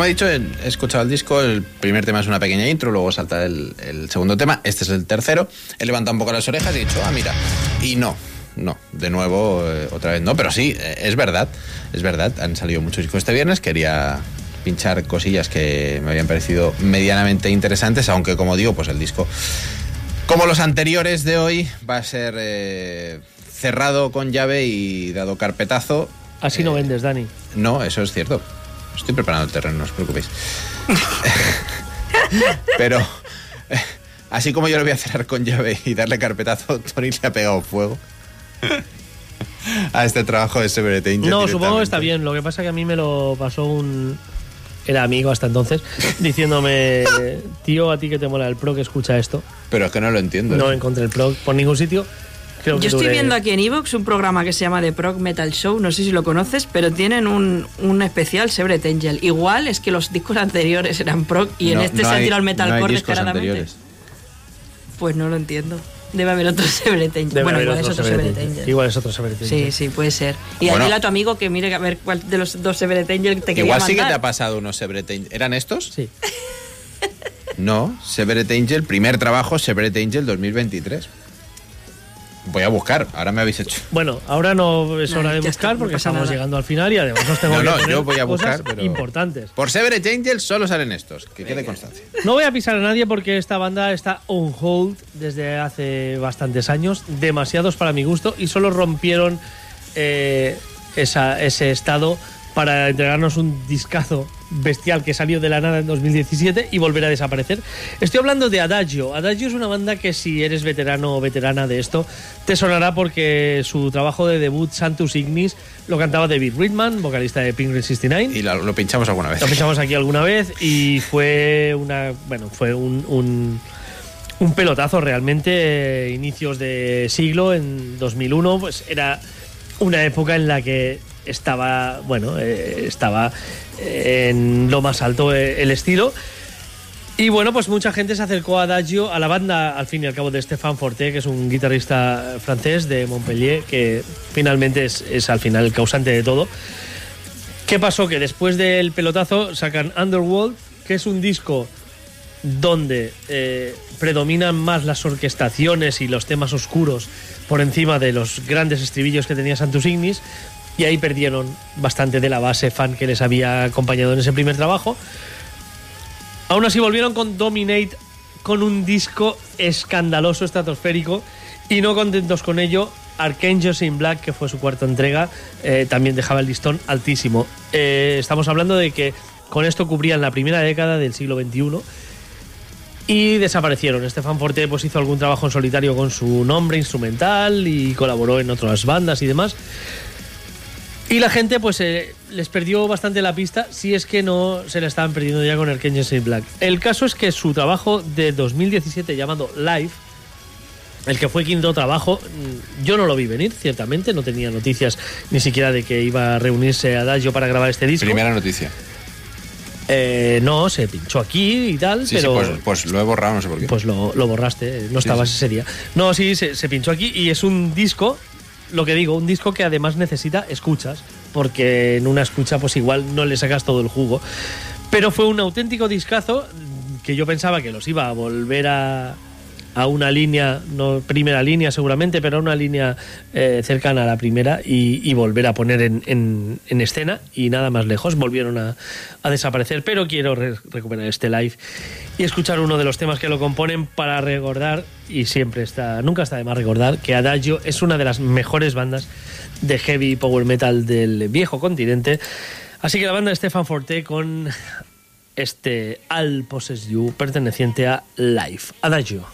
He dicho, he escuchado el disco, el primer tema es una pequeña intro, luego salta el, el segundo tema, este es el tercero, he levantado un poco las orejas y he dicho, ah, mira, y no, no, de nuevo, eh, otra vez no, pero sí, eh, es verdad, es verdad, han salido muchos discos este viernes, quería pinchar cosillas que me habían parecido medianamente interesantes, aunque como digo, pues el disco, como los anteriores de hoy, va a ser eh, cerrado con llave y dado carpetazo. Así no vendes, Dani. No, eso es cierto. Estoy preparando el terreno, no os preocupéis. Pero eh, así como yo lo voy a cerrar con llave y darle carpetazo, Tony le ha pegado fuego a este trabajo de Angel No, supongo que está bien. Lo que pasa que a mí me lo pasó un. Era amigo hasta entonces, diciéndome, tío, a ti que te mola el pro que escucha esto. Pero es que no lo entiendo. No ¿eh? encontré el pro por ningún sitio. Creo que Yo estoy viendo aquí en Evox un programa que se llama The Prog Metal Show, no sé si lo conoces, pero tienen un, un especial Severate Angel. Igual es que los discos anteriores eran prog y en No- este no se ha tirado el no metalcore discos descaradamente. anteriores. Pues no lo entiendo. Debe haber otro Severate Angel. Debe bueno, igual es otro Severate Angel. Igual es otro Sí, Angel. sí, puede ser. Y Bueno. dile a tu amigo que mire a ver cuál de los dos Severate Angel te quería Igual sí que te ha pasado unos Severate Angel. ¿Eran estos? Sí. No, Severate Angel, primer trabajo, Severate Angel 2023. Voy a buscar, ahora me habéis hecho. Bueno, ahora no es No, hora de está, buscar no porque estamos nada. llegando al final y además nos tengo No, que no, poner yo voy a cosas buscar, pero- importantes. Por Severate Angel solo salen estos, que quede constancia. No voy a pisar a nadie porque esta banda está on hold desde hace bastantes años, demasiados para mi gusto, y solo rompieron eh, esa- ese estado para entregarnos un discazo bestial que salió de la nada en 2017 y volver a desaparecer. Estoy hablando de Adagio. Adagio es una banda que si eres veterano o veterana de esto, te sonará porque su trabajo de debut, Santus Ignis, lo cantaba David Ridman, vocalista de Pink 69. Y lo, lo pinchamos alguna vez. Lo pinchamos aquí alguna vez y fue una. Bueno, fue un. un un pelotazo realmente, eh, inicios de siglo, en 2001, pues era una época en la que estaba, bueno, eh, estaba en lo más alto eh, el estilo. Y bueno, pues mucha gente se acercó a Adagio, a la banda, al fin y al cabo, de Stéphane Forté, que es un guitarrista francés de Montpellier, que finalmente es, es al final el causante de todo. ¿Qué pasó? Que después del pelotazo sacan Underworld, que es un disco donde eh, predominan más las orquestaciones y los temas oscuros por encima de los grandes estribillos que tenía Santus Ignis, y ahí perdieron bastante de la base fan que les había acompañado en ese primer trabajo. Aún así volvieron con Dominate con un disco escandaloso, estratosférico, y no contentos con ello, Archangels in Black, que fue su cuarta entrega, eh, también dejaba el listón altísimo. Eh, estamos hablando de que con esto cubrían la primera década del siglo XXI y desaparecieron. Estefan Forte pues, hizo algún trabajo en solitario con su nombre instrumental y colaboró en otras bandas y demás. Y la gente pues eh, les perdió bastante la pista si es que no se la estaban perdiendo ya con Archangels in Black. El caso es que su trabajo de 2017 llamado Live, el que fue quinto trabajo, mm, yo no lo vi venir, ciertamente, no tenía noticias ni siquiera de que iba a reunirse Adagio para grabar este disco. Primera noticia. Eh, no, se pinchó aquí y tal, Sí, pero sí, pues, pues lo he borrado, no sé por qué. pues lo, lo borraste, eh, no estabas sí. ese día. No, sí, se, se pinchó aquí y es un disco, lo que digo, un disco que además necesita escuchas, porque en una escucha pues igual no le sacas todo el jugo. Pero fue un auténtico discazo que yo pensaba que los iba a volver a, a una línea, no primera línea seguramente, pero a una línea eh, cercana a la primera y, y volver a poner en, en- en escena y nada más lejos, volvieron a, a desaparecer, pero quiero re- recuperar este live y escuchar uno de los temas que lo componen para recordar, y siempre está, nunca está de más recordar, que Adagio es una de las mejores bandas de heavy power metal del viejo continente. Así que la banda de Stefan Forte con este Al Possess You perteneciente a Life. Adagio.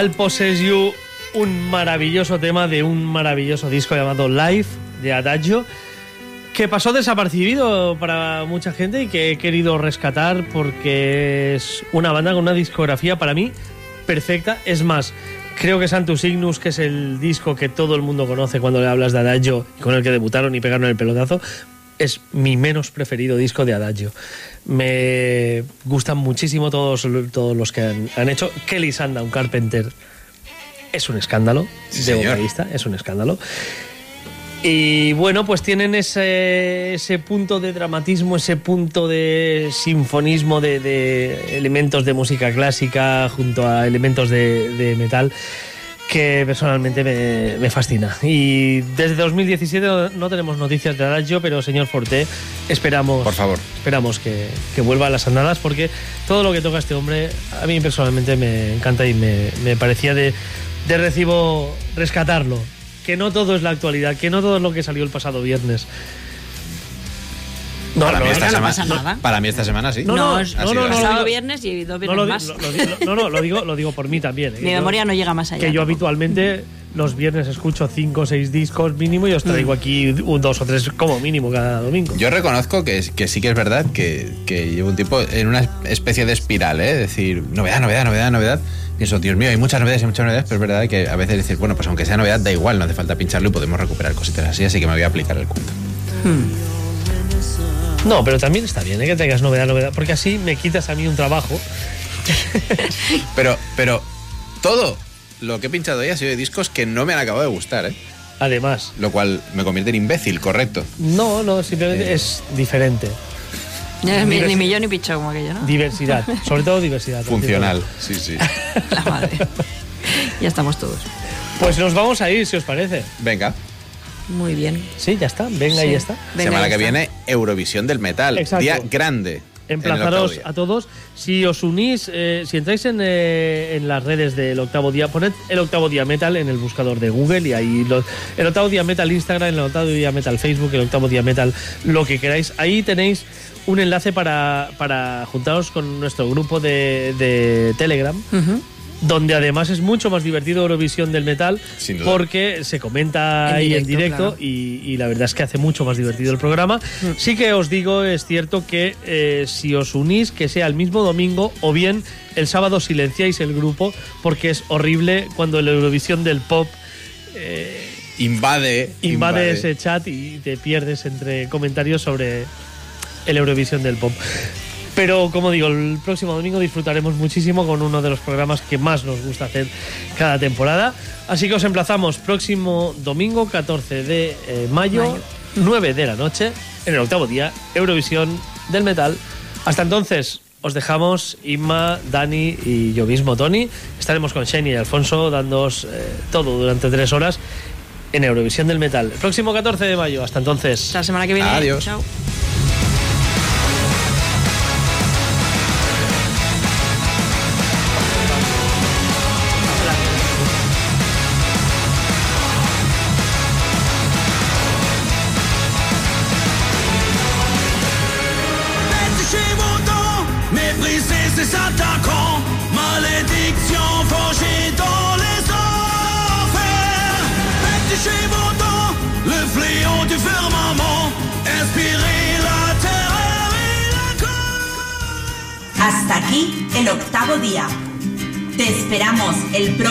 I'll Possess You, un maravilloso tema de un maravilloso disco llamado Life de Adagio, que pasó desapercibido para mucha gente y que he querido rescatar porque es una banda con una discografía para mí perfecta. Es más, creo que Santus Ignus, que es el disco que todo el mundo conoce cuando le hablas de Adagio y con el que debutaron y pegaron el pelotazo, es mi menos preferido disco de Adagio. Me gustan muchísimo todos, todos los que han, hecho. Kelly Sanda, un Carpenter, es un escándalo de vocalista, es un escándalo. Y bueno, pues tienen ese, ese, punto de dramatismo, ese punto de sinfonismo de, elementos de música clásica junto a elementos de metal que personalmente me, me fascina. Y desde 2017 no, tenemos noticias de Adagio, pero señor Forte, esperamos, Por favor. esperamos que, que vuelva a las andadas porque todo lo que toca este hombre a mí personalmente me encanta y me, me parecía de, de recibo rescatarlo. Que no todo es la actualidad, que no todo es lo que salió el pasado viernes. No, para, mí esta no semana, pasa nada. para mí esta semana sí. No, no, es- no, no, no, no, digo- viernes y dos no, viernes lo, di- más. lo- lo digo- no, no, lo digo, lo digo por mí también. ¿eh? Mi Yo- memoria no llega más allá. que yo tampoco. habitualmente los viernes escucho cinco o seis discos mínimo y os traigo aquí un, dos o tres como mínimo cada domingo. Yo reconozco que, que sí que es verdad que, que llevo un tiempo en una especie de espiral, ¿eh? Es decir, novedad, novedad, novedad, novedad. Pienso, Dios mío, hay muchas novedades y muchas novedades, pero es verdad que a veces decir, bueno, pues aunque sea novedad, da igual, no hace falta pincharlo y podemos recuperar cositas así, así que me voy a aplicar el cuento. No, pero también está bien ¿eh? que tengas novedad, novedad, porque así me quitas a mí un trabajo. Pero, pero todo lo que he pinchado hoy ha sido de discos que no me han acabado de gustar, ¿eh? Además, Lo cual me convierte en imbécil, correcto. no, no, simplemente Eh. es diferente. Ya, Ni, ni millón ni picho como aquello, ¿no? Diversidad, sobre todo diversidad. Funcional, sí, sí. La madre. ya estamos todos. Pues nos vamos a ir, si os parece. Venga, Muy bien. Sí, ya está, venga, Sí. y ya está. Venga, semana ya que está. viene, Eurovisión del Metal. Exacto. Día grande. Emplazaros a todos. Si os unís, eh, si entráis en, eh, en las redes del octavo día, poned el octavo día metal en el buscador de Google y ahí lo- el octavo día metal Instagram, el octavo día metal Facebook, el octavo día metal lo que queráis. Ahí tenéis un enlace para, para juntaros con nuestro grupo de, de Telegram. Donde además es mucho más divertido Eurovisión del metal Sin duda. porque se comenta En ahí en directo, directo claro. y, y la verdad es que hace mucho más divertido el programa. Sí que os digo, es cierto que eh, si os unís, que sea el mismo domingo o bien el sábado silenciáis el grupo porque es horrible cuando la Eurovisión del pop Invade. invade ese chat y te pierdes entre comentarios sobre el Eurovisión del pop. Pero como digo, el próximo domingo disfrutaremos muchísimo con uno de los programas que más nos gusta hacer cada temporada. Así que os emplazamos próximo domingo 14 de eh, mayo, Mayo. 9 de la noche, en el octavo día, Eurovisión del Metal. Hasta entonces, os dejamos Inma, Dani y yo mismo, Tony. Estaremos con Shane y Alfonso dándoos eh, todo durante tres horas en Eurovisión del Metal. El próximo 14 de mayo. Hasta entonces. Hasta la semana que viene. Adiós. Chao.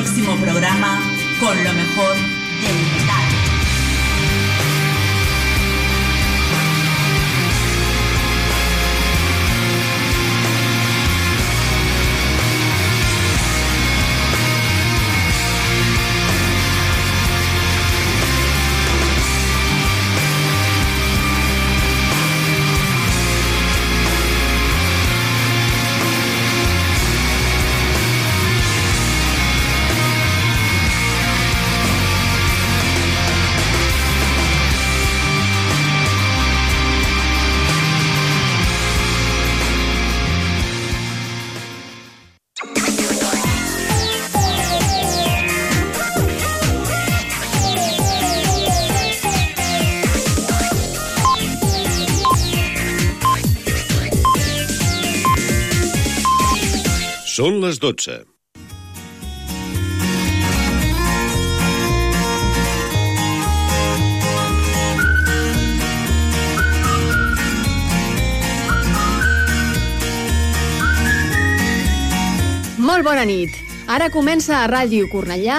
Próximo programa les 12. Molt bona nit. Ara comença a Ràdio Cornellà